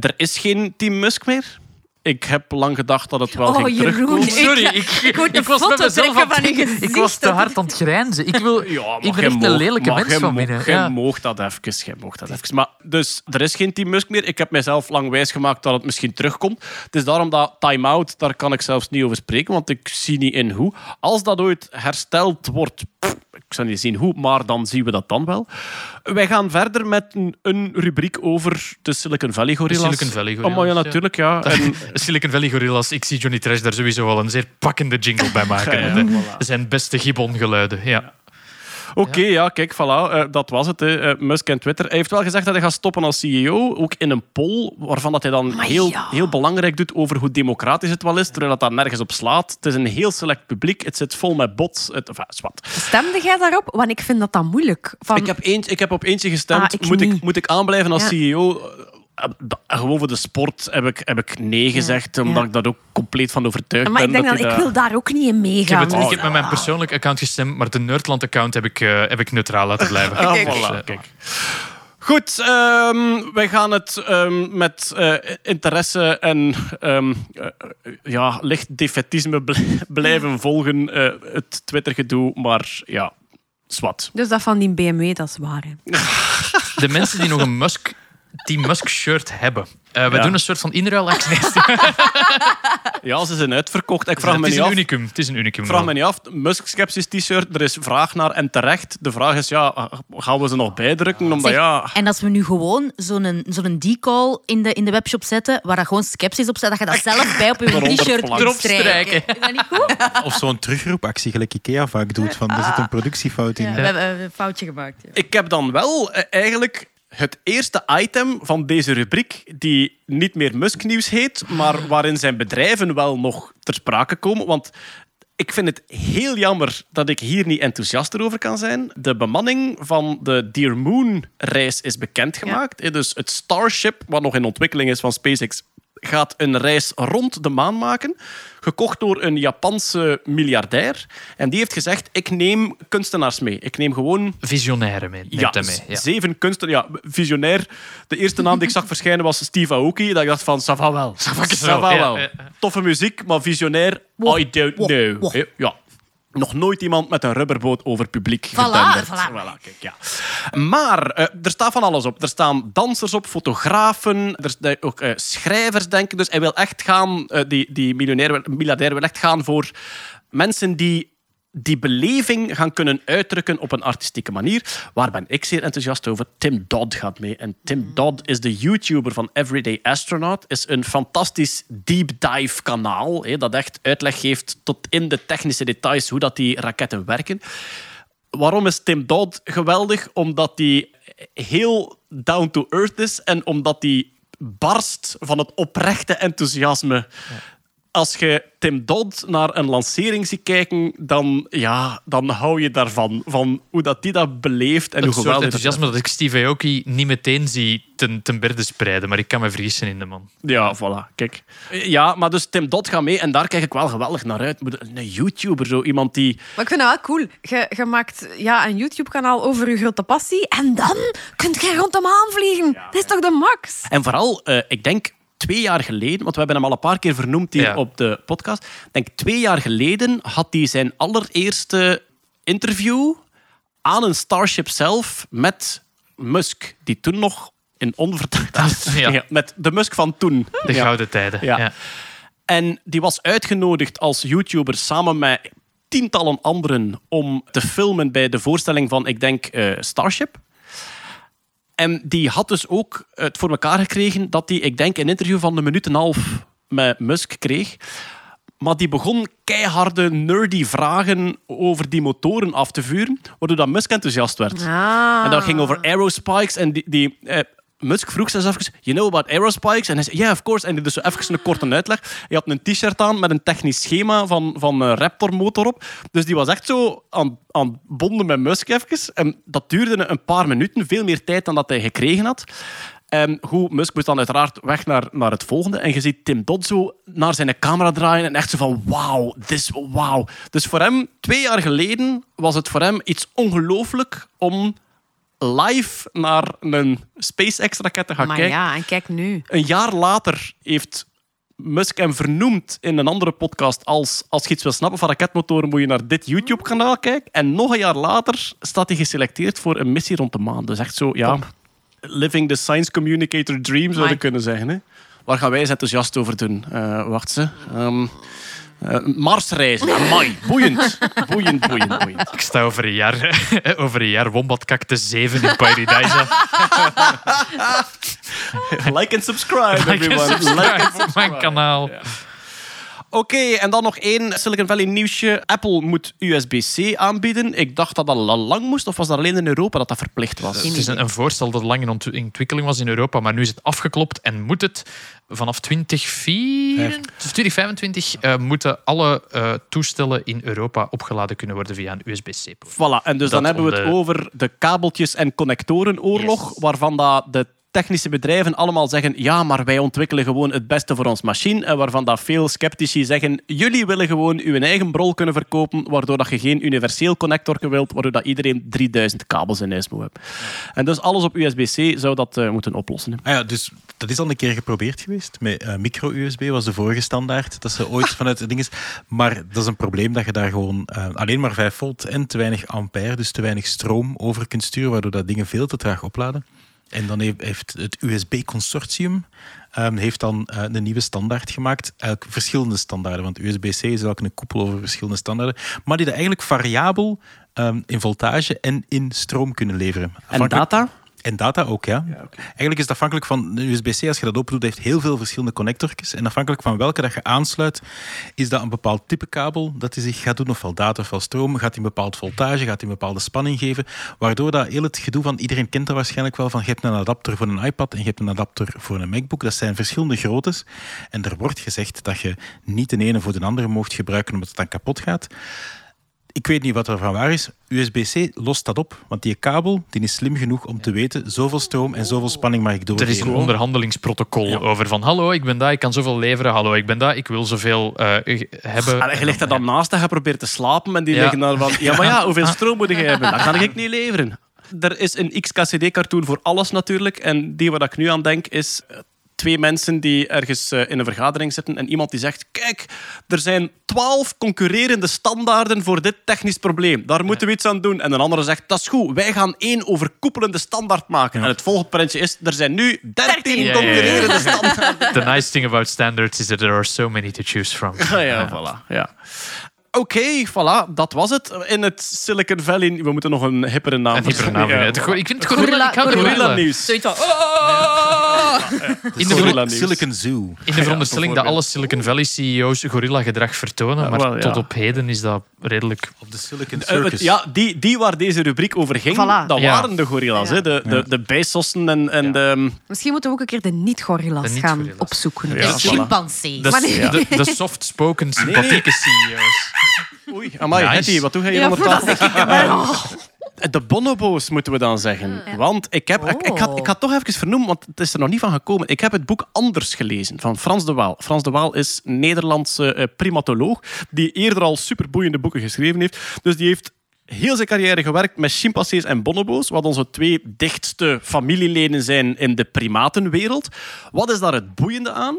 Er is geen Team Musk meer. Ik heb lang gedacht dat het wel Oh, ging Jeroen, terugkomen. Sorry, ik, ik, moet een was met mezelf aan het. Ik gezicht, was te hard aan het grijnzen. Ik, wil, Ja, ik ben echt een lelijke maar mens van binnen. Jij Ja. moog dat even. Jij moog dat even. Maar, dus, er is geen Team Musk meer. Ik heb mijzelf lang wijsgemaakt dat het misschien terugkomt. Het is daarom dat Time Out, daar kan ik zelfs niet over spreken, want ik zie niet in hoe. Als dat ooit hersteld wordt, pff, ik niet zien hoe, maar dan zien we dat dan wel. Wij gaan verder met een, een rubriek over de Silicon Valley Gorillas. Silicon Valley Gorillas, Oh, maar ja, ja. natuurlijk, ja. En, Silicon Valley Gorillas, ik zie Johnny Trash daar sowieso wel een zeer pakkende jingle bij maken. Ja, ja, voilà. Zijn beste gibbongeluiden, ja. Oké, ja. kijk, voilà. eh, dat was het. Hè. Eh, Musk en Twitter. Hij heeft wel gezegd dat hij gaat stoppen als CEO. Ook in een poll, waarvan dat hij dan Maar heel, ja. heel belangrijk doet over hoe democratisch het wel is, terwijl dat daar nergens op slaat. Het is een heel select publiek. Het zit vol met bots. Het, enfin, zwart. Stemde jij daarop? Want ik vind dat dan moeilijk. Van, Ik, heb eentje, ik heb op eentje gestemd. Ah, ik moet, ik, moet ik aanblijven als. CEO? Eh, Gewoon voor de sport heb ik, heb ik nee gezegd, omdat Ja. ik daar ook compleet van overtuigd maar ben. ik denk dat ik dat- wil daar ook niet in Ik heb, meegaan. het, ik Dus- heb met mijn persoonlijk account gestemd, maar de Nerdland-account heb, ik, eh, heb ik neutraal laten blijven. Ah, Kijk. voilà, Dus, eh, kijk. Goed, ehm, wij gaan het ehm, met eh, interesse en ehm, eh, ja, licht defetisme bl- blijven volgen, eh, het Twitter-gedoe, maar ja, zwart. Dus dat van die BMW, dat is waar. hè. De mensen die nog een Musk, Team Musk-shirt hebben. Eh, we Ja. doen een soort van inruilactie. Ja, ze zijn uitverkocht. Ik vraag het me is niet een af. unicum. Het is een unicum. Vraag me niet af, Musk Skepsis t-shirt, er is vraag naar en terecht. De vraag is, ja, gaan we ze nog bijdrukken? Omdat Zeg, ja, En als we nu gewoon zo'n zo'n decal in de, in de webshop zetten, waar dat gewoon sceptisch op staat, dat je dat zelf bij op je Eronder t-shirt kunt Erop strijken. Is dat niet goed? Of zo'n terugroepactie, gelijk Ikea vaak doet. Van, er zit een productiefout in. Ja, we hebben een foutje gemaakt. ja. ik heb dan wel eh, eigenlijk het eerste item van deze rubriek die niet meer Musk-nieuws heet, maar waarin zijn bedrijven wel nog ter sprake komen. Want ik vind het heel jammer dat ik hier niet enthousiaster over kan zijn. De bemanning van de Dear Moon-reis is bekendgemaakt. Dus het Starship, wat nog in ontwikkeling is van SpaceX, gaat een reis rond de maan maken. Gekocht door een Japanse miljardair. En die heeft gezegd, ik neem kunstenaars mee. Ik neem gewoon Visionaire mee. ja, mee. Ja. zeven kunsten. Ja, visionair. De eerste naam die ik zag verschijnen was Steve Aoki. Dat ik dacht van, ça va wel. Ça wel. Toffe muziek, maar visionair, I don't know. Ja. Nog nooit iemand met een rubberboot over publiek gedenderd. voilà. kijk, ja. Maar eh, er staat van alles op. Er staan dansers op, fotografen, er zijn ook eh, schrijvers, denken. Dus hij wil echt gaan, eh, die, die miljonair, miljardair wil echt gaan voor mensen die die beleving gaan kunnen uitdrukken op een artistieke manier. Waar ben ik zeer enthousiast over? Tim Dodd gaat mee. En Tim Dodd is de YouTuber van Everyday Astronaut. Is een fantastisch deep dive kanaal. Dat echt uitleg geeft tot in de technische details hoe dat die raketten werken. Waarom is Tim Dodd geweldig? Omdat hij heel down to earth is en omdat hij barst van het oprechte enthousiasme. Als je Tim Dodd naar een lancering ziet kijken, dan, ja, dan hou je daarvan. Van hoe dat die dat beleeft en hoe geweldig het enthousiasme dat ik Steve Aoki niet meteen zie ten, ten berde spreiden. Maar ik kan me vergissen in de man. Ja, voilà. Kijk. Ja, maar dus Tim Dodd gaat mee en daar kijk ik wel geweldig naar uit. Moet- Een YouTuber, zo iemand die... Maar ik vind dat wel cool. Je, je maakt ja, een YouTube-kanaal over je grote passie en dan kunt je rond de maan vliegen. Dat is toch de max? En vooral, eh, ik denk twee jaar geleden, want we hebben hem al een paar keer vernoemd hier Ja. op de podcast. Ik denk twee jaar geleden had hij zijn allereerste interview aan een Starship zelf met Musk, die toen nog in onverdacht... Ja. Ja, met de Musk van toen. De gouden tijden. Ja. Ja. En die was uitgenodigd als YouTuber samen met tientallen anderen om te filmen bij de voorstelling van, ik denk, eh, Starship. En die had dus ook het voor elkaar gekregen dat hij, ik denk, een interview van een minuut en een half met Musk kreeg. Maar die begon keiharde, nerdy vragen over die motoren af te vuren, waardoor dat Musk enthousiast werd. Ah. En dat ging over aerospikes. En die, die, eh, Musk vroeg ze eens even, you know about aerospikes? En hij zei, yeah, of course. En dus even een korte uitleg. Hij had een t-shirt aan met een technisch schema van, van een Raptor-motor op. Dus die was echt zo aan, aan bonden met Musk even. En dat duurde een paar minuten, veel meer tijd dan dat hij gekregen had. En hoe Musk moest dan uiteraard weg naar, naar het volgende. En je ziet Tim Dodd zo naar zijn camera draaien en echt zo van wauw, this wauw. Dus voor hem, twee jaar geleden, was het voor hem iets ongelooflijk om live naar een SpaceX-raket te gaan Maar kijken. ja, en kijk nu. Een jaar later heeft Musk hem vernoemd in een andere podcast als als je iets wil snappen van raketmotoren moet je naar dit YouTube-kanaal kijken. En nog een jaar later staat hij geselecteerd voor een missie rond de maan. Dus echt zo, ja, living the science communicator dream zou je kunnen zeggen. Hè? Waar gaan wij eens enthousiast over doen? Eh, wacht ze. Ehm eh, Marsreizen. Amai, boeiend. Boeiend, boeiend, boeiend. Ik sta over een jaar, over een jaar Wombat-kakte 7 in Paradise. Like and subscribe, everyone. Like en subscribe op mijn kanaal. Oké, en dan nog één Silicon Valley nieuwsje. Apple moet USB-C aanbieden. Ik dacht dat dat al lang moest, of was dat alleen in Europa dat dat verplicht was? Het is een, een voorstel dat lang in ont- in ontwikkeling was in Europa, maar nu is het afgeklopt en moet het vanaf 2024, 2025 eh, moeten alle eh, toestellen in Europa opgeladen kunnen worden via een USB-C-poort. Voilà, en dus dan hebben we het de- over de kabeltjes- en connectorenoorlog, Yes. waarvan dat de technische bedrijven allemaal zeggen ja, maar wij ontwikkelen gewoon het beste voor ons machine, en waarvan dat veel sceptici zeggen jullie willen gewoon uw eigen brol kunnen verkopen, waardoor dat je geen universeel connector wilt, waardoor dat iedereen 3000 kabels in huis moet hebben. En dus alles op USB-C zou dat eh, moeten oplossen. Ah ja, dus dat is al een keer geprobeerd geweest. Met eh, micro-USB was de vorige standaard. Dat ze ooit vanuit het ding is. Maar dat is een probleem dat je daar gewoon eh, alleen maar 5 volt en te weinig ampère, dus te weinig stroom over kunt sturen, waardoor dat dingen veel te traag opladen. En dan heeft, het USB-consortium ehm, heeft dan eh, een nieuwe standaard gemaakt. Eigenlijk verschillende standaarden, want USB-C is ook een koepel over verschillende standaarden. Maar die dat eigenlijk variabel ehm, in voltage en in stroom kunnen leveren. En data? En data ook, ja. Eigenlijk is het afhankelijk van de USB-C, als je dat opendoet, heeft heel veel verschillende connectortjes. En afhankelijk van welke dat je aansluit, is dat een bepaald type kabel dat hij zich gaat doen, ofwel data ofwel stroom. Gaat hij een bepaald voltage, gaat hij een bepaalde spanning geven. Waardoor dat heel het gedoe van, iedereen kent dat waarschijnlijk wel, van je hebt een adapter voor een iPad en je hebt een adapter voor een MacBook. Dat zijn verschillende groottes. En er wordt gezegd dat je niet de ene voor de andere mocht gebruiken omdat het dan kapot gaat. Ik weet niet wat er van waar is. USB-C lost dat op, want die kabel die is slim genoeg om te weten zoveel stroom en zoveel spanning mag ik Er doorgeven. is een onderhandelingsprotocol over van hallo, ik ben daar, ik kan zoveel leveren. Hallo, ik ben daar, ik wil zoveel eh, ge- hebben. En je ligt er dan naast en je probeert te slapen en die Ja. liggen dan van ja, maar ja, hoeveel stroom moet je hebben? Dat kan ik niet leveren. Er is een XKCD-cartoon voor alles natuurlijk. En die waar ik nu aan denk is eh, twee mensen die ergens eh, in een vergadering zitten en iemand die zegt kijk, er zijn twaalf concurrerende standaarden voor dit technisch probleem. Daar moeten we iets aan doen. En een andere zegt dat is goed, wij gaan één overkoepelende standaard maken. En het volgende prentje is er zijn nu dertien Ja, ja, ja. concurrerende standaarden. The nice thing about standards is that there are so many to choose from. Ja, voilà. Ja. Oké, voilà, dat was het. In het Silicon Valley, we moeten nog een hippere naam En hypernaam. verzinnen. Ja, Ja, het go- Ik vind het gorilla, ik hou Gorilla gorilla. nieuws. Zoiets van, oh! In de, Gorilla. Silicon Zoo. in de veronderstelling dat alle Silicon Valley CEO's gorilla-gedrag vertonen, maar wel, ja. tot op heden is dat redelijk... Op de Silicon Eh, Circus. ja, die, die waar deze rubriek over ging, Voilà. dat Ja. waren de gorilla's. Ja. Hè? De, de, de Bezossen en, en de... Misschien moeten we ook een keer de niet-gorilla's gaan opzoeken. Ja, De voilà. chimpansee. De, de, de soft-spoken, sympathieke CEO's. Oei, amai, Nice. Hetty, wat doe jij hier Ja, tafel? Oh. De bonobo's moeten we dan zeggen. Want ik, heb, ik, ik, had, ik had toch even vernoemen, want het is er nog niet van gekomen. Ik heb het boek Anders gelezen van Frans de Waal. Frans de Waal is een Nederlandse eh, primatoloog die eerder al superboeiende boeken geschreven heeft. Dus die heeft heel zijn carrière gewerkt met chimpansees en bonobo's, wat onze twee dichtste familieleden zijn in de primatenwereld. Wat is daar het boeiende aan?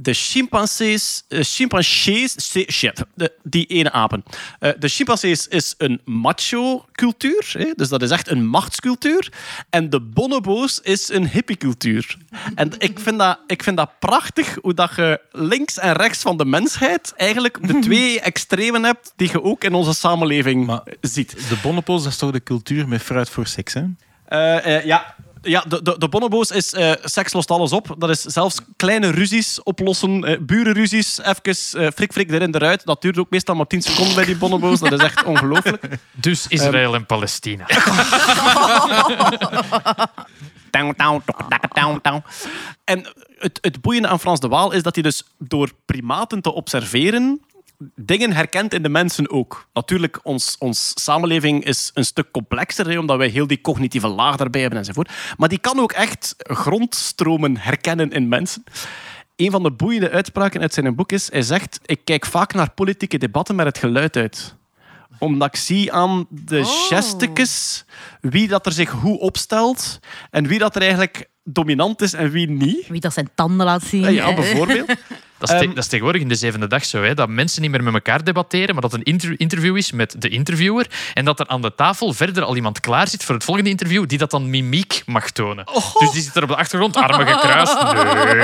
De chimpansees, eh, chimpansees, se- shit, de, die ene apen. Eh, de chimpansees is een macho-cultuur, dus dat is echt een machtscultuur. En de bonobo's is een hippiecultuur. En ik vind, dat, ik vind dat prachtig hoe dat je links en rechts van de mensheid eigenlijk de twee extremen hebt die je ook in onze samenleving Maar- ziet. De bonopos, dat is toch de cultuur met fruit voor seks, hè? Eh, ja. Ja, de, de, de bonobo's is eh, seks lost alles op. Dat is zelfs kleine ruzies oplossen, eh, burenruzies, even eh, frik frik erin eruit. Dat duurt ook meestal maar 10 seconden bij die bonobo's. Dat is echt ongelooflijk. Dus Israël en Palestina. En het, het boeiende aan Frans de Waal is dat hij dus door primaten te observeren dingen herkent in de mensen ook. Natuurlijk, ons, ons samenleving is een stuk complexer, hè, omdat wij heel die cognitieve laag daarbij hebben enzovoort. Maar die kan ook echt grondstromen herkennen in mensen. Een van de boeiende uitspraken uit zijn boek is, hij zegt, ik kijk vaak naar politieke debatten met het geluid uit omdat ik zie aan de gestekes wie dat er zich hoe opstelt en wie dat er eigenlijk dominant is en wie niet. Wie dat zijn tanden laat zien. Ja, bijvoorbeeld. Dat is, te- Ehm, dat is tegenwoordig in de zevende dag zo, hè, dat mensen niet meer met elkaar debatteren, maar dat een inter- interview is met de interviewer en dat er aan de tafel verder al iemand klaar zit voor het volgende interview die dat dan mimiek mag tonen. Dus die zit er op de achtergrond, armen gekruist.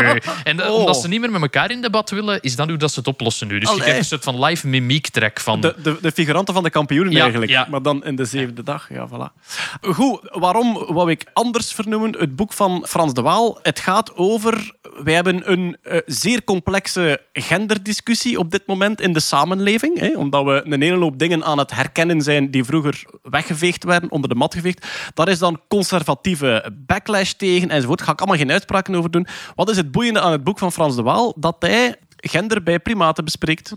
Nee. En eh, Oh. omdat ze niet meer met elkaar in debat willen, is dan hoe dat ze het oplossen nu. Dus je Allee. krijgt een soort van live mimiek track van... De, de, de figuranten van de kampioenen Ja, eigenlijk. ja. Maar dan in de zevende dag. Ja, voilà. Goed, waarom wou ik anders vernoemen? Het boek van Frans de Waal. Het gaat over... Wij hebben een eh, zeer complex complexe genderdiscussie op dit moment in de samenleving. Hè, omdat we een hele hoop dingen aan het herkennen zijn die vroeger weggeveegd werden, onder de mat geveegd. Daar is dan conservatieve backlash tegen enzovoort. Daar ga ik allemaal geen uitspraken over doen. Wat is het boeiende aan het boek van Frans de Waal? Dat hij gender bij primaten bespreekt.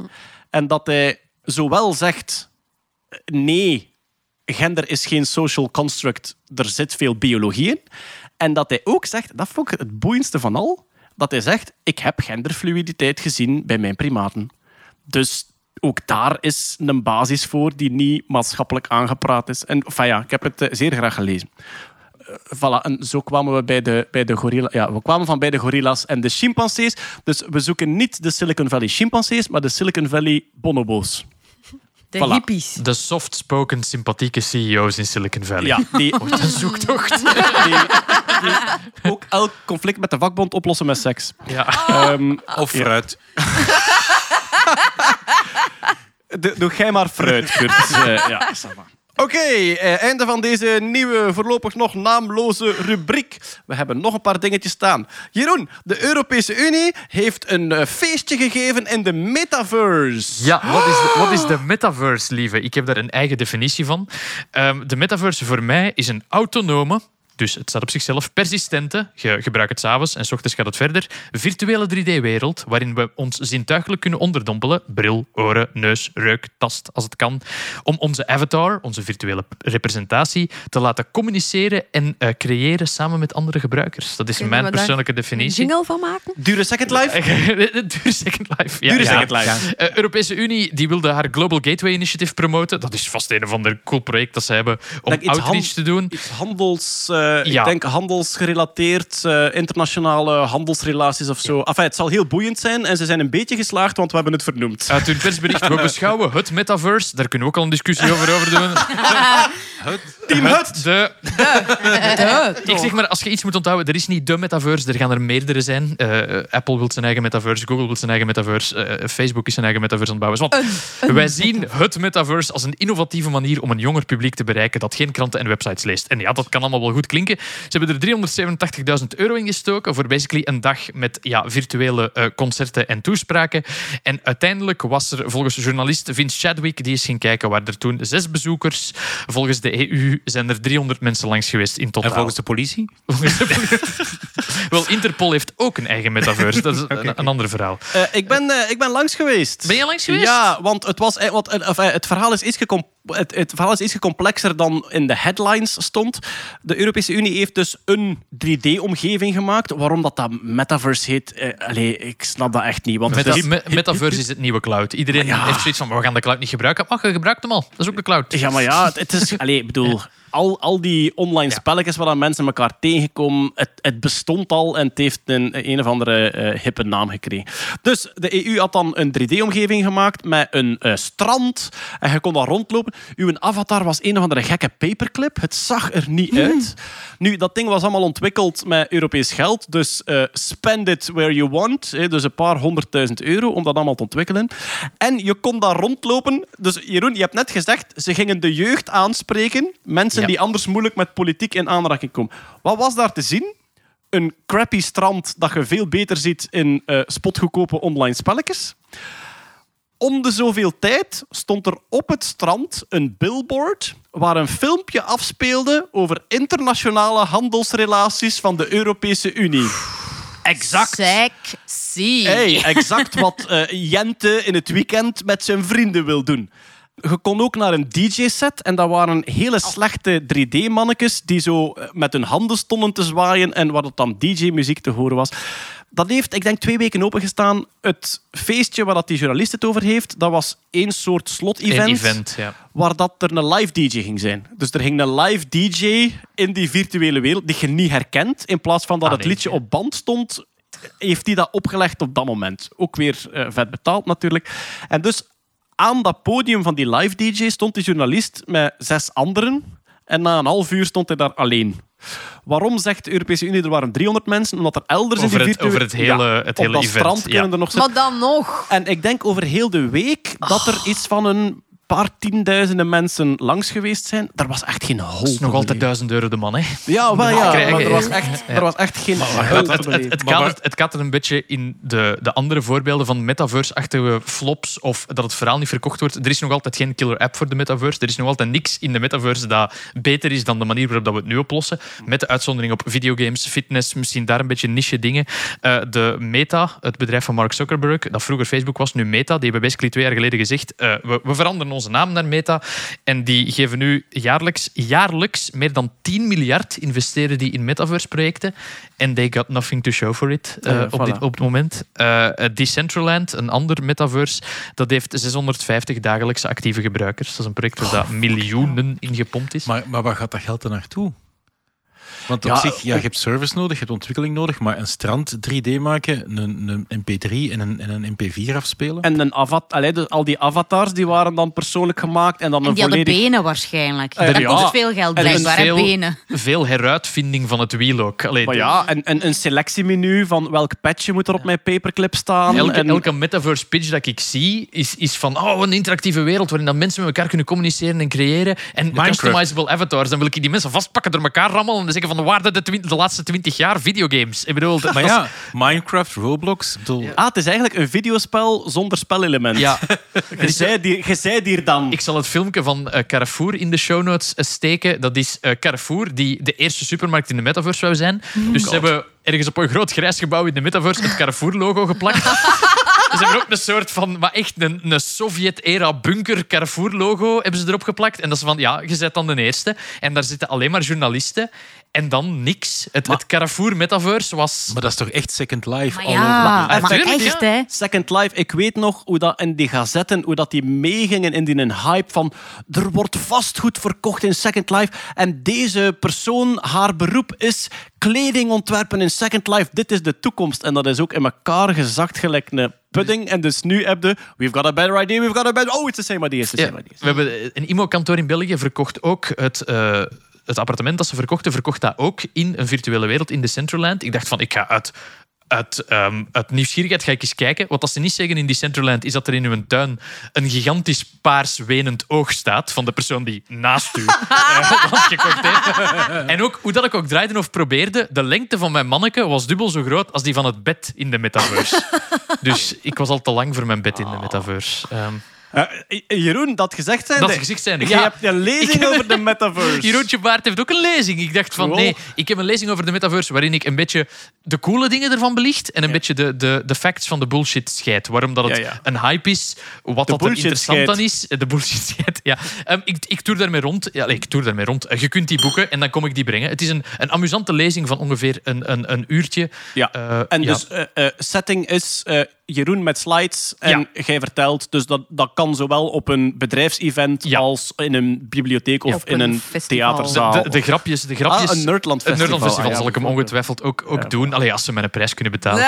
En dat hij zowel zegt... Nee, gender is geen social construct. Er zit veel biologie in. En dat hij ook zegt, dat vond ik het boeiendste van al, dat hij zegt, ik heb genderfluiditeit gezien bij mijn primaten. Dus ook daar is een basis voor die niet maatschappelijk aangepraat is. En enfin ja, ik heb het eh, zeer graag gelezen. Eh, en zo kwamen we bij de, bij de gorilla. Ja, we kwamen van bij de gorilla's en de chimpansees. Dus we zoeken niet de Silicon Valley chimpansees, maar de Silicon Valley bonobo's. De Voilà. hippies. De soft-spoken, sympathieke CEO's in Silicon Valley. Ja, die, Een zoektocht. die, die ook elk conflict met de vakbond oplossen met seks. Ja. Ehm, Of fruit. Doe, doe jij maar fruit, Kurt. Eh, ja, Oké, eh, einde van deze nieuwe, voorlopig nog naamloze rubriek. We hebben nog een paar dingetjes staan. Jeroen, de Europese Unie heeft een eh, feestje gegeven in de metaverse. Ja, wat is, de, wat is de metaverse, lieve? Ik heb daar een eigen definitie van. Ehm, de metaverse voor mij is een autonome, dus het staat op zichzelf, persistente, je gebruikt het s'avonds en s ochtends gaat het verder, virtuele 3D-wereld waarin we ons zintuigelijk kunnen onderdompelen, bril, oren, neus, reuk, tast als het kan, om onze avatar, onze virtuele representatie, te laten communiceren en eh, creëren samen met andere gebruikers. Dat is Kunnen mijn persoonlijke Een definitie. jingle van maken? Dure Second Life? Dure Second Life. Ja, Dure ja. Second Life. Eh, Europese Unie die wilde haar Global Gateway Initiative promoten. Dat is vast een of ander cool project dat ze hebben om outreach hand- te doen. Iets handels... eh, Ja. Ik denk handelsgerelateerd, eh, internationale handelsrelaties of zo. Enfin, het zal heel boeiend zijn en ze zijn een beetje geslaagd, want we hebben het vernoemd. Uit hun persbericht, we beschouwen het metaverse. Daar kunnen we ook al een discussie over, over doen. Team Hut! De, ik zeg maar, als je iets moet onthouden, er is niet de metaverse, er gaan er meerdere zijn. Eh, Apple wil zijn eigen metaverse, Google wil zijn eigen metaverse, eh, Facebook is zijn eigen metaverse aan het bouwen. Want wij zien het metaverse als een innovatieve manier om een jonger publiek te bereiken dat geen kranten en websites leest. En ja, dat kan allemaal wel goed klinken. Ze hebben er 387.000 euro in gestoken voor basically een dag met ja, virtuele eh, concerten en toespraken. En uiteindelijk was er volgens journalist Vince Chadwick, die is gaan kijken, waar er toen zes bezoekers. Volgens de EU zijn er 300 mensen langs geweest in totaal. En volgens de politie? Wel, Interpol heeft ook een eigen metaverse. Dat is een, een ander verhaal. Eh, ik, ben, eh, ik ben langs geweest. Ben je langs geweest? Ja, want het, was, wat, of, het, verhaal is iets het, het verhaal is iets complexer dan in de headlines stond. De Europese Unie heeft dus een 3D-omgeving gemaakt. Waarom dat, dat metaverse heet, eh, allee, ik snap dat echt niet. Want Meta- is- me- metaverse is het nieuwe cloud. Iedereen Ja. heeft zoiets van, we gaan de cloud niet gebruiken. Maar je gebruikt hem al. Dat is ook de cloud. Ja, maar ja, het, het is... Allee, bedoel, al, al die online spelletjes waar dan mensen elkaar tegenkomen, het, het bestond al en het heeft een, een of andere eh, hippe naam gekregen. Dus de EU had dan een 3D-omgeving gemaakt met een eh, strand en je kon daar rondlopen. Uw avatar was een of andere gekke paperclip. Het zag er niet uit. Nu, dat ding was allemaal ontwikkeld met Europees geld, dus eh, spend it where you want. hè, dus een paar honderdduizend euro om dat allemaal te ontwikkelen. En je kon daar rondlopen. Dus Jeroen, je hebt net gezegd, ze gingen de jeugd aanspreken. Mensen Ja. die anders moeilijk met politiek in aanraking komen. Wat was daar te zien? Een crappy strand dat je veel beter ziet in spotgoedkope online spelletjes. Om de zoveel tijd stond er op het strand een billboard waar een filmpje afspeelde over internationale handelsrelaties van de Europese Unie. Exact. Sexy. Hey, exact wat eh, Jente in het weekend met zijn vrienden wil doen. Je kon ook naar een DJ-set en dat waren hele slechte 3D-mannetjes die zo eh, met hun handen stonden te zwaaien en waar het dan DJ-muziek te horen was. Dat heeft, ik denk, twee weken opengestaan. Het feestje waar dat die journalist het over heeft, dat was één soort slot-event. Een event, ja. Waar dat er een live DJ ging zijn. Dus er ging een live DJ in die virtuele wereld die je niet herkent. In plaats van dat Ah, het liedje ja. op band stond, heeft hij dat opgelegd op dat moment. Ook weer eh, vet betaald natuurlijk. En dus aan dat podium van die live DJ stond die journalist met zes anderen. En na een half uur stond hij daar alleen. Waarom zegt de Europese Unie er waren 300 mensen? Omdat er elders Over in die het- virtuele... over het hele- Ja, het op hele dat event, strand ja. kunnen er nog Maar dan nog. en ik denk over heel de week dat er iets van een paar tienduizenden mensen langs geweest zijn. Er was echt geen hol. Dat is nog altijd. 1000 euro de man, hè? Ja, wel ja. krijgen. Maar er was echt, er was echt geen Het, het, het, beleven. het, Maar waar- kadert, het kadert een beetje in de, de andere voorbeelden van metaverse-achtige flops of dat het verhaal niet verkocht wordt. Er is nog altijd geen killer app voor de metaverse. Er is nog altijd niks in de metaverse dat beter is dan de manier waarop dat we het nu oplossen. Met de uitzondering op videogames, fitness, misschien daar een beetje niche dingen. Eh, de Meta, het bedrijf van Mark Zuckerberg, dat vroeger Facebook was, nu Meta, die hebben basically twee jaar geleden gezegd eh, we, we veranderen onze naam naar Meta. En die geven nu jaarlijks, jaarlijks meer dan 10 miljard investeren die in metaverse-projecten. En they got nothing to show for it eh, Ja, op, dit, op het moment. Eh, eh, Decentraland, een ander metaverse, dat heeft 650 dagelijkse actieve gebruikers. Dat is een project waar dat miljoenen in gepompt is. Maar, maar waar gaat dat geld dan naartoe? Want op Ja, zich, ja, je hebt service nodig, je hebt ontwikkeling nodig, maar een strand 3D maken, een, een MP3 en een, en een MP4 afspelen. En een avat allee, dus al die avatars die waren dan persoonlijk gemaakt en dan En een die hadden volledig... benen waarschijnlijk. Eh, dat ja. kost veel geld, En blijkbaar, veel, benen. veel heruitvinding van het wiel ook. Allee, Maar de- ja, en, en een selectiemenu van welk patchje moet er op mijn paperclip staan. Elke, en, elke metaverse pitch dat ik zie, is, is van oh, een interactieve wereld waarin dat mensen met elkaar kunnen communiceren en creëren. En Minecraft. customizable avatars. Dan wil ik die mensen vastpakken, door elkaar rammelen en zeggen van waar de, de, laatste twintig jaar videogames. Ik bedoel, Maar was- ja, Minecraft, Roblox, bedoel, Ah, het is eigenlijk een videospel zonder spelelement. ja. Je zei die- je zei hier dan. Ik zal het filmpje van eh, Carrefour in de show notes eh, steken. Dat is eh, Carrefour, die de eerste supermarkt in de metaverse zou zijn. dus ze hebben ergens op een groot grijs gebouw in de metaverse het Carrefour-logo geplakt. Ze hebben ook een soort van, maar echt een, een Sovjet-era bunker Carrefour-logo hebben ze erop geplakt. En dat is van, ja, je zet dan de eerste. En daar zitten alleen maar journalisten. En dan niks. Het, het Carrefour-metaverse was... maar dat is toch echt Second Life? Maar ja, maar Natuurlijk, echt, hè. Second Life, ik weet nog hoe dat in die gazetten, hoe dat die meegingen in die hype van er wordt vastgoed verkocht in Second Life en deze persoon, haar beroep is kleding ontwerpen in Second Life. Dit is de toekomst. En dat is ook in elkaar gezakt gelijk een pudding. En dus nu heb je, we've got a better idea, we've got a better... Oh, it's the same idea, it's the same idea. we hebben een IMO-kantoor in België verkocht ook het, eh, het appartement dat ze verkochten, verkocht dat ook in een virtuele wereld in Decentraland. Ik dacht van, ik ga uit, uit, ehm, uit nieuwsgierigheid ga ik eens kijken. Wat ze niet zeggen in Decentraland is dat er in uw tuin een gigantisch paars wenend oog staat van de persoon die naast u eh, land gekocht heeft. En ook hoe dat ik ook draaide of probeerde, de lengte van mijn manneke was dubbel zo groot als die van het bed in de metaverse. Dus ik was al te lang voor mijn bed in de metaverse. Eh, Jeroen, dat gezegd zijn. Dat gezegd zijnde, Je ja. hebt een lezing heb- over de metaverse. Jeroentje Baart heeft ook een lezing. Ik dacht van, Cool. nee, ik heb een lezing over de metaverse waarin ik een beetje de coole dingen ervan belicht en een beetje de, de, de facts van de bullshit scheid. Waarom dat het Ja, een hype is, wat dat er interessant aan is. De bullshit scheid, ja. Ehm, ik, ik toer daarmee rond. Ja, ik toer daarmee rond. Eh, Je kunt die boeken en dan kom ik die brengen. Het is een, een amusante lezing van ongeveer een, een, een uurtje. Ja, Eh, en dus eh, eh, setting is eh, Jeroen met slides en jij vertelt. Dus dat, dat kan zowel op een bedrijfsevent Ja. als in een bibliotheek of in een een festival. theaterzaal. De, de grapjes, de grapjes. Ah, een Nerdland Een Festival. Nerdland Festival Ah, ja, zal ik hem ongetwijfeld ook, ook doen. Allee, als ze mij een prijs kunnen betalen.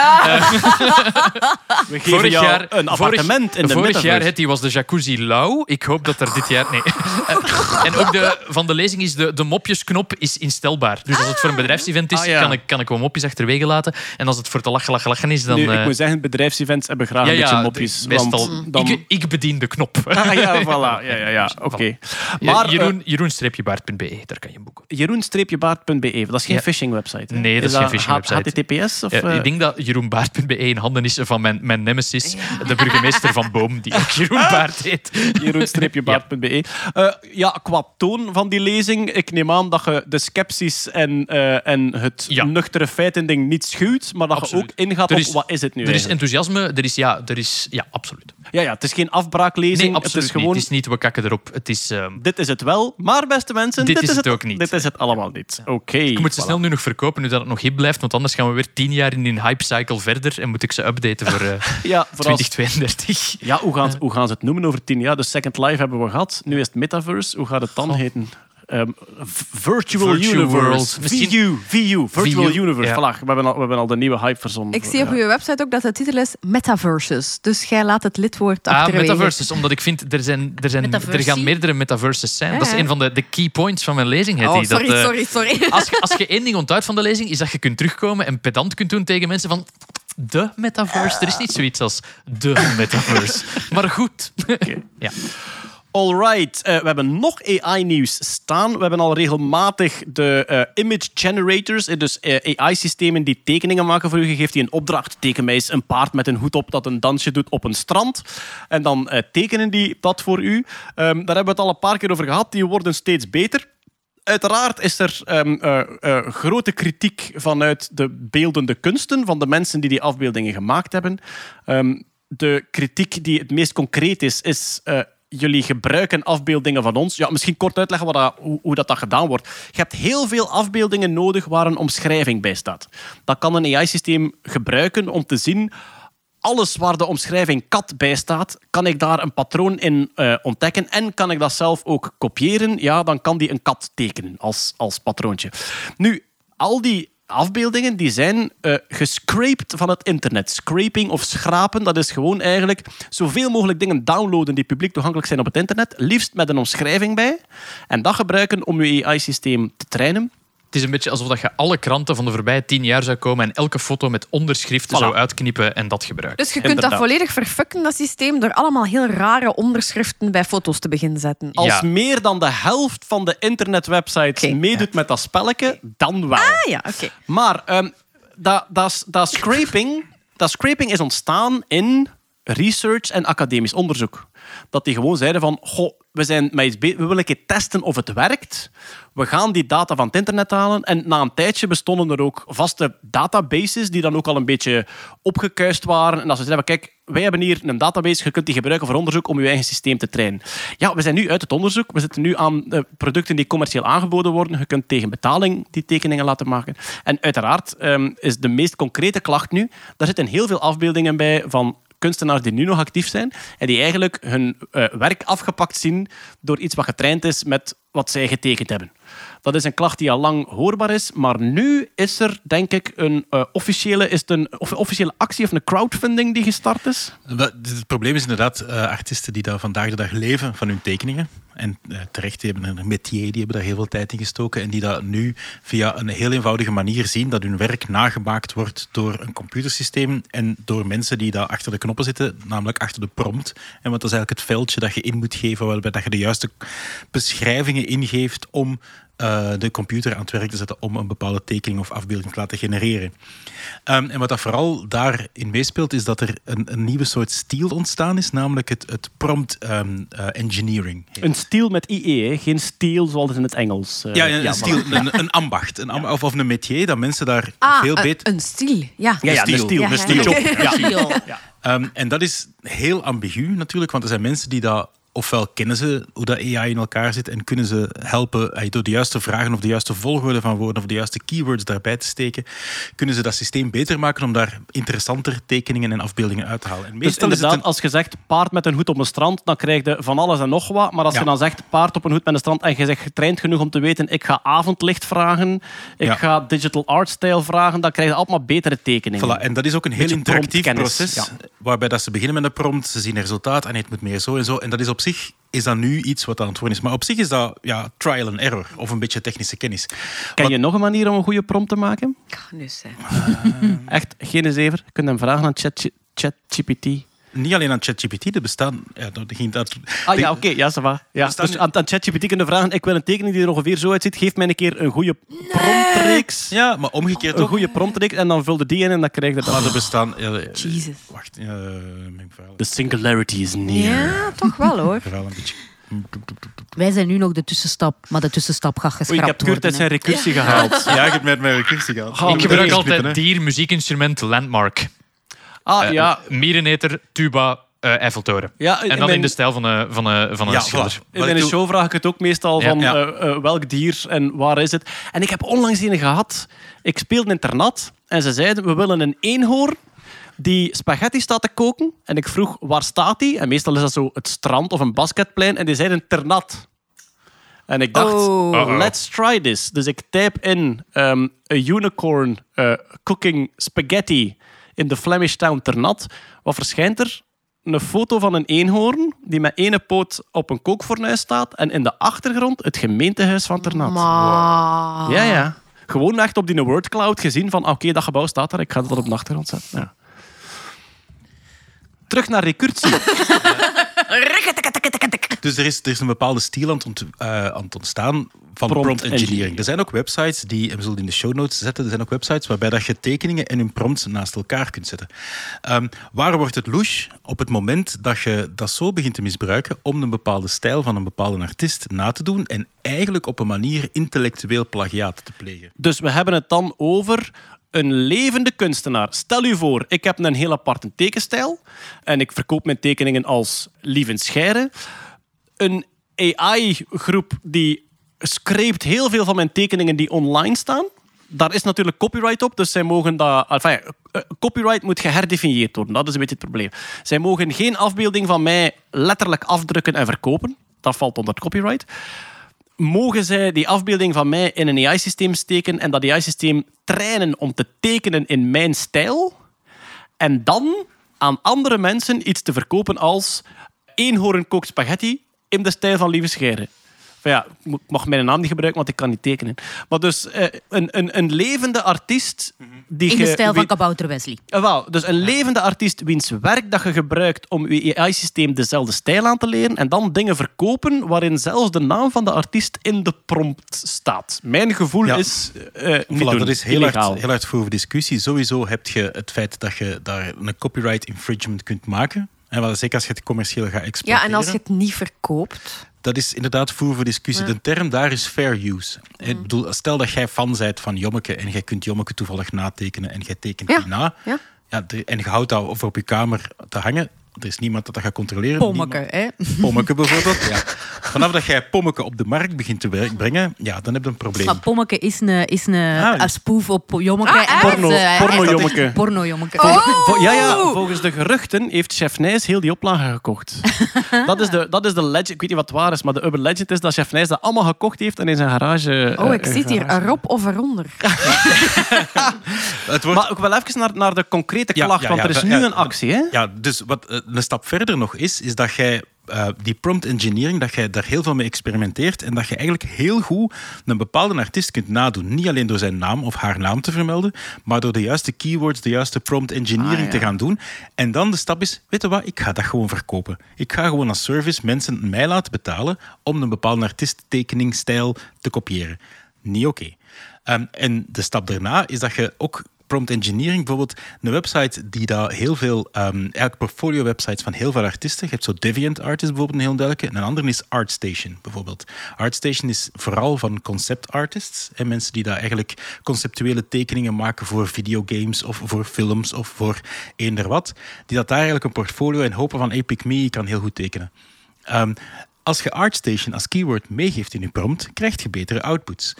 We geven jou een appartement in de vorig metaverse. jaar het, die was de jacuzzi lauw. Ik hoop dat er dit jaar... Nee. Eh, en ook de, van de lezing is de, de mopjesknop is instelbaar. Dus als het voor een bedrijfsevent is, Ah, ja. kan, ik, kan ik wel mopjes achterwege laten. En als het voor te lachen, lachen, lachen is, dan... nu, ik eh, moet zeggen, bedrijfsevents hebben graag ja, een beetje ja, mopjes. meestal... want dan... ik, ik bedien de knop. Ah, ja, voilà. Ja, ja, ja. Oké. Maar eh, Jeroen, Jeroen-baard.be, daar kan je boeken. Jeroen-baard.be, dat is geen Ja. phishing website. hè? Nee, dat is geen phishing website. HTTPS? Of, Ja, eh, ik denk dat jeroenbaard.be in handen is van mijn, mijn nemesis, de burgemeester van Boom, die ook Jeroen Baard heet. Jeroen-baard.be. Eh, ja, qua toon van die lezing, ik neem aan dat je de sceptisch en, eh, en het Ja. nuchtere feiten-ding niet schuwt, maar dat Absoluut. je ook ingaat op wat is het nu Er is eigenlijk. Er is, ja, er is, ja, absoluut. Ja, ja, het is geen afbraaklezing, Nee, het is gewoon... niet. Het is niet, we kakken erop. Het is, ehm, Dit is het wel, maar beste mensen, Dit dit, is het ook niet. Dit is het allemaal niet. Oké. ik moet ze voilà. snel nu nog verkopen, nu dat het nog hip blijft, want anders gaan we weer tien jaar in die hype cycle verder en moet ik ze updaten voor eh, Ja, vooral 2032. Ja, hoe gaan, hoe gaan ze het noemen over tien jaar? De Second Life hebben we gehad. Nu is het Metaverse. Hoe gaat het dan heten? Ehm, virtual, Virtual Universe. VU. VU. Virtual VU, Universe. ja. Voilà, we hebben, al, we hebben al de nieuwe hype verzonnen. Ik zie op Ja. uw website ook dat de titel is Metaverses. Dus jij laat het lidwoord Ah, achterwege. metaverses, omdat ik vind, er, zijn, er, zijn, er gaan meerdere metaverses zijn. Dat is Ja. een van de, de key points van mijn lezing. Oh, Hetty. sorry, dat, eh, sorry, sorry. Als je, als je één ding onthoudt van de lezing, is dat je kunt terugkomen en pedant kunt doen tegen mensen van... De metaverse. Er is niet zoiets als de metaverse. Maar goed. Ja. Alright, eh, we hebben nog AI-nieuws staan. We hebben al regelmatig de eh, image generators, eh, dus AI-systemen die tekeningen maken voor u. Geeft die een opdracht. Teken mij eens een paard met een hoed op dat een dansje doet op een strand. En dan tekenen die dat voor u. Ehm, daar hebben we het al een paar keer over gehad. Die worden steeds beter. Uiteraard is er ehm, eh, eh, grote kritiek vanuit de beeldende kunsten, van de mensen die die afbeeldingen gemaakt hebben. Ehm, de kritiek die het meest concreet is, is jullie gebruiken afbeeldingen van ons. Ja, misschien kort uitleggen wat dat, hoe, dat, dat gedaan wordt. Je hebt heel veel afbeeldingen nodig waar een omschrijving bij staat. Dat kan een AI-systeem gebruiken om te zien alles waar de omschrijving kat bij staat, kan ik daar een patroon in eh, ontdekken en kan ik dat zelf ook kopiëren. Ja, dan kan die een kat tekenen als, als patroontje. Nu, al die afbeeldingen die zijn gescraped van het internet. Scraping of schrapen, dat is gewoon eigenlijk zoveel mogelijk dingen downloaden die publiek toegankelijk zijn op het internet, liefst met een omschrijving bij, en dat gebruiken om je AI-systeem te trainen. Het is een beetje alsof dat je alle kranten van de voorbije tien jaar zou komen en elke foto met onderschriften Voilà. zou uitknippen en dat gebruiken. Dus je kunt Inderdaad. dat volledig verfucken, dat systeem, door allemaal heel rare onderschriften bij foto's te beginnen zetten. Als Ja. meer dan de helft van de internetwebsites meedoet met dat spelletje, dan wel. Ah ja, oké. Maar ehm, dat, dat, dat, scraping, dat scraping is ontstaan in research en academisch onderzoek. Dat die gewoon zeiden van, goh, we, zijn met iets we willen een testen of het werkt. We gaan die data van het internet halen. En na een tijdje bestonden er ook vaste databases die dan ook al een beetje opgekuist waren. En als ze zeiden, kijk, wij hebben hier een database, je kunt die gebruiken voor onderzoek om je eigen systeem te trainen. Ja, we zijn nu uit het onderzoek. We zitten nu aan producten die commercieel aangeboden worden. Je kunt tegen betaling die tekeningen laten maken. En uiteraard ehm, is de meest concrete klacht nu, daar zitten heel veel afbeeldingen bij van kunstenaars die nu nog actief zijn en die eigenlijk hun eh, werk afgepakt zien door iets wat getraind is met wat zij getekend hebben. Dat is een klacht die al lang hoorbaar is, maar nu is er denk ik een eh, officiële, is het een of- officiële actie of een crowdfunding die gestart is. Het probleem is inderdaad eh, artiesten die daar vandaag de dag leven van hun tekeningen. En eh, terecht, hebben een métier, die hebben daar heel veel tijd in gestoken. En die dat nu via een heel eenvoudige manier zien dat hun werk nagemaakt wordt door een computersysteem en door mensen die daar achter de knoppen zitten, namelijk achter de prompt. En wat dat is eigenlijk het veldje dat je in moet geven, waarbij dat je de juiste beschrijvingen ingeeft om eh, de computer aan het werk te zetten om een bepaalde tekening of afbeelding te laten genereren. Ehm, en wat dat vooral daarin meespeelt, is dat er een, een nieuwe soort stijl ontstaan is, namelijk het, het prompt ehm, eh, engineering. Een stiel met IE, hè? geen steel zoals in het Engels. eh, Ja, ja, een, stijl, een, een ambacht, een amb- of, of een métier, dat mensen daar Ah, veel een- beter... een stiel. Ja. Ja, ja, Een een stiel. stiel. Ja, een ja, stiel. ja. Ja. Ja. Ehm, en dat is heel ambigu natuurlijk, want er zijn mensen die dat ofwel kennen ze hoe dat AI in elkaar zit en kunnen ze helpen eh, door de juiste vragen of de juiste volgorde van woorden of de juiste keywords daarbij te steken, kunnen ze dat systeem beter maken om daar interessanter tekeningen en afbeeldingen uit te halen. En Dus meestal is het inderdaad, een- als je zegt paard met een hoed op een strand, dan krijg je van alles en nog wat. Maar als Ja. je dan zegt paard op een hoed met een strand en je zegt getraind genoeg om te weten, ik ga avondlicht vragen, ik Ja. ga digital art style vragen, dan krijg je allemaal betere tekeningen. Voilà, en dat is ook een heel interactief proces, ja. waarbij dat ze beginnen met een prompt, ze zien een resultaat en het moet meer zo en zo. En dat is op zich is dat nu iets wat aan het worden is. Maar op zich is dat ja, trial and error of een beetje technische kennis. Ken Wat- je nog een manier om een goede prompt te maken? Dus, hè. Echt, geen zever. Je kunt hem vragen aan Chat- ChatGPT. Niet alleen aan ChatGPT, er bestaan... Ja, dat ging dat, Ah ja, oké, ja, ça va. Ja, dus aan, aan ChatGPT kunnen vragen, ik wil een tekening die er ongeveer zo uitziet, geef mij een keer een goede promptreeks. Ja, maar omgekeerd Een ook. goede promptreeks en dan vulde die in en dan krijg je dat. Maar er bestaan... ja, Jesus. Wacht, ja, eh, mijn verhaal, The singularity is near. Ja, toch wel hoor. verhaal een beetje... Wij zijn nu nog de tussenstap, maar de tussenstap gaat geschrapt ik heb Kurt uit worden. zijn recursie gehaald. Ja, ik heb met mijn recursie gehad. Oh, ik gebruik altijd dier, muziekinstrument, landmark. Ah, Eh, ja. Miereneter, tuba, eh, Eiffeltoren. Ja, en dan mijn- in de stijl van een, van een, van een Ja, schilder. voilà. In mijn show vraag ik het ook meestal Ja. van eh, welk dier en waar is het. En ik heb onlangs een gehad. Ik speelde internat en ze zeiden we willen een eenhoorn die spaghetti staat te koken. En ik vroeg waar staat die? En meestal is dat zo het strand of een basketplein. En die zeiden ternat. En ik dacht, Oh. Let's try this. Dus ik type in ehm a unicorn cooking spaghetti in de Flemish town Ternat. Wat verschijnt er? Een foto van een eenhoorn die met ene poot op een kookfornuis staat en in de achtergrond het gemeentehuis van Ternat. Ja, ja. Gewoon echt op die wordcloud gezien van oké, dat gebouw staat daar, ik ga dat op de achtergrond zetten. Ja. Terug naar recursie. Dus er is, er is een bepaalde stijl aan het, ont- eh, aan het ontstaan van Prompt prompt, engineering. engineering. Er zijn ook websites die, en we zullen die in de show notes zetten, er zijn ook websites waarbij dat je tekeningen en hun prompts naast elkaar kunt zetten. Ehm, waar wordt het louche? Op het moment dat je dat zo begint te misbruiken om een bepaalde stijl van een bepaalde artiest na te doen en eigenlijk op een manier intellectueel plagiaat te plegen. Dus we hebben het dan over een levende kunstenaar. Stel u voor, ik heb een heel aparte tekenstijl en ik verkoop mijn tekeningen als Lieven Scheire. Een AI-groep die screept heel veel van mijn tekeningen die online staan. Daar is natuurlijk copyright op, dus zij mogen dat... Enfin, eh, copyright moet geherdefinieerd worden, dat is een beetje het probleem. Zij mogen geen afbeelding van mij letterlijk afdrukken en verkopen. Dat valt onder copyright mogen zij die afbeelding van mij in een AI-systeem steken en dat AI-systeem trainen om te tekenen in mijn stijl en dan aan andere mensen iets te verkopen als eenhoorn kookt spaghetti in de stijl van Lieve Scheire. Van ja, ik mag mijn naam niet gebruiken, want ik kan niet tekenen. Maar dus eh, een, een, een levende artiest... Die In de stijl van Kabouter Wesley. eh, wel, dus een levende artiest wiens werk dat je gebruikt om je AI-systeem dezelfde stijl aan te leren en dan dingen verkopen waarin zelfs de naam van de artiest in de prompt staat. Mijn gevoel Ja. is eh Voilà, doen. dat is heel illegaal. hard, heel hard voor discussie. Sowieso heb je het feit dat je daar een copyright infringement kunt maken. En wel, zeker als je het commercieel gaat exploiteren. Ja, en als je het niet verkoopt. Dat is inderdaad voer voor discussie. De term daar is fair use. Ik bedoel, stel dat jij fan bent van Jommeke en jij kunt Jommeke toevallig natekenen en jij tekent Ja, die na. ja. En je houdt dat over op je kamer te hangen. Er is niemand dat dat gaat controleren. Pommeke, hè? Pommeke bijvoorbeeld. Ja. Vanaf dat jij Pommeke op de markt begint te werk brengen, ja, dan heb je een probleem. Maar Pommeke is een, is een, Ah, een spoof op Jommeke. Ah, Porno- eh, porno Jommeke. Porno Jommeke. Vo- ja, ja, volgens de geruchten heeft Chef Nijs heel die oplage gekocht. dat, is de, dat is de legend. Ik weet niet wat waar is, maar de urban legend is dat Chef Nijs dat allemaal gekocht heeft en in zijn garage... Oh, eh, ik zit hier erop of eronder. Het wordt, Maar ook wel even naar, naar de concrete Ja, klacht, ja, want er is ja, nu ja, een actie, hè? Ja, dus wat eh, een stap verder nog is, is dat jij eh, die prompt engineering, dat jij daar heel veel mee experimenteert en dat je eigenlijk heel goed een bepaalde artiest kunt nadoen. Niet alleen door zijn naam of haar naam te vermelden, maar door de juiste keywords, de juiste prompt engineering Ah, ja. te gaan doen. En dan de stap is, weet je wat, ik ga dat gewoon verkopen. Ik ga gewoon als service mensen mij laten betalen om een bepaalde artiesttekeningsstijl te kopiëren. Niet oké. Ehm, en de stap daarna is dat je ook prompt engineering, bijvoorbeeld een website die daar heel veel, ehm eigenlijk portfolio websites van heel veel artiesten. Je hebt zo Deviant Artist bijvoorbeeld, een heel duidelijke. En een andere is ArtStation bijvoorbeeld. ArtStation is vooral van concept artists. En mensen die daar eigenlijk conceptuele tekeningen maken voor videogames of voor films of voor eender wat. Die dat daar eigenlijk een portfolio en hopen van, hey, pick me, kan heel goed tekenen. Ehm, als je ArtStation als keyword meegeeft in je prompt, krijg je betere outputs.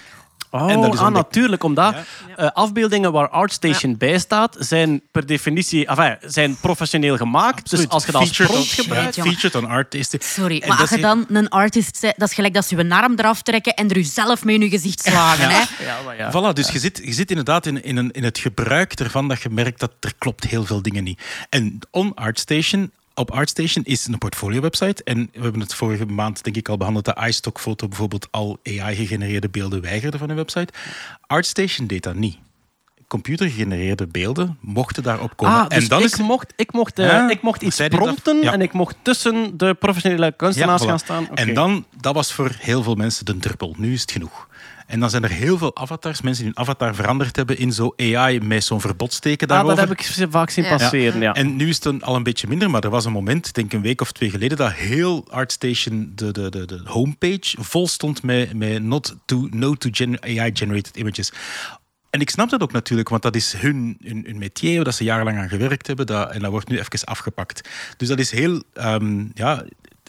Oh, En dat is ah, omdat- natuurlijk. Omdat eh, afbeeldingen waar ArtStation bij staat, zijn per definitie enfin, zijn professioneel gemaakt. Dus als je dat als prompt gebruikt... ja, Featured on artist. Sorry, En maar als je dan een artist bent, dat is gelijk dat ze je arm eraf trekken en er u zelf mee in je gezicht slagen. Hè? Ja, maar ja. Voilà, dus je, zit, je zit inderdaad in, in, een, in het gebruik ervan dat je merkt dat er klopt heel veel dingen niet. En on ArtStation, op ArtStation is een portfolio-website. En we hebben het vorige maand denk ik al behandeld dat iStock-foto bijvoorbeeld al AI-gegenereerde beelden weigerde van een website. ArtStation deed dat niet. Computergegenereerde beelden mochten daarop komen. Ah, dus en dan ik, is mocht, ik, mocht, eh, Ja, ik mocht iets prompten Ja. en ik mocht tussen de professionele kunstenaars Ja, voilà. gaan staan. En dan, dat was voor heel veel mensen de druppel. Nu is het genoeg. En dan zijn er heel veel avatars, mensen die hun avatar veranderd hebben in zo AI met zo'n verbodsteken Ah, daarover. dat heb ik vaak zien passeren, ja. En nu is het dan al een beetje minder, maar er was een moment, ik denk een week of twee geleden, dat heel ArtStation, de, de, de, de homepage, vol stond met, met not to, no to gen- AI-generated images. En ik snap dat ook natuurlijk, want dat is hun, hun, hun métier, dat ze jarenlang aan gewerkt hebben, dat, en dat wordt nu even afgepakt. Dus dat is heel, ehm, ja,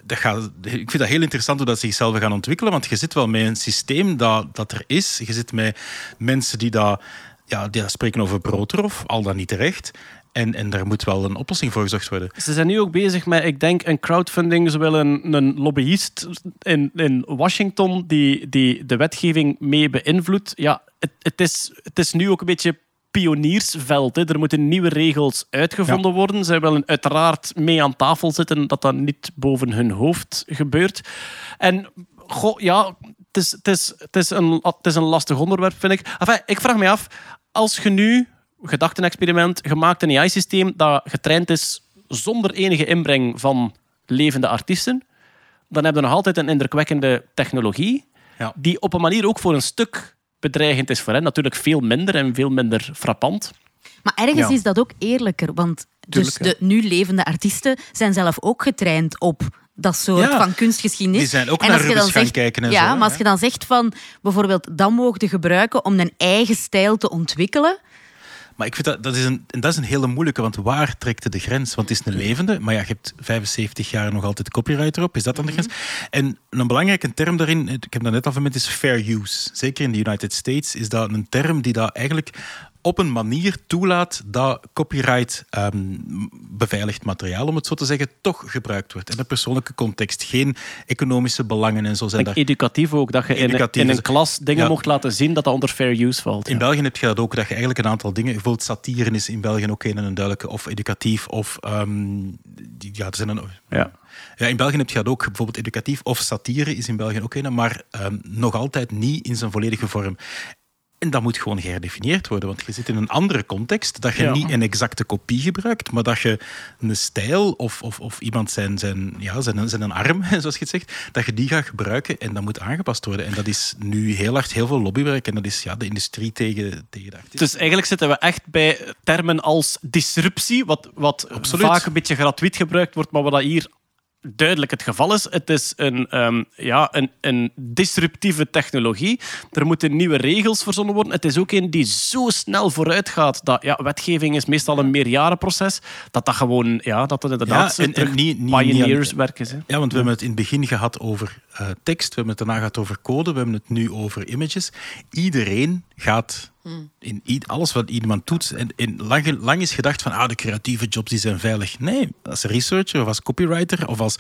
gaat, ik vind dat heel interessant hoe dat zichzelf gaan ontwikkelen, want je zit wel met een systeem dat, dat er is. Je zit met mensen die dat, ja, die spreken over broodroof, al dan niet terecht. En, en daar moet wel een oplossing voor gezorgd worden. Ze zijn nu ook bezig met, ik denk, een crowdfunding. Ze willen een, een lobbyist in, in Washington die, die de wetgeving mee beïnvloedt. Ja, het, het, is, het is nu ook een beetje pioniersveld. Hè. Er moeten nieuwe regels uitgevonden worden. Zij willen uiteraard mee aan tafel zitten dat dat niet boven hun hoofd gebeurt. En goh, ja, het is, het, is, het, is een, het is een lastig onderwerp, vind ik. Enfin, ik vraag me af, als je nu, gedachtenexperiment, gemaakt een AI-systeem dat getraind is zonder enige inbreng van levende artiesten, dan hebben we nog altijd een indrukwekkende technologie, Ja. die op een manier ook voor een stuk bedreigend is voor hen. Natuurlijk veel minder en veel minder frappant. Maar ergens Ja. is dat ook eerlijker, want dus de nu levende artiesten zijn zelf ook getraind op dat soort Ja, van kunstgeschiedenis. die zijn ook En naar als je Rubens dan gaan zegt, kijken en ja, zo, hè, maar als je dan zegt van bijvoorbeeld dat mogen gebruiken om een eigen stijl te ontwikkelen, Maar ik vind dat, dat, is een, en dat is een hele moeilijke, want waar trekt de grens? Want het is een levende, maar ja, je hebt 75 jaar nog altijd copyright erop. Is dat dan de grens? En een belangrijke term daarin, ik heb dat net al vermeld, is fair use. Zeker in de United States is dat een term die dat eigenlijk op een manier toelaat dat copyright ehm, beveiligd materiaal, om het zo te zeggen, toch gebruikt wordt. In een persoonlijke context, geen economische belangen en zo zijn daar. educatief ook, dat je in, Educatief in is- een klas dingen Ja. mocht laten zien dat dat onder fair use valt. In ja. België heb je dat ook, dat je eigenlijk een aantal dingen... Bijvoorbeeld satire is in België ook een en een duidelijke... Of educatief, of... ehm, ja, er zijn een, Ja. ja, in België heb je dat ook. Bijvoorbeeld educatief of satire is in België ook een, maar ehm, nog altijd niet in zijn volledige vorm. En dat moet gewoon geherdefinieerd worden, want je zit in een andere context, dat je Ja. niet een exacte kopie gebruikt, maar dat je een stijl of, of, of iemand zijn, zijn, ja, zijn, zijn een arm, zoals je het zegt, dat je die gaat gebruiken en dat moet aangepast worden. En dat is nu heel hard heel veel lobbywerk en dat is ja, de industrie tegen, tegen de artiesten. Dus eigenlijk zitten we echt bij termen als disruptie, wat, wat Absoluut. vaak een beetje gratuit gebruikt wordt, maar wat dat hier duidelijk het geval is. Het is een, ehm, ja, een, een disruptieve technologie. Er moeten nieuwe regels verzonnen worden. Het is ook een die zo snel vooruit gaat dat ja, wetgeving is meestal een meerjarenproces. Dat dat gewoon, ja, dat het inderdaad Ja, en- en terug niet- niet- pioneerswerk is. Hè. Ja, want we hebben het in het begin gehad over eh, tekst, we hebben het daarna gehad over code, we hebben het nu over images. Iedereen gaat in alles wat iemand doet. En, en lang, lang is gedacht van ah, de creatieve jobs die zijn veilig. Nee, als researcher of als copywriter of als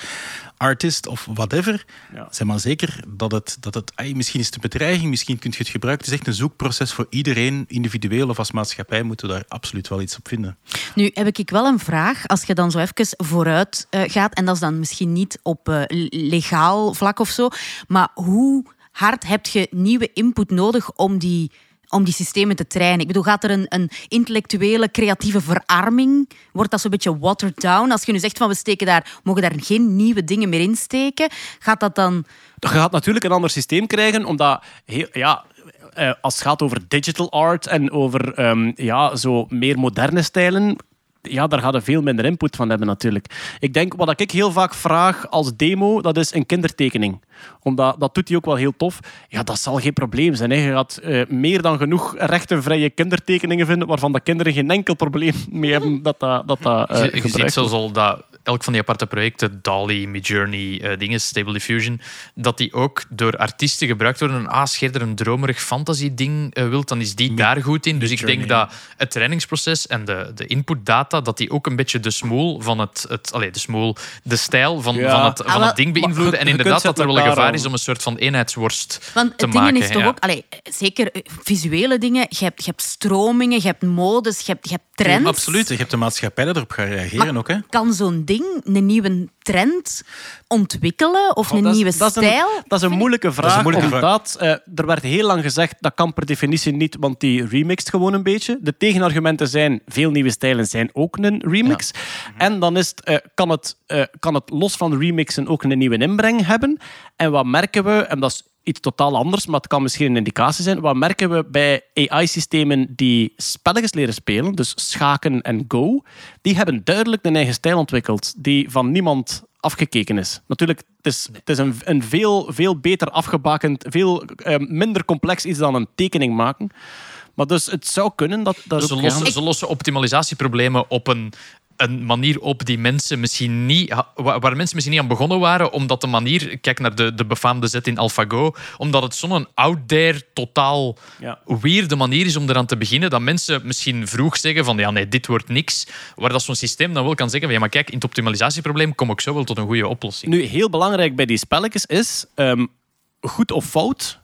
artist of whatever, Ja. zeg maar zeker dat het, dat het ai, misschien is het een bedreiging, misschien kun je het gebruiken. Het is echt een zoekproces voor iedereen, individueel of als maatschappij, moeten we daar absoluut wel iets op vinden. Nu heb ik wel een vraag. Als je dan zo even vooruit eh, gaat, en dat is dan misschien niet op eh, legaal vlak of zo, maar hoe hard heb je nieuwe input nodig om die, om die systemen te trainen? Ik bedoel, gaat er een, een intellectuele, creatieve verarming? Wordt dat zo'n beetje watered down? Als je nu zegt van we steken daar, mogen daar geen nieuwe dingen meer in steken, gaat dat dan... Je gaat natuurlijk een ander systeem krijgen, omdat ja, eh, als het gaat over digital art en over ehm, ja, zo meer moderne stijlen, ja, daar gaat er veel minder input van hebben natuurlijk. Ik denk, wat ik heel vaak vraag als demo, dat is een kindertekening. Omdat, dat doet hij ook wel heel tof. Ja, dat zal geen probleem zijn. Hè. Je gaat eh, meer dan genoeg rechtenvrije kindertekeningen vinden, waarvan de kinderen geen enkel probleem mee hebben dat dat, dat, dat eh, Je, je ziet zelfs al dat elk van die aparte projecten, DALI, Midjourney, eh dingen, Stable Diffusion, dat die ook door artiesten gebruikt worden. Ah, als je er een dromerig fantasy-ding eh, wilt, dan is die daar goed in. Dus ik denk dat het trainingsproces en de, de inputdata, dat die ook een beetje de smoel van het... het allee, de smoel, de stijl van, Ja. van het, Ah, van wel, het ding beïnvloeden. En inderdaad, dat er wel het een gevaar is om een soort van eenheidsworst Want te het ding maken. is toch ja. ook, allee, zeker visuele dingen, je hebt, je hebt stromingen, je hebt modes, je hebt, je hebt trends. Absoluut, je hebt de maatschappij erop gaat reageren Maar ook. Hè? Kan zo'n ding een nieuwe trend ontwikkelen of een Oh, dat is- nieuwe dat is een- stijl? dat is een moeilijke vraag. een moeilijke omdat eh, er werd heel lang gezegd dat kan per definitie niet, want die remixt gewoon een beetje. De tegenargumenten zijn veel nieuwe stijlen zijn ook een remix. En dan is het, eh, kan, het, eh, kan het los van remixen ook een nieuwe inbreng hebben. En wat merken we, en dat is iets totaal anders, maar het kan misschien een indicatie zijn. Wat merken we bij AI-systemen die spelletjes leren spelen, dus schaken en go, die hebben duidelijk een eigen stijl ontwikkeld, die van niemand afgekeken is. Natuurlijk, het is, het is een, een veel, veel beter afgebakend, veel eh, minder complex iets dan een tekening maken. Maar dus het zou kunnen dat... dat Ze ook, lossen, ja. ze lossen optimalisatieproblemen op een, een manier op die mensen misschien niet, waar mensen misschien niet aan begonnen waren, omdat de manier, kijk naar de, de befaamde zet in AlphaGo, omdat het zo'n out there, totaal Ja. weirde manier is om eraan te beginnen, dat mensen misschien vroeg zeggen van ja nee, dit wordt niks, waar dat zo'n systeem dan wel kan zeggen van ja maar kijk, in het optimalisatieprobleem kom ik zo wel tot een goede oplossing. Nu, heel belangrijk bij die spelletjes is, ehm, goed of fout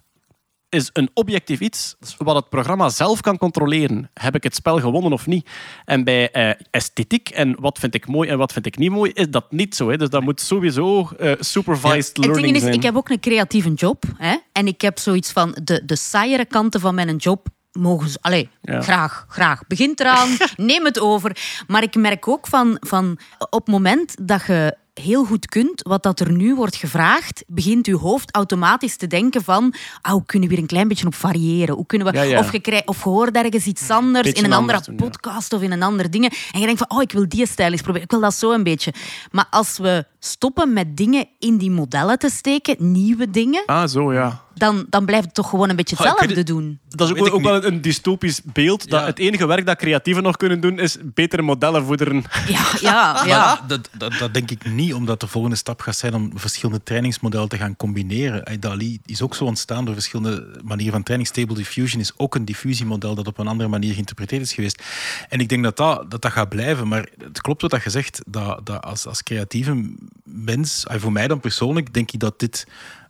is een objectief iets wat het programma zelf kan controleren. Heb ik het spel gewonnen of niet? En bij eh, esthetiek en wat vind ik mooi en wat vind ik niet mooi, is dat niet zo. Hè? Dus dat moet sowieso eh, supervised Het learning ding is, zijn. ik heb ook een creatieve job. Hè? En ik heb zoiets van, de, de saaiere kanten van mijn job mogen ze... Allee, Ja. graag, graag. Begint eraan, neem het over. Maar ik merk ook van, van op het moment dat je heel goed kunt, wat dat er nu wordt gevraagd, begint uw hoofd automatisch te denken van ah, hoe kunnen we hier een klein beetje op variëren? Hoe kunnen we, Ja, ja. Of, je of je hoort ergens iets anders Beetje in een andere ja. podcast of in een ander ding. En je denkt van, oh, ik wil die stijl eens proberen. Ik wil dat zo een beetje. Maar als we stoppen met dingen in die modellen te steken, nieuwe dingen, Ah, zo ja. Dan, dan blijft het toch gewoon een beetje weet hetzelfde het- doen. Dat is ook, wel een dystopisch beeld. Dat Ja. het enige werk dat creatieven nog kunnen doen, is betere modellen voederen. Ja, ja, ja. Maar dat, dat, dat denk ik niet, omdat de volgende stap gaat zijn om verschillende trainingsmodellen te gaan combineren. En DALI is ook zo ontstaan door verschillende manieren van training. Stable Diffusion is ook een diffusiemodel dat op een andere manier geïnterpreteerd is geweest. En ik denk dat dat, dat, dat gaat blijven. Maar het klopt wat je zegt, dat, dat als, als creatieve mens, ah, voor mij dan persoonlijk, denk ik dat dit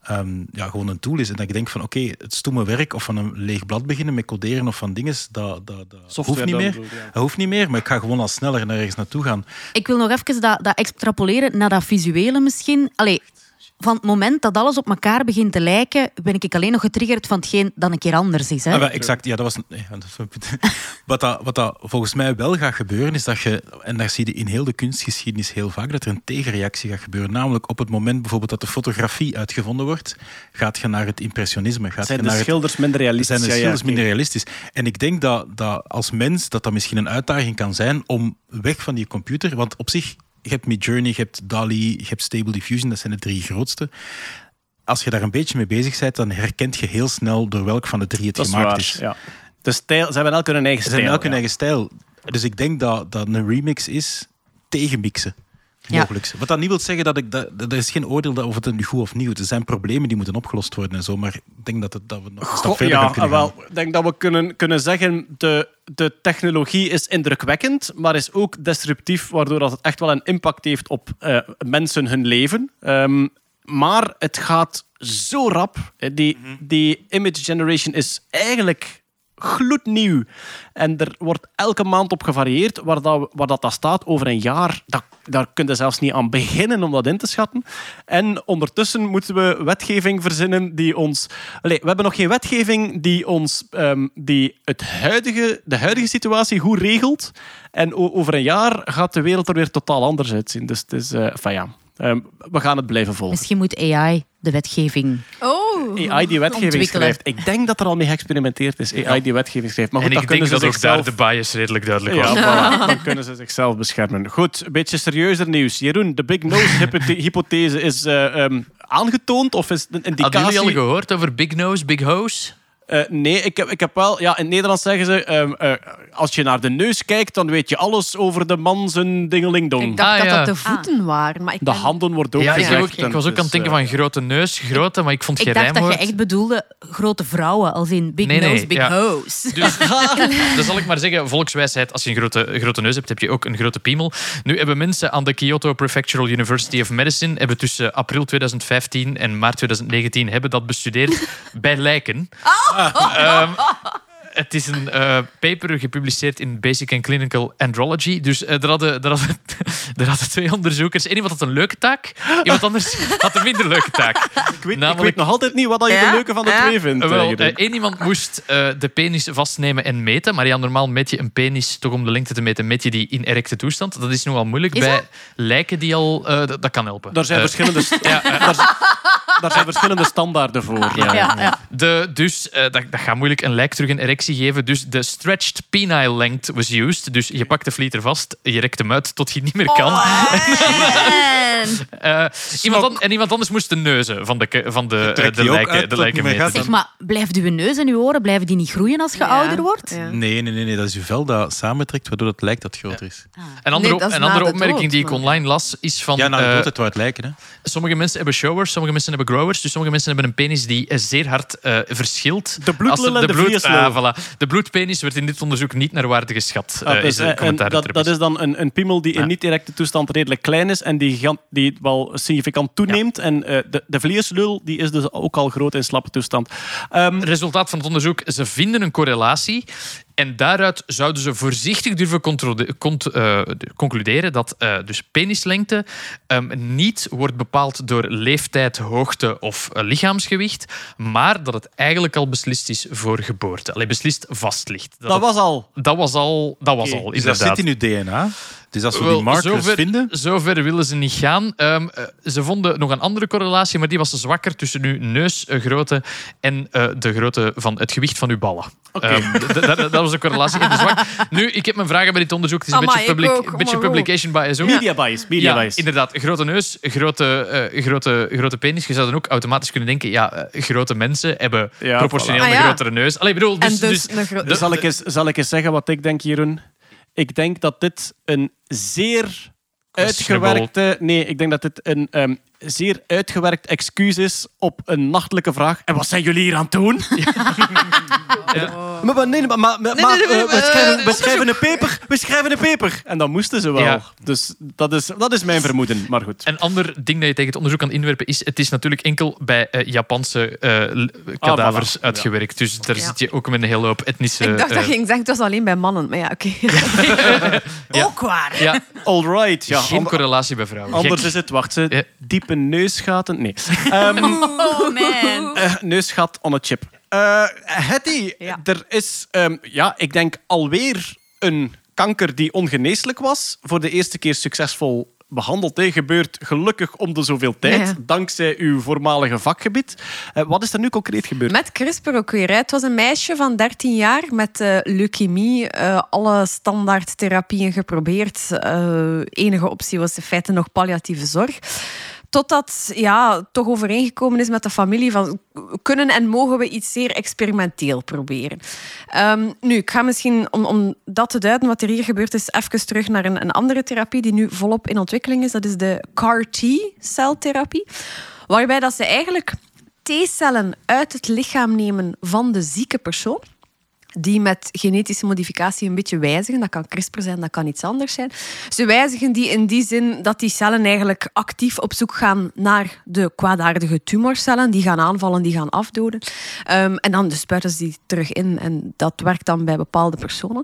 ehm, ja, gewoon een tool is. En dat ik denk van, oké, het stomme werk of van een leeg blad beginnen met coderen of van dingen, dat, dat, dat Software hoeft niet meer. bedoel je, ja. Dat hoeft niet meer, maar ik ga gewoon al sneller naar ergens naartoe gaan. Ik wil nog even dat, dat extrapoleren naar dat visuele misschien. Allee, van het moment dat alles op elkaar begint te lijken, ben ik alleen nog getriggerd van hetgeen dat een keer anders is. Hè? Ah, wel, exact, ja, dat was. nee, wat, dat, wat dat volgens mij wel gaat gebeuren, is dat je, en daar zie je in heel de kunstgeschiedenis heel vaak, dat er een tegenreactie gaat gebeuren. Namelijk op het moment bijvoorbeeld dat de fotografie uitgevonden wordt, gaat je naar het impressionisme. Gaat Zijn je de naar het- schilders minder realistisch? zijn de Ja, ja, minder realistisch. En ik denk dat, dat als mens dat dat misschien een uitdaging kan zijn om weg van die computer, want op zich, je hebt Midjourney, je hebt DALI, je hebt Stable Diffusion, dat zijn de drie grootste. Als je daar een beetje mee bezig bent, dan herkent je heel snel door welk van de drie het Dat is gemaakt waar, is. ja. De stijl, ze hebben elk hun eigen Ze stijl. zijn elk hun ja. eigen stijl. Dus ik denk dat, dat een remix is tegen mixen. Ja. Mogelijk. Wat dat niet wil zeggen dat ik. Dat, dat is geen oordeel dat of het nu goed of goed is. Er zijn problemen die moeten opgelost worden en zo. Maar ik denk dat, het, dat we nog een stap Goh, verder ja, kunnen wel, ik denk dat we kunnen, kunnen zeggen, de, de technologie is indrukwekkend, maar is ook disruptief, waardoor dat het echt wel een impact heeft op eh, mensen hun leven. Ehm, maar het gaat zo rap. Die, die image generation is eigenlijk gloednieuw. En er wordt elke maand op gevarieerd. Waar dat, waar dat, staat over een jaar, dat, daar kun je zelfs niet aan beginnen om dat in te schatten. En ondertussen moeten we wetgeving verzinnen die ons... We hebben nog geen wetgeving die, ons, ehm, die het huidige, de huidige situatie goed regelt. En over een jaar gaat de wereld er weer totaal anders uitzien. Dus het is... eh enfin ja, ehm, we gaan het blijven volgen. Misschien moet AI de wetgeving. Oh. AI die wetgeving schrijft. Ik denk dat er al mee geëxperimenteerd is. AI die wetgeving schrijft. Maar goed, en dan ik denk kunnen dat ze ook daar zichzelf... de bias redelijk duidelijk was. Ja, voilà. dan kunnen ze zichzelf beschermen. Goed, een beetje serieuzer nieuws. Jeroen, de Big Nose-hypothese is eh, ehm, aangetoond of is een Hadden indicatie... jullie al gehoord over Big Nose, Big Hose? Eh, nee, ik heb, ik heb wel... Ja, in het Nederlands zeggen ze... ehm, eh, als je naar de neus kijkt, dan weet je alles over de man zijn dingelingdong. Ik dacht Ah, dat ja. dat de voeten waren. Maar ik De ben- handen wordt ook Ja, ik, gezegd. ik was ook dus, aan het denken eh, van grote neus, grote, maar ik vond Ik geen dacht dat je echt bedoelde grote vrouwen, als in big Nee, nee, nose, big ja. hose. Dus dan zal ik maar zeggen, volkswijsheid, als je een grote, een grote neus hebt, heb je ook een grote piemel. Nu hebben mensen aan de Kyoto Prefectural University of Medicine hebben tussen april 2015 en maart 2019 hebben dat bestudeerd bij lijken. Ehm, het is een eh, paper gepubliceerd in Basic and Clinical Andrology. Dus eh, er, hadden, er, hadden, er hadden twee onderzoekers. Eén iemand had een leuke taak, iemand anders had een minder leuke taak. Ik weet, ik weet nog altijd niet wat dat je Ja? de leuke van de Ja? twee vindt. Wel, eh, één iemand moest eh, de penis vastnemen en meten. Maar ja, normaal meet je een penis toch om de lengte te meten, meet je die in erecte toestand. Dat is nogal moeilijk. Is Bij dat? lijken die al... eh, dat, kan helpen. Daar zijn, verschillende, daar, z- daar zijn verschillende standaarden voor. Ja. Ja, ja. de, dus eh, dat, dat gaat moeilijk een lijk terug een erectie geven. Dus de stretched penile length was used. Dus je pakt de vlieter vast, je rekt hem uit tot je niet meer kan. En, Eh, iemand an- en iemand anders moest de neuzen van de, van de, eh, de lijken, de lijken meten. gaat. zeg maar, blijft uw neus en uw oren blijven die niet groeien als je Ja, ouder wordt? ja. Nee, nee, nee, nee, dat is je vel dat samentrekt, waardoor het lijkt dat het groter is. Een andere, Nee, is een andere de opmerking dood, die ik online las, is van... Ja, nou, eh, dat het waar het lijken. Hè. Sommige mensen hebben showers, sommige mensen hebben growers. Dus sommige mensen hebben een penis die eh, zeer hard eh, verschilt. De bloedlul en de bloed, ah, voilà. De bloedpenis werd in dit onderzoek niet naar waarde geschat. Ah, eh, dus, is en dat, is dan een, een piemel die in niet-erecte toestand redelijk klein is en die, die wel significant toeneemt. En de, de vlieslul die is dus ook al groot in slappe toestand. Ehm, Resultaat van het onderzoek, ze vinden een correlatie. En daaruit zouden ze voorzichtig durven eh, concluderen dat eh, dus penislengte ehm, niet wordt bepaald door leeftijd, hoogte of eh, lichaamsgewicht, maar dat het eigenlijk al beslist is voor geboorte. Alleen beslist vast ligt. dat was al. Dat was al, dat was al Dus dat inderdaad. zit in uw DNA. Dus als we Wel, die markers zover, vinden... Zover willen ze niet gaan. Ehm, eh, ze vonden nog een andere correlatie, maar die was zwakker tussen uw neusgrootte en eh, de grootte van het gewicht van uw ballen. Ehm, d- d- dat, was de correlatie in de zwak. Nu, ik heb mijn vragen bij dit onderzoek. Het is een Amai, beetje, public, ook, beetje publication bias ook. Media bias, media Ja, bias. inderdaad. Grote neus, grote, eh, grote, grote penis. Je zou dan ook automatisch kunnen denken, ja, eh, grote mensen hebben Ja, proportioneel voilà. een Ah, ja. grotere neus. Allee, bedoel, dus, en dus, dus- Dus zal ik, eens, zal ik eens zeggen wat ik denk, Jeroen? Ik denk dat dit een zeer uitgewerkte... Nee, ik denk dat dit een ehm, zeer uitgewerkt excuus is op een nachtelijke vraag. En wat zijn jullie hier aan het doen? Maar, maar, nee, maar, maar, maar, nee, nee, we, schrijven, we schrijven een paper. We schrijven een paper. En dan moesten ze wel. Ja. Dus dat is, dat is mijn vermoeden. Maar goed. Een ander ding dat je tegen het onderzoek kan inwerpen is... Het is natuurlijk enkel bij eh, Japanse eh, l- kadavers voilà. uitgewerkt. Dus daar Ja. zit je ook met een hele hoop etnische... ik dacht dat eh, je ging zeggen, het was alleen bij mannen. Maar ja, oké. Ook waar. Ja, All right. Ja, geen correlatie bij vrouwen. anders Gek. is het... Wacht, ze Ja. Diepe neusgaten. Nee. Ehm, Oh man. Eh, neusgat on a chip. Eh Hetty, Ja. er is, ehm, ja, ik denk alweer een kanker die ongeneeslijk was. Voor de eerste keer succesvol behandeld. Hè. Gebeurt gelukkig om de zoveel tijd, Ja, ja. dankzij uw voormalige vakgebied. Eh, wat is er nu concreet gebeurd? Met CRISPR ook weer. hè. Het was een meisje van 13 jaar met eh, leukemie. eh, alle standaardtherapieën geprobeerd. Eh, enige optie was in feite nog palliatieve zorg. Totdat ja, toch overeengekomen is met de familie van kunnen en mogen we iets zeer experimenteel proberen. Ehm, nu, ik ga misschien, om, om dat te duiden wat er hier gebeurd is, even terug naar een, een andere therapie die nu volop in ontwikkeling is. Dat is de CAR-T-celtherapie. Waarbij dat ze eigenlijk T-cellen uit het lichaam nemen van de zieke persoon. Die met genetische modificatie een beetje wijzigen. Dat kan CRISPR zijn, dat kan iets anders zijn. Ze wijzigen die in die zin dat die cellen eigenlijk actief op zoek gaan naar de kwaadaardige tumorcellen. Die gaan aanvallen, die gaan afdoden. Ehm, en dan dus spuiten ze die terug in. En dat werkt dan bij bepaalde personen.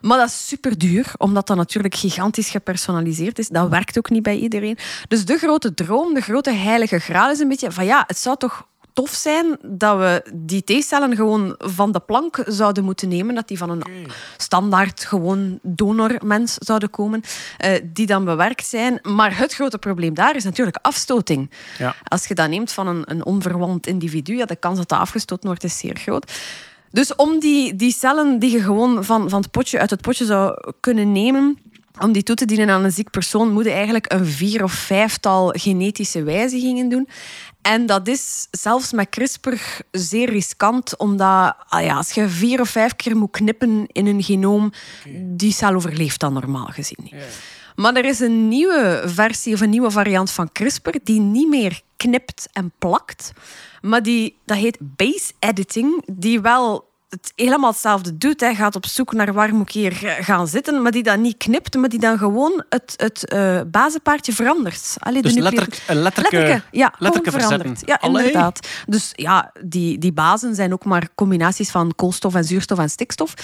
Maar dat is super duur, omdat dat natuurlijk gigantisch gepersonaliseerd is. Dat werkt ook niet bij iedereen. Dus de grote droom, de grote heilige graal is een beetje van ja, het zou toch tof zijn dat we die T-cellen gewoon van de plank zouden moeten nemen. Dat die van een standaard gewoon donormens zouden komen. eh, die dan bewerkt zijn. Maar het grote probleem daar is natuurlijk afstoting. Ja. Als je dat neemt van een, een onverwant individu, ja, de kans dat dat afgestoten wordt is zeer groot. Dus om die, die cellen die je gewoon van, van het potje, uit het potje zou kunnen nemen, om die toe te dienen aan een ziek persoon, moet je eigenlijk een vier of vijftal genetische wijzigingen doen. En dat is zelfs met CRISPR zeer riskant, omdat ah ja, als je vier of vijf keer moet knippen in een genoom, die cel overleeft dan normaal gezien niet. Maar er is een nieuwe versie of een nieuwe variant van CRISPR die niet meer knipt en plakt, maar die, dat heet base editing, die wel het helemaal hetzelfde doet. Hij gaat op zoek naar waar moet ik hier eh, gaan zitten, maar die dan niet knipt, maar die dan gewoon het, het eh, bazenpaardje verandert. Allee, de Dus letterlijk- een letterlijke- Letterlijke, ja, letterlijke verzetten. Ja, Allee. inderdaad. Dus ja, die, die bazen zijn ook maar combinaties van koolstof en zuurstof en stikstof.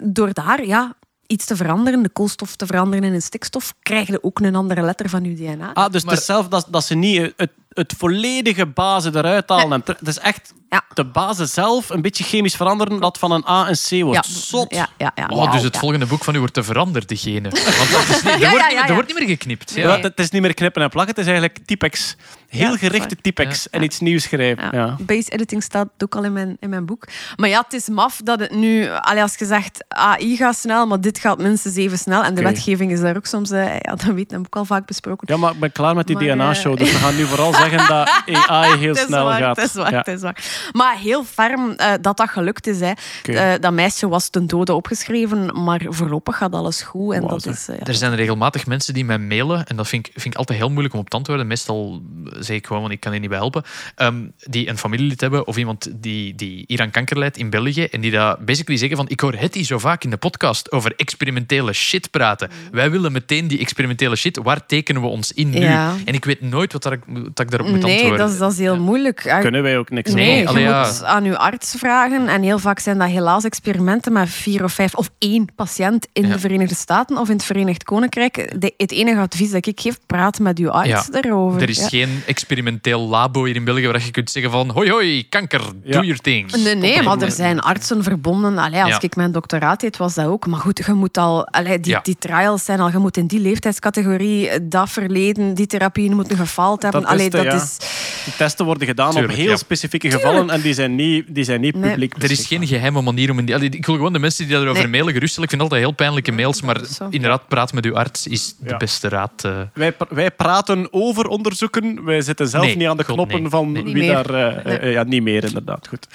Door daar ja, iets te veranderen, de koolstof te veranderen in een stikstof, krijg je ook een andere letter van je DNA. Ah, dus Maar- het is zelf dat, dat ze niet het, het volledige bazen eruit halen. en Het is echt Ja. de bazen zelf een beetje chemisch veranderen dat van een A een C wordt. ja, Zot. Ja, ja, ja. Oh, dus het volgende boek van u wordt te veranderde gene. Want dat is niet, er, wordt niet, er wordt meer geknipt. Ja. Ja, het, is niet meer knippen en plakken, het is eigenlijk typex. Heel Ja, gerichte typex en iets nieuws schrijven. Ja. Ja. Base editing staat ook al in mijn, in mijn boek. Maar ja, het is maf dat het nu... Allee, als je zegt, AI gaat snel, maar dit gaat minstens even snel. En de wetgeving is daar ook soms... eh, ja, dat weet ik ook al vaak besproken. Ja, maar ik ben klaar met die eh, DNA-show, dus we gaan nu vooral zeggen dat AI heel snel waar, gaat. Het is waar, Ja. het is waar. Maar heel ferm eh, dat dat gelukt is. Hè. Oké. Eh, dat meisje was ten dode opgeschreven, maar voorlopig gaat alles goed. En Wauw, dat is... eh, ja. Er zijn regelmatig mensen die mij mailen, en dat vind ik, vind ik altijd heel moeilijk om op te antwoorden. Meestal zeg ik gewoon, want ik kan hier niet bij helpen. ehm, die een familielid hebben of iemand die, die hier aan kanker lijdt in België. En die dat basically zeggen van, ik hoor het hier zo vaak in de podcast over experimentele shit praten. Wij willen meteen die experimentele shit, waar tekenen we ons in nu? Ja. En ik weet nooit wat, dat ik, wat ik daarop moet Nee, antwoorden. dat is, dat is heel moeilijk. Ah, Kunnen wij ook niks Nee, mee. je allee, ja. moet aan je arts vragen. En heel vaak zijn dat helaas experimenten met vier of vijf of één patiënt in Ja. de Verenigde Staten of in het Verenigd Koninkrijk. De, het enige advies dat ik geef, praat met uw arts Ja. daarover. Er is Ja. geen experimenteel labo hier in België waar je kunt zeggen van hoi hoi, kanker, Ja. doe your things. Nee, nee, maar er zijn artsen verbonden. Allee, als Ja. ik mijn doctoraat deed, was dat ook. Maar goed, je moet al... Allee, die, Ja. die trials zijn al... Je moet in die leeftijdscategorie eh, dat verleden, die therapieën moeten gefaald hebben. Dat is Allee, de- dat ja. is... Die testen worden gedaan Tuurlijk, op heel ja. specifieke gevallen en die zijn niet, die zijn niet Nee. publiek Er is geen geheime manier om... In die, ik wil gewoon de mensen die daarover Nee. mailen geruststellen. Ik vind altijd heel pijnlijke mails, maar inderdaad, praat met uw arts is de beste raad. eh. Wij, wij praten over onderzoeken. Wij zitten zelf Nee, niet aan de god, knoppen nee. van wie meer. daar... eh, eh, ja, niet meer, inderdaad. Goed.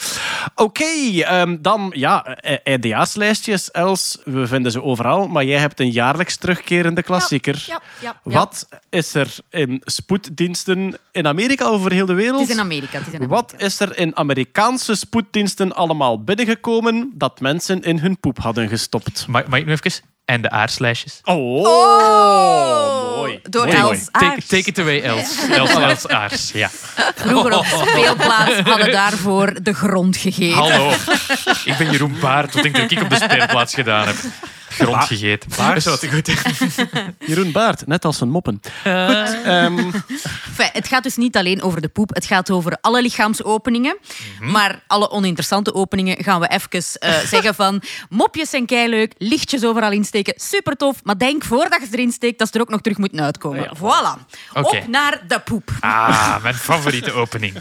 Oké, ehm, dan ja, eh, IDA's-lijstjes, Els. We vinden ze overal, maar jij hebt een jaarlijks terugkerende klassieker. Ja, ja, ja. Wat is er in spoeddiensten in Amerika over heel de wereld? Het is in Amerika. Het is in Amerika. Wat is er in Amerikaanse spoeddiensten allemaal binnengekomen dat mensen in hun poep hadden gestopt? Mag, mag ik nu even? En de aarslijstjes. Oh, mooi. Door Mooi, mooi. Els Take, Aars. take it away, Els. Els, Els aars. Ja. Vroeger op speelplaats hadden daarvoor de grond gegeven. Hallo. Ik ben Jeroen Baart. Wat denk je dat ik op de speelplaats gedaan heb? Grond gegeten. Baars. Is dat goed? Jeroen Baart, net als een moppen. Goed, ehm, Enfin, het gaat dus niet alleen over de poep. Het gaat over alle lichaamsopeningen. Maar alle oninteressante openingen gaan we even eh, zeggen van... Mopjes zijn keileuk, lichtjes overal insteken, super tof. Maar denk voordat je ze erin steekt, dat ze er ook nog terug moeten uitkomen. Voilà. Oké. Op naar de poep. Ah, mijn favoriete opening.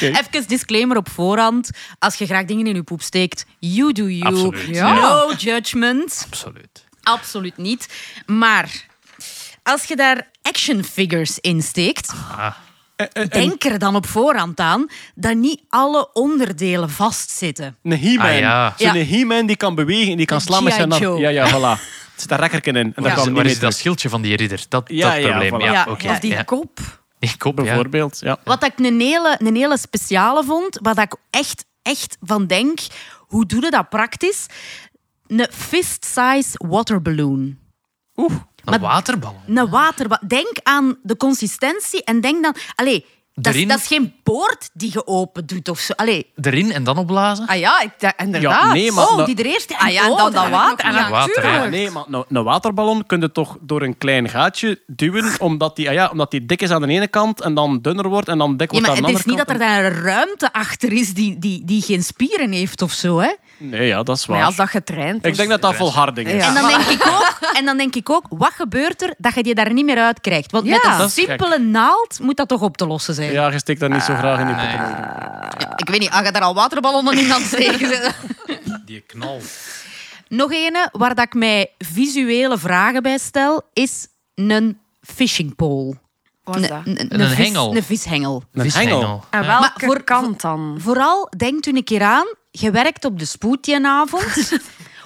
Even disclaimer op voorhand. Als je graag dingen in je poep steekt, you do you. Absoluut, No judgment. Absoluut. Absoluut niet. Maar als je daar action figures in steekt, denk er dan op voorhand aan dat niet alle onderdelen vastzitten. een He-Man. Ah, ja. Zo'n Ja. He-Man die kan bewegen en die kan slaan met zijn hand. Ja, ja, voilà. Er zit een rekkerken in. En daar Ja. kan Waar niet is dat schildje van die ridder? Dat, Ja, dat ja, probleem. voilà. Ja. Of die ja. kop. Kop, ja. Bijvoorbeeld, ja. Wat ik een hele, een hele speciale vond, wat ik echt, echt van denk, hoe doe je dat praktisch? Een fist-size waterballoon. Een waterbal. Een waterbal. Denk aan de consistentie en denk dan... Allee, dat, is, dat is geen poort die je open doet of zo. Allee, Erin en dan opblazen? Ah ja, ik, inderdaad. Ja, nee, maar- oh, die er eerst... Ah ja, en oh, dan dat water. En Water, ja. Nee, maar een waterballon kun je toch door een klein gaatje duwen, omdat die, ah ja, omdat die dik is aan de ene kant en dan dunner wordt en dan dik Ja, wordt maar aan de het andere is niet dat kant. er daar een ruimte achter is die, die, die geen spieren heeft of zo. Hè? Nee, ja, dat is waar. Maar als dat getraind Ik is... denk dat dat volharding is. Ja. En, dan denk ik ook, en dan denk ik ook, wat gebeurt er dat je die daar niet meer uit krijgt? Want Ja. met een simpele naald moet dat toch op te lossen zijn? Ja, je steekt dat niet zo graag in die poppen. Ik weet niet, als je daar al waterballonnen in aan het steken. Die knal. Nog ene waar dat ik mij visuele vragen bij stel, is een fishing pole. Wat is dat? Een, Een vis- hengel. Een vishengel. Een hengel. En Maar welke voor- kant dan? Vooral, denkt u een keer aan, je werkt op de spoed die avond.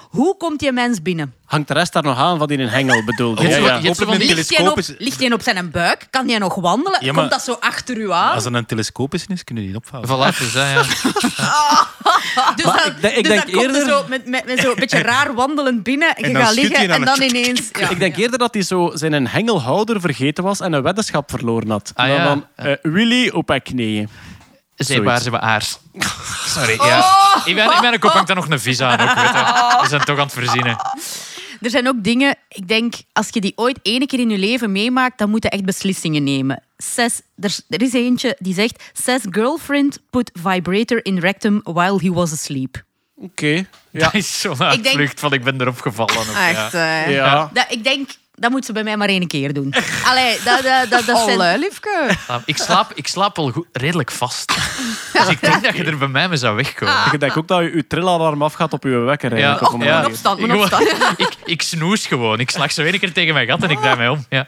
Hoe komt die mens binnen? Hangt de rest daar nog aan wat in een hengel bedoelt? Je Ja, ja. je van Ligt hij op, is- ligt op zijn buik? Kan hij nog wandelen? Ja, maar- Komt dat zo achter u aan? Als er een telescoop is, is, kunnen die niet opvouwen. Voilà, dus, ja. Dus Maar dan, ik denk- ik dus denk dan komt hij eerder- zo met, met, met zo'n beetje raar wandelend binnen. En je dan gaat liggen en dan dan een ineens... Ja. Ik denk eerder dat hij zo zijn hengelhouder vergeten was en een weddenschap verloren had. Ah, dan ja. dan eh, Willy op haar knieën. Zeebaar, ze aars. Sorry, ja. Oh. In mijn, in mijn kop hangt daar nog een vis aan. Ook, weet je. We zijn toch aan het verzinnen. Er zijn ook dingen, ik denk, als je die ooit ene keer in je leven meemaakt, dan moet je echt beslissingen nemen. Says, er, er is eentje die zegt: Says girlfriend put vibrator in rectum while he was asleep. Oké. Ja. Dat is zo'n uitvlucht van ik ben erop gevallen. Ook, ja. Echt, eh. ja. Dat, ik denk, dat moet ze bij mij maar één keer doen. Allee, dat, dat, dat, dat zijn- liefke. Ah, Ik slaap, ik slaap al goed, redelijk vast. Dus ik denk dat je er bij mij mee zou wegkomen. Ik denk ook dat je, je trillalarm afgaat op je wekker. eigenlijk, op ja. moet Ik- opstaan. Ik, ik snoes gewoon. Ik slag zo één keer tegen mijn gat en ik draai mij om. Ja.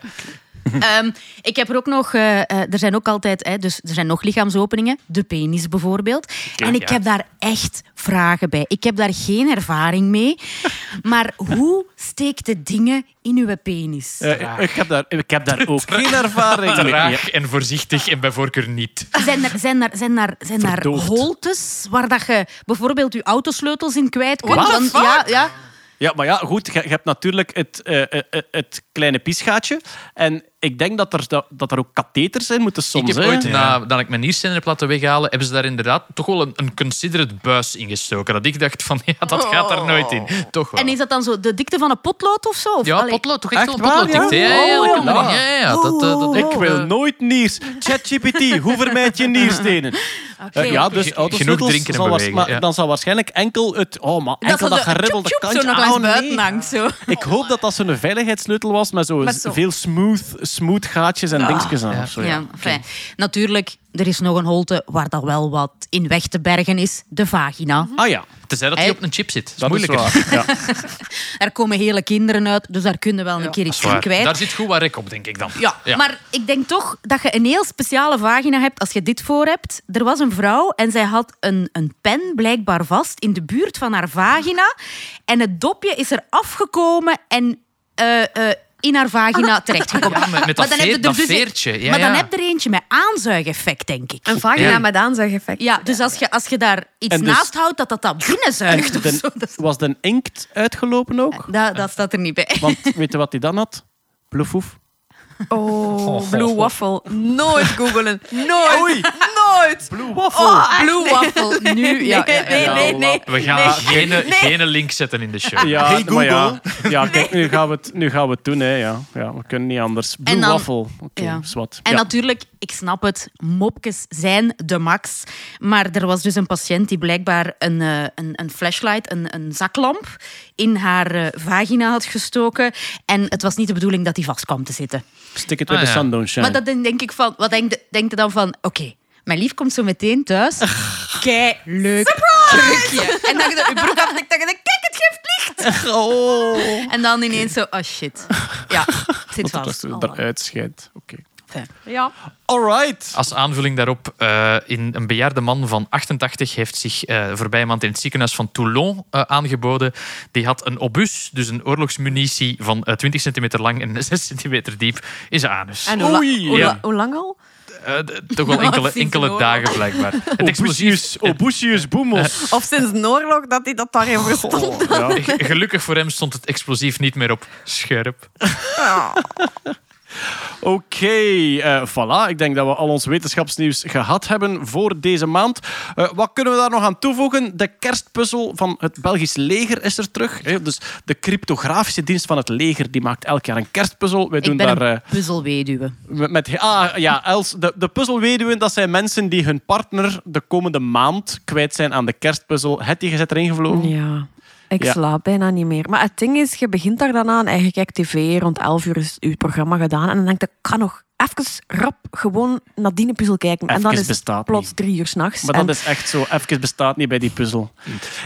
Ehm, ik heb er ook nog, eh, eh, er zijn ook altijd, hè, dus er zijn nog lichaamsopeningen, de penis bijvoorbeeld. en ik ja. heb daar echt vragen bij. Ik heb daar geen ervaring mee. maar hoe steekt de dingen in uw penis? Eh, ik, heb daar, ik heb daar ook geen ervaring mee. Traag en voorzichtig en bij voorkeur niet. Zijn er, zijn er, zijn er, zijn er holtes waar dat je bijvoorbeeld je autosleutels in kwijt kunt? What the Want- ja, ja. Ja, maar ja, goed, je, hebt natuurlijk het, het kleine piesgaatje. En ik denk dat er, dat, dat er ook katheters zijn moeten soms. ik heb ooit, nadat ik mijn nierstener heb laten weghalen, hebben ze daar inderdaad toch wel een, een considerate buis in gestoken. Dat ik dacht van, ja, dat gaat daar nooit in. Toch wel. En is dat dan zo de dikte van een potlood of zo? Of, ja, allee, potlood, toch echt, een potlood. waar, dikte. ja? Ja, ja, ja, dat Oh, dat, dat, Ik wil nooit niers. ChatGPT, hoe vermijd je nierstenen? Eh, ja, dus genoeg drinken en bewegen, maar ja. dan zal waarschijnlijk enkel het... Oh, maar dat enkel dat de geribbelde kantje. zo nog Oh, buiten hangt. Zo. Ik hoop dat dat zo'n veiligheidssleutel was Met zo- veel smooth, smooth gaatjes en dingetjes aan. ja. of zo, Ja, ja. fijn. Natuurlijk, er is nog een holte waar dat wel wat in weg te bergen is. De vagina. Ah ja, Tenzij dat hij op een chip zit. Dat is dat moeilijker. is waar. Ja. Er komen hele kinderen uit, dus daar kunnen we wel een keer iets waar. in kwijt. Daar zit goed wat rek op, denk ik dan. Ja, maar ik denk toch dat je een heel speciale vagina hebt als je dit voor hebt. Er was een vrouw en zij had een, een pen blijkbaar vast in de buurt van haar vagina. En het dopje is er afgekomen en eh, eh, in haar vagina terechtgekomen. Ja, met- met dat Maar dan heb je er dat dus- veertje, ja, maar dan ja. heb je er eentje met aanzuigeffect, denk ik. Een vagina Ja. met aanzuigeffect. Ja, dus als je, als je daar iets dus- naast houdt, dat dat dat binnenzuigt of De- zo. Dat, was de inkt uitgelopen ook? dat, dat staat er niet bij. Want weet je wat hij dan had? Ploefoef. Oh, Blue Waffle. Nooit googelen. Nooit. Nooit. Blue waffle. Oh, Blue waffle, nu. Ja, ja, ja, nee, ja. nee, nee. We gaan geen, geen link zetten in de show. Ja, Hey, ja, Google. ja kijk, nu gaan we het, nu gaan we het doen. Hè, ja. Ja, we kunnen niet anders. Blue dan- waffle. Oké, Ja. zwart. En Ja. natuurlijk, ik snap het, mopjes zijn de max. Maar er was dus een patiënt die blijkbaar een, eh, een, een flashlight, een, een zaklamp, in haar eh, vagina had gestoken. En het was niet de bedoeling dat die vast kwam te zitten. Stick it Ah, with the ja. sun, don't shine. Maar dat dan denk ik van, wat denk je, denk je dan van, oké, mijn lief komt zo meteen thuis. Kei leuk krukje. En dan je broek af en kijk, het geeft licht. Oh. En dan ineens zo, oh shit. Ja, het zit Dat vast. het Oh, eruit schijnt. Oké. Ja. Alright. Als aanvulling daarop, eh, in een bejaarde man van 88 heeft zich eh voorbije maand in het ziekenhuis van Toulon eh, aangeboden. Die had een obus, dus een oorlogsmunitie van eh, 20 centimeter lang en 6 centimeter diep, in zijn anus. En hoe, la- Oei. hoe, Ja. la- hoe lang al? Eh, toch wel enkele, enkele dagen blijkbaar. Het explosief, Obusius, Obusius boemels. Of sinds de oorlog dat hij dat daarin verstond. Oh, ja. Gelukkig voor hem stond het explosief niet meer op scherp. Oké, eh, voilà. Ik denk dat we al ons wetenschapsnieuws gehad hebben voor deze maand. Eh, wat kunnen we daar nog aan toevoegen? De kerstpuzzel van het Belgisch leger is er terug. hè. Dus de cryptografische dienst van het leger die maakt elk jaar een kerstpuzzel. Wij doen daar... een eh, puzzelweduwe. met, met- ah, ja, Els, de, de puzzelweduwen, dat zijn mensen die hun partner de komende maand kwijt zijn aan de kerstpuzzel. Het die gezet erin gevlogen? Ja. Ik Ja. slaap bijna niet meer. Maar het ding is, je begint daar dan aan en je kijkt tv. Rond 11 uur is je programma gedaan. En dan denk je, ik kan nog even rap gewoon naar die puzzel kijken. en dan is het plots niet. drie uur s'nachts. Maar dat is echt zo. Even bestaat niet bij die puzzel.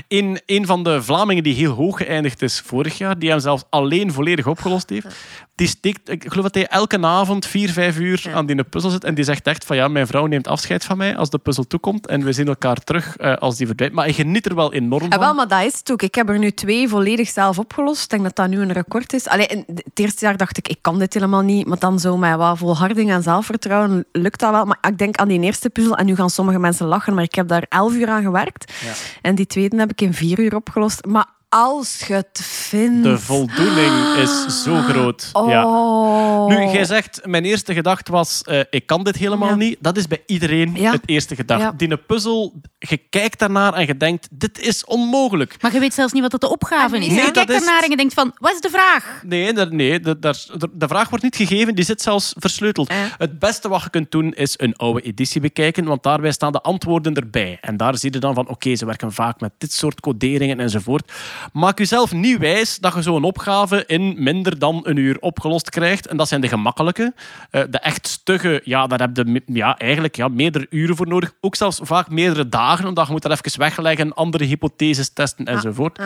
In een van de Vlamingen die heel hoog geëindigd is vorig jaar, die hem zelfs alleen volledig opgelost heeft, die steekt, ik geloof dat hij elke avond vier, vijf uur aan die puzzel zit. En die zegt echt van ja, mijn vrouw neemt afscheid van mij als de puzzel toekomt. En we zien elkaar terug eh, als die verdwijnt. Maar hij geniet er wel enorm Ah, van. wel, maar dat is het ook. Ik heb er nu twee volledig zelf opgelost. Ik denk dat dat nu een record is. Allee, in het eerste jaar dacht ik, ik kan dit helemaal niet. Maar dan zo met wat volharding en zelfvertrouwen lukt dat wel. Maar ik denk aan die eerste puzzel, en nu gaan sommige mensen lachen, maar ik heb daar elf uur aan gewerkt. En die tweede heb ik in vier uur opgelost. Maar als je het vindt... De voldoening is zo groot. Ja. Oh. Nu, jij zegt, mijn eerste gedachte was, eh, ik kan dit helemaal Ja. niet. Dat is bij iedereen Ja. het eerste gedachte. Ja. Die puzzel, je kijkt daarnaar en je denkt, dit is onmogelijk. Maar je weet zelfs niet wat dat de opgave is. Nee, je dat kijkt is- ernaar en je denkt van, wat is de vraag? Nee, nee de, de, de vraag wordt niet gegeven, die zit zelfs versleuteld. Eh. Het beste wat je kunt doen is een oude editie bekijken, want daarbij staan de antwoorden erbij. En daar zie je dan van, oké, ze werken vaak met dit soort coderingen enzovoort. Maak jezelf niet wijs dat je zo'n opgave in minder dan een uur opgelost krijgt. En dat zijn de gemakkelijke. Eh, de echt stugge, ja, daar heb je ja, eigenlijk ja, meerdere uren voor nodig. Ook zelfs vaak meerdere dagen, omdat je moet dat even wegleggen, andere hypotheses testen enzovoort.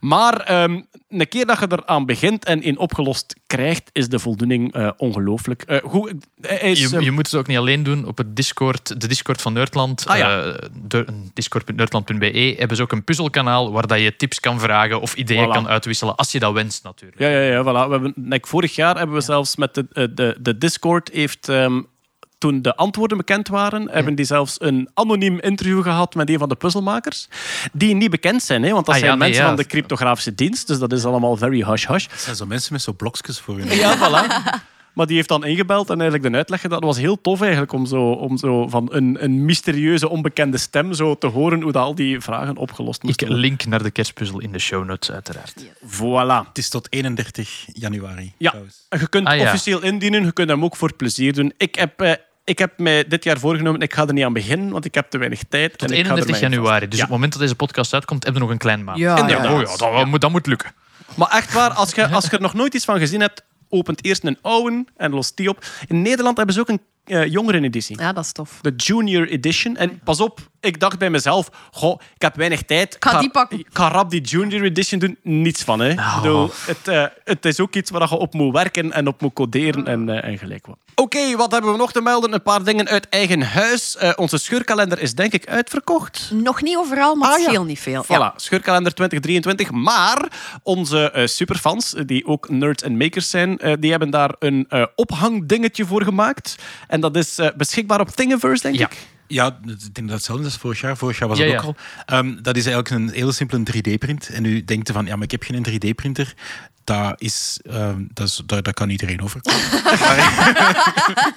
Maar ehm, een keer dat je eraan begint en in opgelost krijgt, is de voldoening eh, ongelooflijk. Eh, goed, hij is, Je, ehm, je moet het ook niet alleen doen. Op het Discord, de Discord van Nerdland, Ah, ja. eh, discord.nerdland.be, hebben ze ook een puzzelkanaal waar dat je tips kan vragen of ideeën Voilà. kan uitwisselen, als je dat wenst natuurlijk. Ja, ja, ja, voilà. We hebben, like, vorig jaar hebben we zelfs met de, eh, de, de Discord heeft ehm, toen de antwoorden bekend waren, hebben die zelfs een anoniem interview gehad met een van de puzzelmakers. Die niet bekend zijn, hè, want dat Ah, zijn ja, nee, mensen ja. van de cryptografische dienst. Dus dat is allemaal very hush-hush. Dat zijn zo mensen met zo blokjes voor hun. Ja, voilà. Maar die heeft dan ingebeld en eigenlijk de uitleg gedaan. Dat was heel tof eigenlijk om zo, om zo van een, een mysterieuze, onbekende stem zo te horen hoe dat al die vragen opgelost Ik moesten worden. link naar de kerstpuzzel in de show notes, uiteraard. Voilà. Het is tot 31 januari. Ja, trouwens. je kunt Ah, ja. officieel indienen, je kunt hem ook voor plezier doen. Ik heb, eh, ik heb mij dit jaar voorgenomen, ik ga er niet aan beginnen, want ik heb te weinig tijd. Tot en ik ga er 31 mij in januari. Dus Ja. op het moment dat deze podcast uitkomt, hebben we nog een klein maand. Ja. Oh ja, dat, moet, dat moet lukken. Maar echt waar, als je, als je er nog nooit iets van gezien hebt, opent eerst een oude en lost die op. In Nederland hebben ze ook een eh jongereneditie. Ja, dat is tof. De Junior Edition. En pas op, ik dacht bij mezelf, goh, ik heb weinig tijd. Ik ga die pakken. Ik ga rap die Junior Edition doen. Niets van, hè. Ik bedoel, het, eh, het is ook iets waar je op moet werken en op moet coderen en, eh, en gelijk wat. Oké, wat hebben we nog te melden? Een paar dingen uit eigen huis. Eh, onze scheurkalender is denk ik uitverkocht. Nog niet overal, maar het Ah, ja. scheelt niet veel. Voilà, Ja. scheurkalender 2023. Maar onze eh, superfans, die ook nerds en makers zijn, eh, die hebben daar een eh, ophangdingetje voor gemaakt. En dat is eh, beschikbaar op Thingiverse, denk Ja. ik. Ja, ik denk dat hetzelfde is als vorig jaar. Vorig jaar was het ja. ook al. Ehm, dat is eigenlijk een hele simpele 3D-print. En u denkt van, ja, maar ik heb geen 3D-printer. Dat, is, ehm, dat, is, dat, dat kan iedereen over.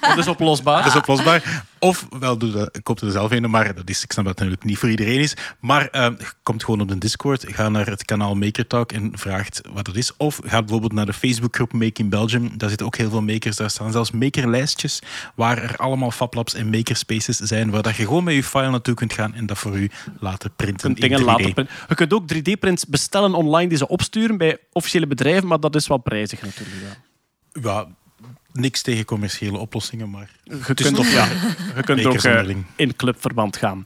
Dat is oplosbaar. Dat is oplosbaar. Of wel, doe dat, koop er zelf een, maar dat is, ik snap dat het natuurlijk niet voor iedereen is. Maar ehm, je komt gewoon op de Discord, ga naar het kanaal Maker Talk en vraagt wat dat is. Of ga bijvoorbeeld naar de Facebookgroep Make in Belgium. Daar zitten ook heel veel makers. Daar staan zelfs makerlijstjes waar er allemaal fablabs en makerspaces zijn, waar dat je gewoon met je file naartoe kunt gaan en dat voor u laten printen kunt dingen in 3D. laten printen. Je kunt ook 3D-prints bestellen online die ze opsturen bij officiële bedrijven, maar dat is wel prijzig natuurlijk. Ja. Niks tegen commerciële oplossingen, maar Je kunt, toch ja, je kunt ook eh, in clubverband gaan.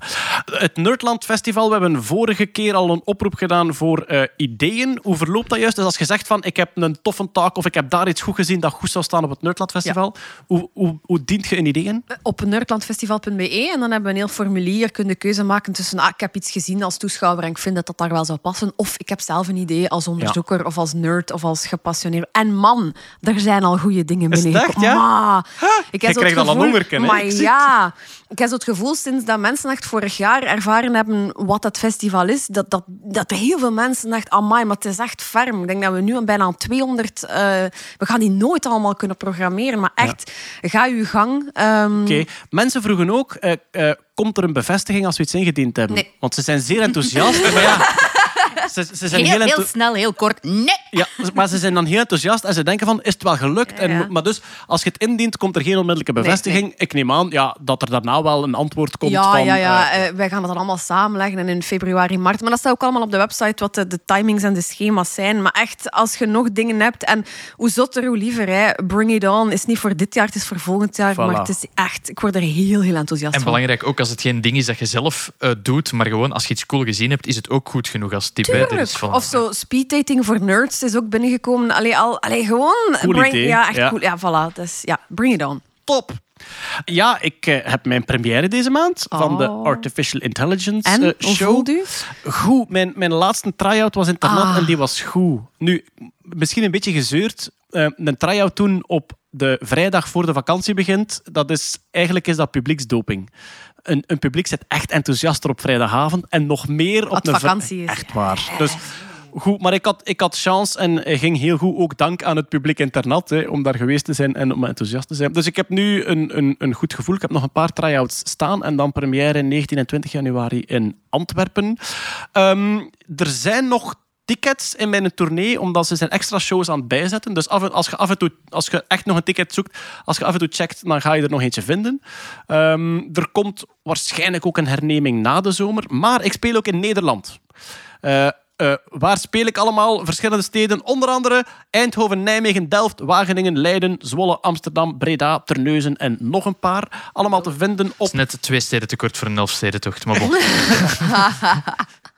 Het Nerdland Festival, we hebben vorige keer al een oproep gedaan voor eh, ideeën. Hoe verloopt dat juist? Dus als je zegt van ik heb een toffe taak of ik heb daar iets goed gezien dat goed zou staan op het Nerdland Festival, hoe, hoe, hoe dient je een idee in? Op nerdlandfestival.be en dan hebben we een heel formulier. Kun je de keuze maken tussen ah, ik heb iets gezien als toeschouwer en ik vind dat dat daar wel zou passen. Of ik heb zelf een idee als onderzoeker of als nerd of als gepassioneerd. En man, er zijn al goede dingen Is echt, ja? Ik Je heb krijgt al een? Maar ja, ik heb zo het gevoel sinds dat mensen echt vorig jaar ervaren hebben wat dat festival is, dat, dat, dat heel veel mensen echt, amai, maar het is echt ferm. Ik denk dat we nu bijna aan 200, eh, we gaan die nooit allemaal kunnen programmeren, maar echt, ga je gang. Ehm, Oké, mensen vroegen ook, eh, eh, komt er een bevestiging als we iets ingediend hebben? Nee. Want ze zijn zeer enthousiast. maar ja, ze, ze zijn Heel, heel, heel enthou- snel, heel kort. Nee. Ja, maar ze zijn dan heel enthousiast en ze denken van, is het wel gelukt? Ja, ja. En, maar dus, als je het indient, komt er geen onmiddellijke bevestiging. Ik neem aan ja, dat er daarna wel een antwoord komt ja, van... ja, ja. eh, wij gaan dat dan allemaal samenleggen en in februari, maart. Maar dat staat ook allemaal op de website, wat de, de timings en de schema's zijn. Maar echt, als je nog dingen hebt, en hoe zotter, hoe liever. Hè. Bring it on is niet voor dit jaar, het is voor volgend jaar. Voilà. Maar het is echt, ik word er heel, heel enthousiast En van. belangrijk ook als het geen ding is dat je zelf eh, doet, maar gewoon als je iets cool gezien hebt, is het ook goed genoeg als het Van, Of zo speeddating voor nerds is ook binnengekomen. Allee, al, allee gewoon. Cool bring, idee, Ja, echt ja. cool. Ja, voilà. Dus, ja, bring it on. Top! Ja, ik eh, heb mijn première deze maand van de Oh. Artificial Intelligence En, hoe show. Goed, mijn, mijn laatste try-out was in het internat Ah. en die was goed. Nu, misschien een beetje gezeurd. eh, een try-out toen op de vrijdag voor de vakantie begint, dat is, eigenlijk is dat publieksdoping. Een, een publiek zit echt enthousiaster op vrijdagavond en nog meer op vri- vakantie is. Echt waar. Dus goed, maar ik had, ik had chance en ging heel goed, ook dank aan het publiek internat, hè, om daar geweest te zijn en om enthousiast te zijn. Dus ik heb nu een, een, een goed gevoel. Ik heb nog een paar try-outs staan en dan première 19 en 20 januari in Antwerpen. Ehm, er zijn nog tickets in mijn tournee, omdat ze zijn extra shows aan het bijzetten. Dus af en, als, je af en toe, als je echt nog een ticket zoekt, als je af en toe checkt, dan ga je er nog eentje vinden. Ehm, er komt waarschijnlijk ook een herneming na de zomer. Maar ik speel ook in Nederland. Eh, eh, waar speel ik allemaal? Verschillende steden, onder andere Eindhoven, Nijmegen, Delft, Wageningen, Leiden, Zwolle, Amsterdam, Breda, Terneuzen en nog een paar. Allemaal te vinden op Het is net twee steden tekort voor een elfstedentocht. Maar bon.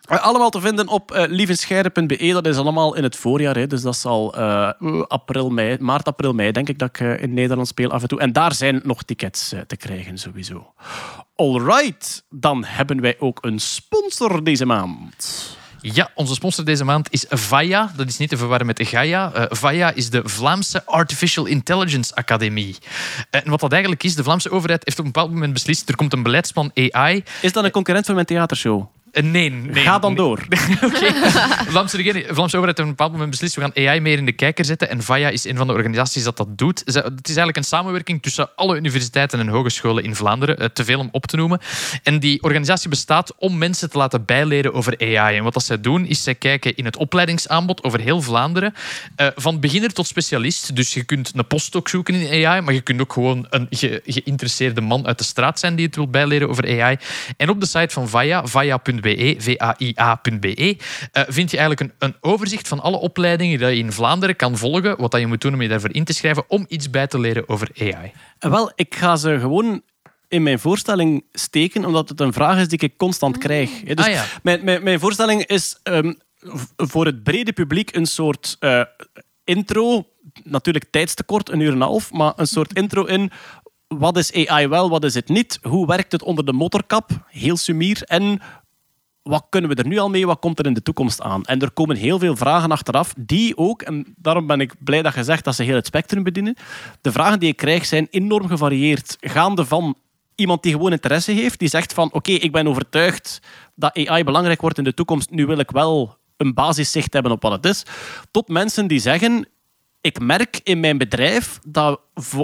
Eh, allemaal te vinden op uh. Dat is allemaal in het voorjaar. Hè. Dus dat zal eh, april, mei, maart, april, mei, denk ik, dat ik in Nederland speel af en toe. En daar zijn nog tickets te krijgen, sowieso. Alright, dan hebben wij ook een sponsor deze maand. Ja, onze sponsor deze maand is Vaya. Dat is niet te verwarren met Gaia. Uh, Vaya is de Vlaamse Artificial Intelligence Academie. En wat dat eigenlijk is, de Vlaamse overheid heeft op een bepaald moment beslist, er komt een beleidsplan AI. Is dat een concurrent van mijn theatershow? Eh, Nee, nee. Ga dan nee. door. Vlaamse, regering, Vlaamse overheid heeft op een bepaald moment beslist, we gaan AI meer in de kijker zetten. En VAIA is een van de organisaties dat dat doet. Het is eigenlijk een samenwerking tussen alle universiteiten en hogescholen in Vlaanderen. eh, Te veel om op te noemen. En die organisatie bestaat om mensen te laten bijleren over AI. En wat dat zij doen, is zij kijken in het opleidingsaanbod over heel Vlaanderen. eh, van beginner tot specialist. Dus je kunt een postdoc zoeken in AI, maar je kunt ook gewoon een ge- geïnteresseerde man uit de straat zijn die het wil bijleren over AI. En op de site van VAIA, vaia.be, V-A-I-A.be, eh, vind je eigenlijk een, een overzicht van alle opleidingen die je in Vlaanderen kan volgen, wat dat je moet doen om je daarvoor in te schrijven, om iets bij te leren over AI. Eh, Wel, ik ga ze gewoon in mijn voorstelling steken, omdat het een vraag is die ik constant krijg. Hè, Dus Ah, ja. mijn, mijn, mijn voorstelling is ehm, voor het brede publiek een soort eh, intro. Natuurlijk tijdstekort, een uur en een half, maar een soort intro in wat is AI wel, wat is het niet? Hoe werkt het onder de motorkap? Heel sumier. En wat kunnen we er nu al mee? Wat komt er in de toekomst aan? En er komen heel veel vragen achteraf, die ook, en daarom ben ik blij dat je zegt dat ze heel het spectrum bedienen. De vragen die ik krijg zijn enorm gevarieerd. Gaande van iemand die gewoon interesse heeft, die zegt van oké, ik ben overtuigd dat AI belangrijk wordt in de toekomst, nu wil ik wel een basiszicht hebben op wat het is, tot mensen die zeggen ik merk in mijn bedrijf dat,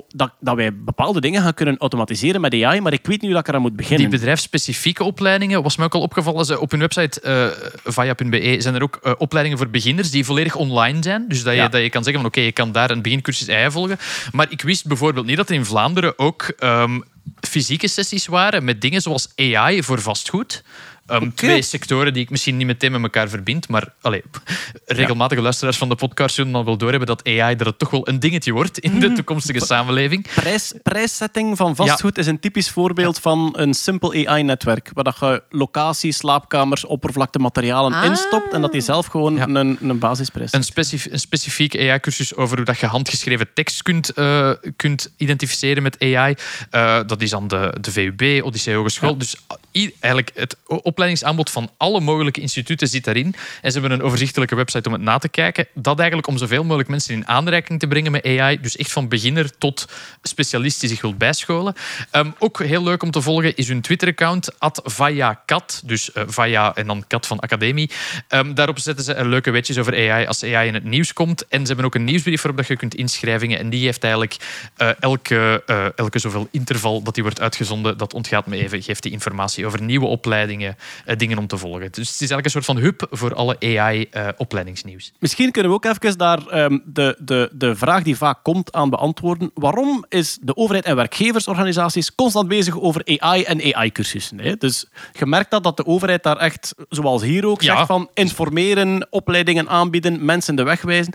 dat, dat wij bepaalde dingen gaan kunnen automatiseren met AI, maar ik weet niet hoe dat ik eraan moet beginnen. Die bedrijfsspecifieke opleidingen, was mij ook al opgevallen, ze- op hun website eh via.be zijn er ook eh, opleidingen voor beginners die volledig online zijn. Dus dat je, Ja. dat je kan zeggen van oké, je kan daar een begincursus AI volgen. Maar ik wist bijvoorbeeld niet dat er in Vlaanderen ook ehm, fysieke sessies waren met dingen zoals AI voor vastgoed. Ehm, Twee sectoren die ik misschien niet meteen met elkaar verbind, maar allee, regelmatige luisteraars van de podcast zullen dan wel doorhebben dat AI het toch wel een dingetje wordt in de toekomstige samenleving. Prijs, prijssetting van vastgoed is een typisch voorbeeld van een simpel AI-netwerk. Waar dat je locaties, slaapkamers, oppervlakte, materialen Ah. instopt en dat die zelf gewoon Ja. een, een basisprijs Een, specif een specifiek AI-cursus over hoe dat je handgeschreven tekst kunt, eh, kunt identificeren met AI. Eh, dat is aan de, de VUB, Odyssee Hogeschool. Dus eigenlijk het o- opleidingsaanbod van alle mogelijke instituten zit daarin. En ze hebben een overzichtelijke website om het na te kijken. Dat eigenlijk om zoveel mogelijk mensen in aanraking te brengen met AI. Dus echt van beginner tot specialist die zich wil bijscholen. Ehm, ook heel leuk om te volgen is hun Twitter-account, @vayakat. Dus eh, Vaya en dan kat van Academie. Ehm, daarop zetten ze leuke wetjes over AI als AI in het nieuws komt. En ze hebben ook een nieuwsbrief waarop je kunt inschrijvingen. En die heeft eigenlijk eh, elke, eh, elke zoveel interval dat die wordt uitgezonden, dat ontgaat me even, geeft die informatie over nieuwe opleidingen, dingen om te volgen. Dus het is eigenlijk een soort van hub voor alle AI-opleidingsnieuws. Misschien kunnen we ook even daar ehm, de, de, de vraag die vaak komt aan beantwoorden. Waarom is de overheid en werkgeversorganisaties constant bezig over AI en AI-cursussen? hè? Dus je merkt dat, dat de overheid daar echt, zoals hier ook, Ja. zegt van informeren, opleidingen aanbieden, mensen de weg wijzen.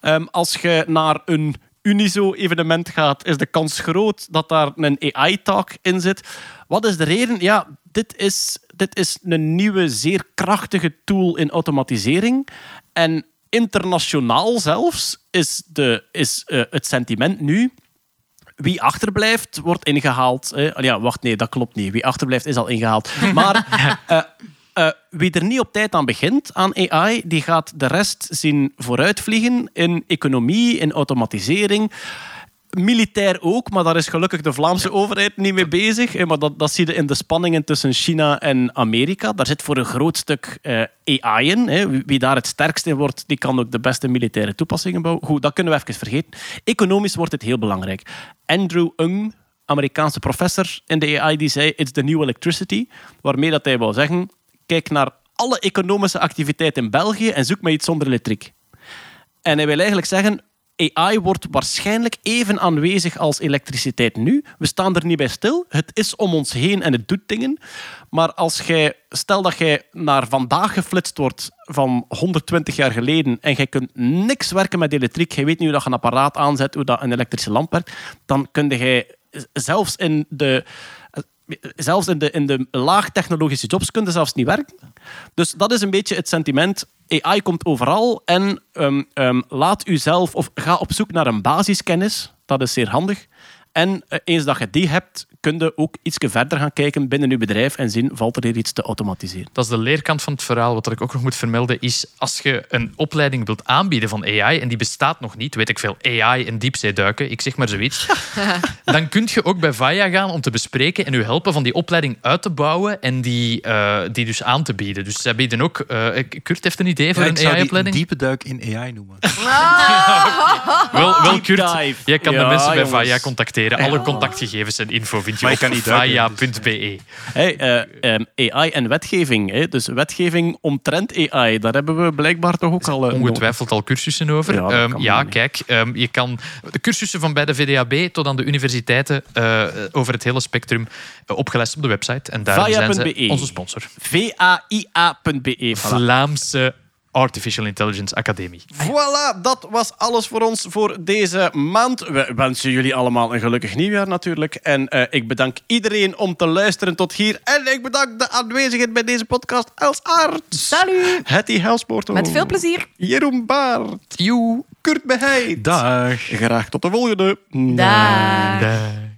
Ehm, als je naar een Unizo-evenement gaat, is de kans groot dat daar een AI-talk in zit. Wat is de reden? Ja, dit is, dit is een nieuwe, zeer krachtige tool in automatisering. En internationaal zelfs is, de, is eh, het sentiment nu wie achterblijft, wordt ingehaald. Ja, wacht, nee, dat klopt niet. Wie achterblijft, is al ingehaald. Maar eh, eh, wie er niet op tijd aan begint, aan AI, die gaat de rest zien vooruitvliegen in economie, in automatisering. Militair ook, maar daar is gelukkig de Vlaamse overheid niet mee bezig. Maar dat, dat zie je in de spanningen tussen China en Amerika. Daar zit voor een groot stuk eh, AI in. hè. Wie- daar het sterkst in wordt, die kan ook de beste militaire toepassingen bouwen. Goed, dat kunnen we even vergeten. Economisch wordt het heel belangrijk. Andrew Ng, Amerikaanse professor in de AI, die zei: It's the new electricity. Waarmee dat hij wil zeggen: kijk naar alle economische activiteit in België en zoek maar iets zonder elektriek. En hij wil eigenlijk zeggen, AI wordt waarschijnlijk even aanwezig als elektriciteit nu. We staan er niet bij stil. Het is om ons heen en het doet dingen. Maar als jij, stel dat jij naar vandaag geflitst wordt van 120 jaar geleden en jij kunt niks werken met elektriek, jij weet niet hoe dat je een apparaat aanzet, hoe dat een elektrische lamp werkt, dan kun jij zelfs in de zelfs in de, in de laagtechnologische jobs kunnen zelfs niet werken. Dus dat is een beetje het sentiment. AI komt overal en ehm, ehm, laat u zelf of ga op zoek naar een basiskennis. Dat is zeer handig. En eh, eens dat je die hebt, kun je ook iets verder gaan kijken binnen je bedrijf en zien, valt er hier iets te automatiseren. Dat is de leerkant van het verhaal. Wat ik ook nog moet vermelden is, als je een opleiding wilt aanbieden van AI, en die bestaat nog niet, weet ik veel, AI en diepzeeduiken, ik zeg maar zoiets, dan kun je ook bij VAIA gaan om te bespreken en u helpen van die opleiding uit te bouwen en die, eh, die dus aan te bieden. Dus zij bieden ook... eh, Kurt heeft een idee voor Ja, een ik zou die een AI-opleiding? diepe duik in AI noemen. Wel, wel Kurt, dive. jij kan de mensen bij. VAIA contacteren. Alle contactgegevens en info vind je Maar op dus, vaia.be. Hey, eh, ehm, AI en wetgeving. Hè? Dus wetgeving omtrent AI, daar hebben we blijkbaar toch ook al... eh, ongetwijfeld al cursussen over. Ja, Ehm, ja kijk, ehm, je kan de cursussen van bij de VDAB tot aan de universiteiten eh, over het hele spectrum opgelijst op de website. En daar zijn ze Vaya.be. onze sponsor. VAIA.be. Voilà. Vlaamse Artificial Intelligence Academie. Voilà, dat was alles voor ons voor deze maand. We wensen jullie allemaal een gelukkig nieuwjaar natuurlijk. En eh, ik bedank iedereen om te luisteren tot hier. En ik bedank de aanwezigheid bij deze podcast Els Aert. Salut! Hetty Helspoorto. Met veel plezier. Jeroen Baart. Joe. Kurt Beheid. Dag. Graag tot de volgende. Dag. Dag.